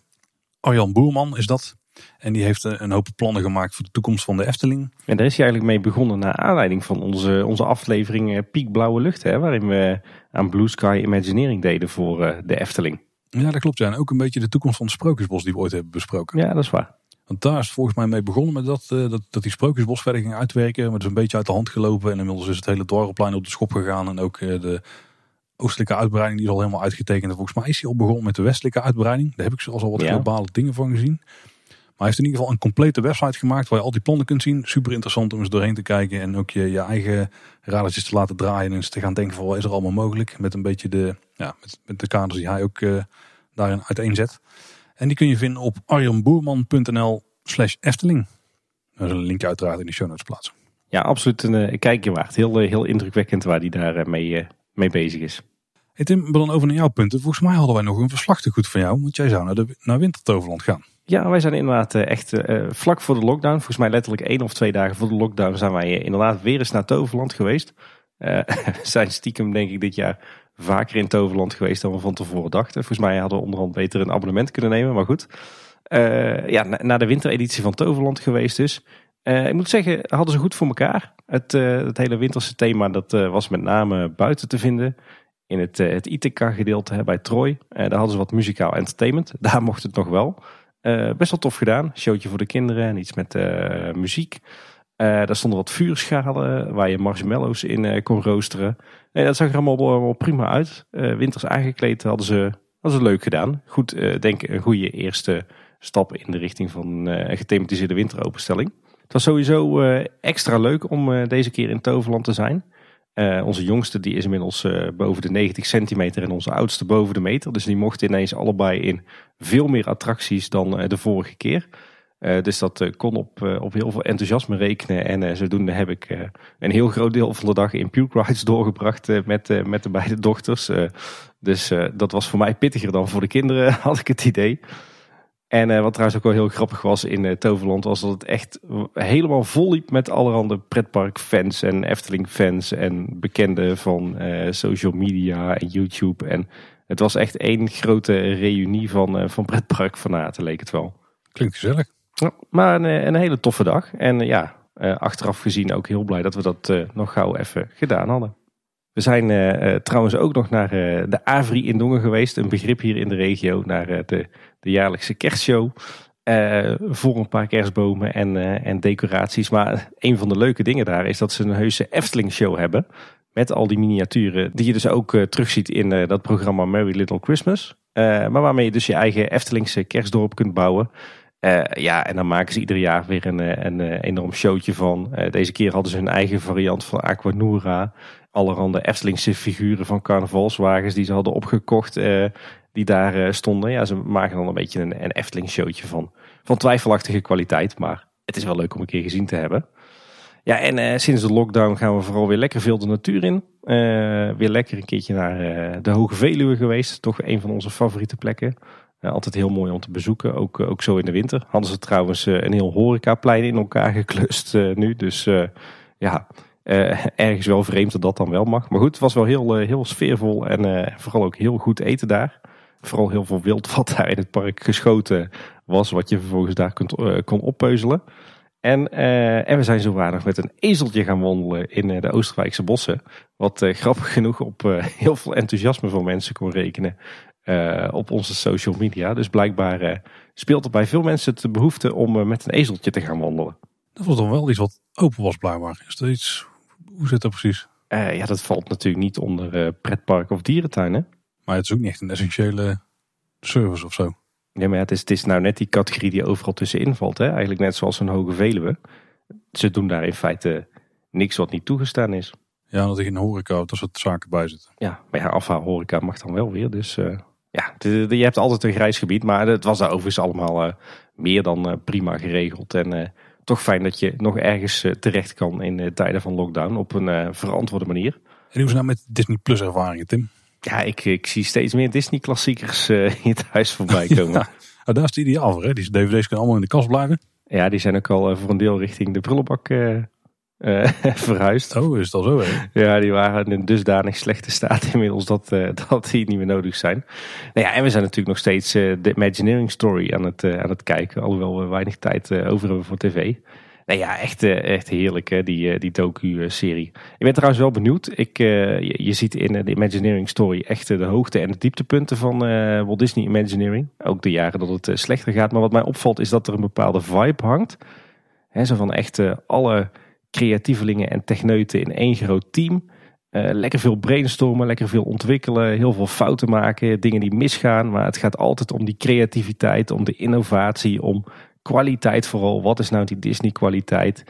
Arjan Boerman is dat. En die heeft een hoop plannen gemaakt voor de toekomst van de Efteling. En daar is hij eigenlijk mee begonnen naar aanleiding van onze, onze aflevering eh, Piek Blauwe Lucht. Hè, waarin we aan Blue Sky Imagineering deden voor eh, de Efteling. Ja, dat klopt. Ja. En ook een beetje de toekomst van het Sprookjesbos die we ooit hebben besproken. Ja, dat is waar. Want daar is het volgens mij mee begonnen met dat, uh, dat, dat die Sprookjesbos verder ging uitwerken. Maar het is een beetje uit de hand gelopen. En inmiddels is het hele dorplein op de schop gegaan. En ook de oostelijke uitbreiding die is al helemaal uitgetekend. En volgens mij is hij al begonnen met de westelijke uitbreiding. Daar heb ik zelfs al wat globale dingen van gezien. Hij heeft in ieder geval een complete website gemaakt waar je al die plannen kunt zien. Super interessant om eens doorheen te kijken en ook je, je eigen radertjes te laten draaien. En eens te gaan denken van wat is er allemaal mogelijk. Met een beetje de, ja, met, met de kaders die hij ook uh, daarin uiteenzet. En die kun je vinden op arjanboerman.nl slash Efteling. Daar is een linkje uiteraard in de show notes plaatsen. Ja, absoluut een uh, kijkje waard. Heel, uh, heel indrukwekkend waar hij daar mee, mee bezig is. Hey Tim, maar dan over naar jouw punten. Volgens mij hadden wij nog een verslag te goed van jou. Want jij zou naar, de, naar Wintertoverland gaan. Ja, wij zijn inderdaad eh, echt uh, vlak voor de lockdown. Volgens mij letterlijk één of twee dagen voor de lockdown zijn wij inderdaad weer eens naar Toverland geweest. We zijn stiekem denk ik dit jaar vaker in Toverland geweest dan we van tevoren dachten. Volgens mij hadden we onderhand beter een abonnement kunnen nemen, maar goed. Uh, ja, naar de wintereditie van Toverland geweest dus. ik moet zeggen, hadden ze goed voor elkaar. Het, het hele winterse thema dat was met name buiten te vinden in het, het Ithaca gedeelte bij Troy. daar hadden ze wat muzikaal entertainment. Daar mocht het nog wel. Eh, best wel tof gedaan. Showtje voor de kinderen en iets met uh, muziek. Uh, daar stonden wat vuurschalen waar je marshmallows in kon roosteren. En dat zag er allemaal, allemaal prima uit. winters aangekleed hadden ze, hadden ze leuk gedaan. Goed, denk een goede eerste stap in de richting van een gethematiseerde winteropenstelling. Het was sowieso extra leuk om deze keer in Toverland te zijn. Uh, onze jongste die is inmiddels uh, boven de 90 centimeter en onze oudste boven de meter. Dus die mochten ineens allebei in veel meer attracties dan uh, de vorige keer. dus dat kon op, op heel veel enthousiasme rekenen. En zodoende heb ik een heel groot deel van de dag in Puke Rides doorgebracht met, met de beide dochters. dus dat was voor mij pittiger dan voor de kinderen, had ik het idee. En uh, wat trouwens ook wel heel grappig was in uh, Toverland, was dat het echt helemaal vol liep met allerhande pretparkfans en Efteling-fans en bekenden van uh, social media en YouTube. En het was echt één grote reunie van, van pretparkfanaten, leek het wel. Klinkt gezellig. Ja, maar een, een, hele toffe dag. En ja, achteraf gezien ook heel blij dat we dat nog gauw even gedaan hadden. We zijn uh, trouwens ook nog naar uh, de Avri in Dongen geweest. Een begrip hier in de regio. Naar uh, de, de jaarlijkse kerstshow. voor een paar kerstbomen en, en decoraties. Maar een van de leuke dingen daar is dat ze een heuse Efteling show hebben. Met al die miniaturen die je dus ook terugziet in dat programma Merry Little Christmas. maar waarmee je dus je eigen Eftelingse kerstdorp kunt bouwen. ja, en dan maken ze ieder jaar weer een, een, enorm showtje van. deze keer hadden ze hun eigen variant van Aquanura allerhande Eftelingse figuren van carnavalswagens die ze hadden opgekocht. Uh, die daar uh, stonden. Ja, ze maken dan een beetje een, een Efteling showtje van. Van twijfelachtige kwaliteit. Maar het is wel leuk om een keer gezien te hebben. Ja, en uh, sinds de lockdown gaan we vooral weer lekker veel de natuur in. weer lekker een keertje naar de Hoge Veluwe geweest. Toch een van onze favoriete plekken. altijd heel mooi om te bezoeken, ook, ook zo in de winter. Hadden ze trouwens een heel horecaplein in elkaar geklust nu. Dus ja, ergens wel vreemd dat dat dan wel mag. Maar goed, het was wel heel, heel sfeervol en vooral ook heel goed eten daar. Vooral heel veel wild wat daar in het park geschoten was, wat je vervolgens daar kunt, kon oppeuzelen. En, en we zijn zo waardig met een ezeltje gaan wandelen in de Oostenrijkse bossen. Wat grappig genoeg op heel veel enthousiasme van mensen kon rekenen op onze social media. Dus blijkbaar speelt er bij veel mensen de behoefte om met een ezeltje te gaan wandelen. Dat was dan wel iets wat open was blijkbaar. Is dat iets hoe zit dat precies? Ja, dat valt natuurlijk niet onder pretpark of dierentuinen. Maar het is ook niet echt een essentiële service of zo. Nee, maar het, is, het is nou net die categorie die overal tussenin valt. Hè? Eigenlijk net zoals een hoge Veluwe. Ze doen daar in feite niks wat niet toegestaan is. Ja, dat er geen horeca dat soort zaken bij zitten. Ja, maar ja, afhaal horeca mag dan wel weer. Dus uh, ja, je hebt altijd een grijs gebied. Maar het was daar overigens allemaal meer dan prima geregeld. En toch fijn dat je nog ergens eh, terecht kan in eh, tijden van lockdown op een eh, verantwoorde manier. En hoe is het nou met Disney Plus ervaringen, Tim? Ja, ik, ik zie steeds meer Disney klassiekers in het huis voorbij komen. ja, nou, daar is het ideaal voor. Hè? Die dvd's kunnen allemaal in de kast blijven. Ja, die zijn ook al voor een deel richting de prullenbak uh, verhuisd. Oh, is dat zo? Hè? Ja, die waren in een dusdanig slechte staat inmiddels dat, uh, dat die niet meer nodig zijn. Nou ja, en we zijn natuurlijk nog steeds uh, de Imagineering Story aan het, aan het kijken. Alhoewel we weinig tijd over hebben voor tv. Nou ja, echt, echt heerlijk hè, die, die docu-serie. Ik ben trouwens wel benieuwd. Ik, je, je, ziet in de Imagineering Story echt de hoogte en de dieptepunten van Walt Disney Imagineering. Ook de jaren dat het slechter gaat. Maar wat mij opvalt is dat er een bepaalde vibe hangt. He, zo van echt alle creatievelingen en techneuten in één groot team. Lekker veel brainstormen, lekker veel ontwikkelen, heel veel fouten maken, dingen die misgaan. Maar het gaat altijd om die creativiteit, om de innovatie, om kwaliteit vooral. Wat is nou die Disney kwaliteit?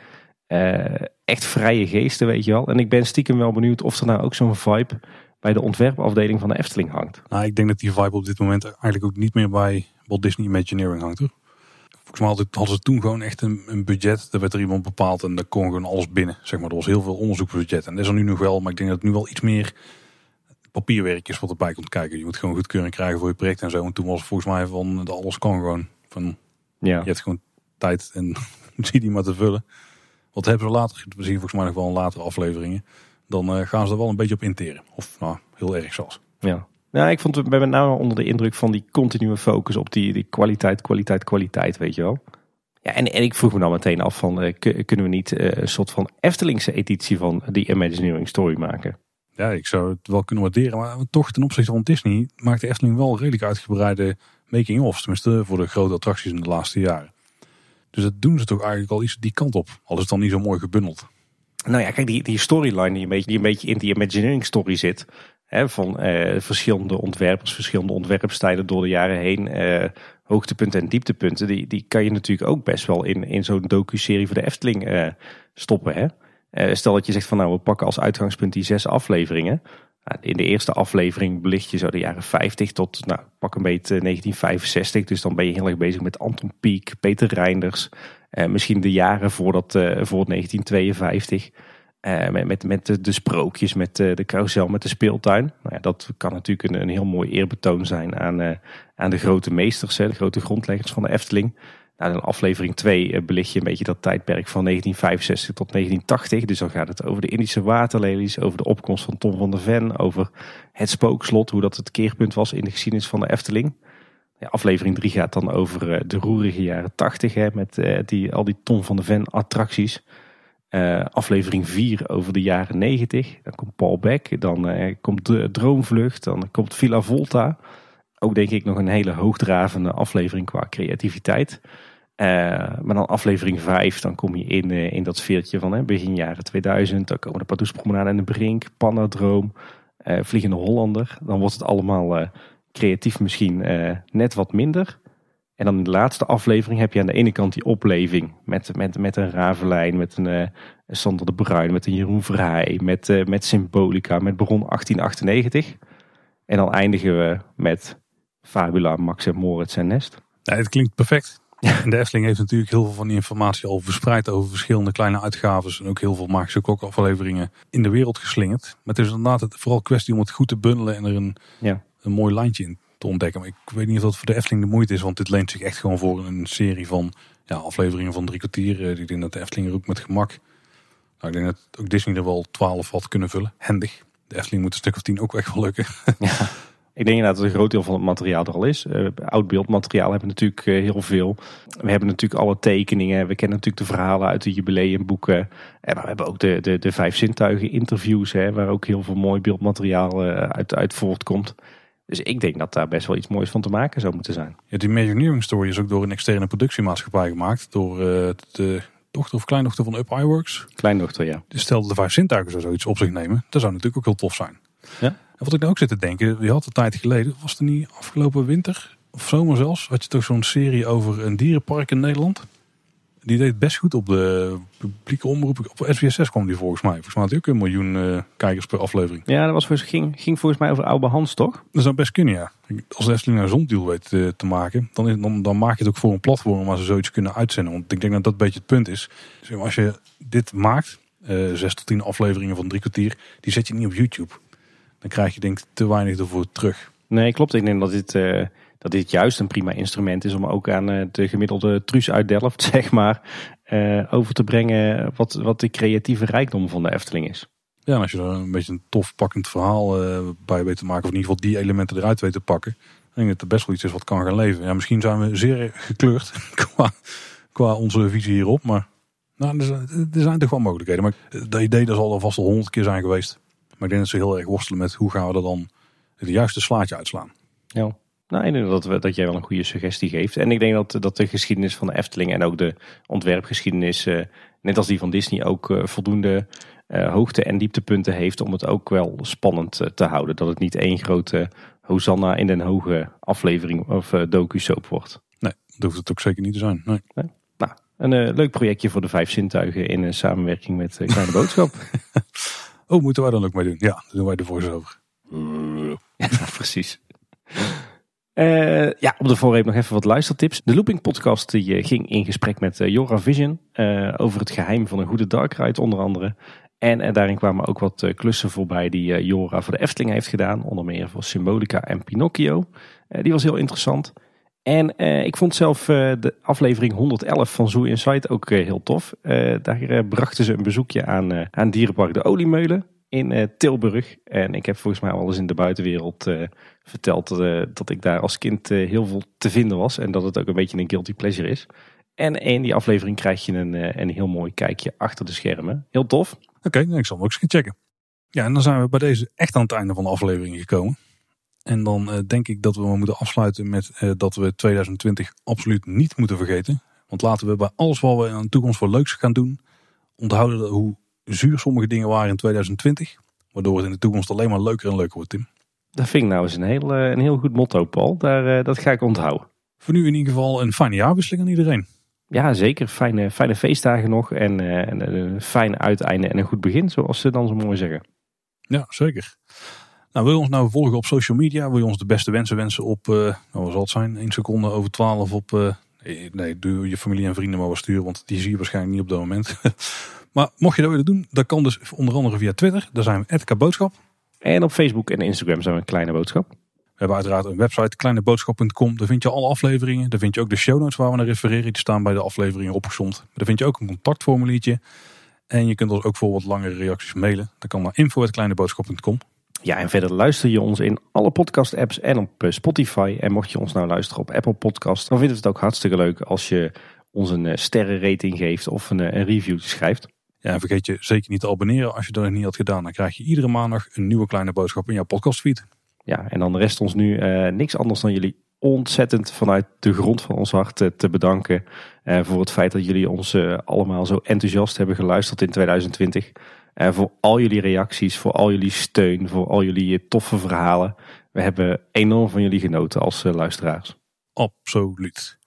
Uh, echt vrije geesten, weet je wel. En ik ben stiekem wel benieuwd of er nou ook zo'n vibe bij de ontwerpafdeling van de Efteling hangt. Nou, ik denk dat die vibe op dit moment eigenlijk ook niet meer bij Walt Disney Imagineering hangt, hoor. Volgens mij hadden ze toen gewoon echt een, een budget. Daar werd er iemand bepaald en daar kon gewoon alles binnen. Zeg maar, er was heel veel onderzoeksbudget. En dat is er nu nog wel, maar ik denk dat het nu wel iets meer papierwerk is wat erbij komt kijken. Je moet gewoon goedkeuring krijgen voor je project en zo. En toen was het volgens mij van, alles kan gewoon. Van, ja. Je hebt gewoon tijd en zie die maar te vullen. Wat hebben we later, we zien volgens mij nog wel een latere afleveringen. Dan uh, gaan ze er wel een beetje op interen. Of nou, heel erg zelfs. Ja. Nou, ik vond het met name onder de indruk van die continue focus op die, die kwaliteit, kwaliteit, kwaliteit, weet je wel. Ja, en, en ik vroeg me dan meteen af van, uh, kunnen we niet uh, een soort van Eftelingse editie van die Imagineering Story maken? Ja, ik zou het wel kunnen waarderen, maar toch ten opzichte van Disney maakt de Efteling wel redelijk uitgebreide making-ofs. Tenminste voor de grote attracties in de laatste jaren. Dus dat doen ze toch eigenlijk al iets die kant op. Al is het dan niet zo mooi gebundeld. Nou ja, kijk, die, die storyline die een, beetje, die beetje in die Imagineering story zit. Hè, van eh, verschillende ontwerpers, verschillende ontwerpstijlen door de jaren heen. Eh, hoogtepunten en dieptepunten. Die, die kan je natuurlijk ook best wel in, in zo'n docu-serie voor de Efteling eh, stoppen. Hè? Eh, stel dat je zegt van nou, we pakken als uitgangspunt die zes afleveringen. Nou, in de eerste aflevering belicht je zo de jaren 50 tot, nou, pak een beetje 1965. Dus dan ben je heel erg bezig met Anton Pieck, Peter Reinders. Eh, misschien de jaren voordat, uh, voor 1952. Uh, met, met, de, sprookjes, met uh, de carousel, met de speeltuin. Nou ja, dat kan natuurlijk een, heel mooi eerbetoon zijn aan, uh, aan de grote meesters, de grote grondleggers van de Efteling. In aflevering 2 belicht je een beetje dat tijdperk van 1965 tot 1980. Dus dan gaat het over de Indische waterlelies, over de opkomst van Tom van der Ven, over het spookslot, hoe dat het keerpunt was in de geschiedenis van de Efteling. Ja, aflevering 3 gaat dan over de roerige jaren 80, hè, met die, al die Tom van der Ven attracties. Aflevering 4 over de jaren 90. Dan komt Paul Beck. Dan komt de Droomvlucht. Dan komt Villa Volta. Ook denk ik nog een hele hoogdravende aflevering qua creativiteit. Uh, maar dan aflevering 5, dan kom je in, in dat sfeertje van begin jaren 2000. Dan komen de Pardoespromenade en de Brink, Panadroom, Vliegende Hollander. Dan wordt het allemaal creatief misschien net wat minder. En dan in de laatste aflevering heb je aan de ene kant die opleving. Met, met, met een Ravelijn, met een Sander de Bruin, met een Jeroen Vrij, met, met Symbolica, met Bron 1898. En dan eindigen we met Fabula, Max en Moritz en Nest. Ja, het klinkt perfect. En de Efteling heeft natuurlijk heel veel van die informatie al verspreid over verschillende kleine uitgaves. En ook heel veel magische kokafleveringen in de wereld geslingerd. Maar het is inderdaad het, vooral kwestie om het goed te bundelen en er een, ja. een mooi lijntje in te ontdekken. Maar ik weet niet of dat voor de Efteling de moeite is, want dit leent zich echt gewoon voor een serie van ja, afleveringen van drie kwartier. Eh, die ik denk dat de Efteling er ook met gemak. Nou, ik denk dat ook Disney er wel twaalf had kunnen vullen. Handig. De Efteling moet een stuk of tien ook echt wel lukken. Ja. Ik denk inderdaad dat een groot deel van het materiaal er al is. Uh, oud beeldmateriaal hebben we natuurlijk uh, heel veel. We hebben natuurlijk alle tekeningen. We kennen natuurlijk de verhalen uit de jubileumboeken. En we hebben ook de, de, de vijf zintuigen interviews. Hè, waar ook heel veel mooi beeldmateriaal uh, uit, uit voortkomt. Dus ik denk dat daar best wel iets moois van te maken zou moeten zijn. Ja, die Imagineering Story is ook door een externe productiemaatschappij gemaakt. Door de dochter of kleindochter van Up Iworks. Kleindochter, ja. Dus stel de vijf zintuigen zou zoiets op zich nemen. Dat zou natuurlijk ook heel tof zijn. Ja. En wat ik nou ook zit te denken, die had een tijd geleden, was er niet afgelopen winter of zomer zelfs, had je toch zo'n serie over een dierenpark in Nederland? Die deed best goed op de publieke omroep. Op SBS6 kwam die volgens mij. Volgens mij had hij ook een miljoen uh, kijkers per aflevering. Ja, dat was voor, ging, ging volgens mij over Oude Hans, toch? Dat zou best kunnen, ja. Als Efteling een zonddeal weet uh, te maken, dan, is, dan, dan maak je het ook voor een platform waar ze zoiets kunnen uitzenden. Want ik denk dat dat een beetje het punt is. Dus als je dit maakt, uh, zes tot tien afleveringen van drie kwartier, die zet je niet op YouTube. Dan krijg je denk ik te weinig ervoor terug. Nee, klopt. Ik denk dat dit dat dit juist een prima instrument is om ook aan eh, de gemiddelde truus uit Delft, zeg maar, uh, over te brengen wat, wat de creatieve rijkdom van de Efteling is. Ja, en als je er een beetje een tof pakkend verhaal bij weet te maken, of in ieder geval die elementen eruit weet te pakken, dan denk ik dat er best wel iets is wat kan gaan leven. Ja, misschien zijn we zeer gekleurd qua, qua onze visie hierop, maar nou, er, zijn, er zijn toch wel mogelijkheden. Maar dat idee dat zal er vast al honderd keer zijn geweest. Maar ik denk dat ze heel erg worstelen met hoe gaan we er dan het juiste slaatje uitslaan. Ja. Nou, ik denk dat, we, dat jij wel een goede suggestie geeft. En ik denk dat, dat de geschiedenis van de Efteling en ook de ontwerpgeschiedenis, uh, net als die van Disney, ook uh, voldoende uh, hoogte- en dieptepunten heeft om het ook wel spannend te houden. Dat het niet één grote Hosanna in den hoge aflevering of docu-soap wordt. Nee, dat hoeft het ook zeker niet te zijn. Nee. nee? Nou, een leuk projectje voor de vijf zintuigen in samenwerking met Kleine Boodschap. oh, moeten wij dan ook mee doen? Ja, dan doen wij de voice-over. ja, precies. Uh, ja, op de voorreep nog even wat luistertips. De Looping podcast die, uh, ging in gesprek met uh, Jora Vision over het geheim van een goede dark ride onder andere. En daarin kwamen ook wat klussen voorbij die Jora voor de Efteling heeft gedaan. Onder meer voor Symbolica en Pinocchio. die was heel interessant. En ik vond zelf de aflevering 111 van Zoo Insight ook heel tof. daar brachten ze een bezoekje aan, aan Dierenpark de Oliemeulen in Tilburg. En ik heb volgens mij al eens in de buitenwereld verteld uh, dat ik daar als kind heel veel te vinden was. En dat het ook een beetje een guilty pleasure is. En in die aflevering krijg je een, een heel mooi kijkje achter de schermen. Heel tof. Oké, okay, ik zal hem ook eens gaan checken. Ja, en dan zijn we bij deze echt aan het einde van de aflevering gekomen. En dan eh, denk ik dat we moeten afsluiten met eh, dat we 2020 absoluut niet moeten vergeten. Want laten we bij alles wat we in de toekomst voor leuks gaan doen, onthouden hoe zuur sommige dingen waren in 2020. Waardoor het in de toekomst alleen maar leuker en leuker wordt, Tim. Dat vind ik nou eens een heel, een heel goed motto, Paul. Daar, dat ga ik onthouden. Voor nu in ieder geval een fijne jaarwisseling aan iedereen. Ja, zeker. Fijne, fijne feestdagen nog. En, en een fijn uiteinde en een goed begin, zoals ze dan zo mooi zeggen. Ja, zeker. Nou, wil je ons nou volgen op social media? Wil je ons de beste wensen wensen op, uh, nou, wat zal het zijn, 1 seconde over 12 op... Uh, nee, doe je familie en vrienden maar wat sturen, want die zie je waarschijnlijk niet op dat moment. maar mocht je dat willen doen, dat kan dus onder andere via Twitter. Daar zijn we Edka Boodschap. En op Facebook en Instagram zijn we Kleine Boodschap. We hebben uiteraard een website, kleineboodschap.com. Daar vind je alle afleveringen. Daar vind je ook de show notes waar we naar refereren. Die staan bij de afleveringen opgezomd. Daar vind je ook een contactformuliertje. En je kunt ons ook voor wat langere reacties mailen. Dat kan naar info.kleineboodschap.com. Ja, en verder luister je ons in alle podcast-apps en op eh, Spotify. En mocht je ons nou luisteren op Apple Podcast, dan vinden we het ook hartstikke leuk als je ons een eh, sterrenrating geeft of een, eh, een review schrijft. Ja, en vergeet je zeker niet te abonneren. Als je dat nog niet had gedaan, dan krijg je iedere maandag een nieuwe kleine boodschap in jouw podcastfeed. Ja, en dan rest ons nu niks anders dan jullie ontzettend vanuit de grond van ons hart te bedanken. voor het feit dat jullie ons allemaal zo enthousiast hebben geluisterd in 2020. Uh, voor al jullie reacties, voor al jullie steun, voor al jullie eh, toffe verhalen. We hebben enorm van jullie genoten als uh, luisteraars. Absoluut.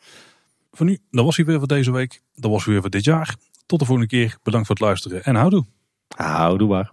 Voor nu, dat was hij weer voor deze week. Dat was weer voor dit jaar. Tot de volgende keer. Bedankt voor het luisteren en houdoe. Houdoe maar.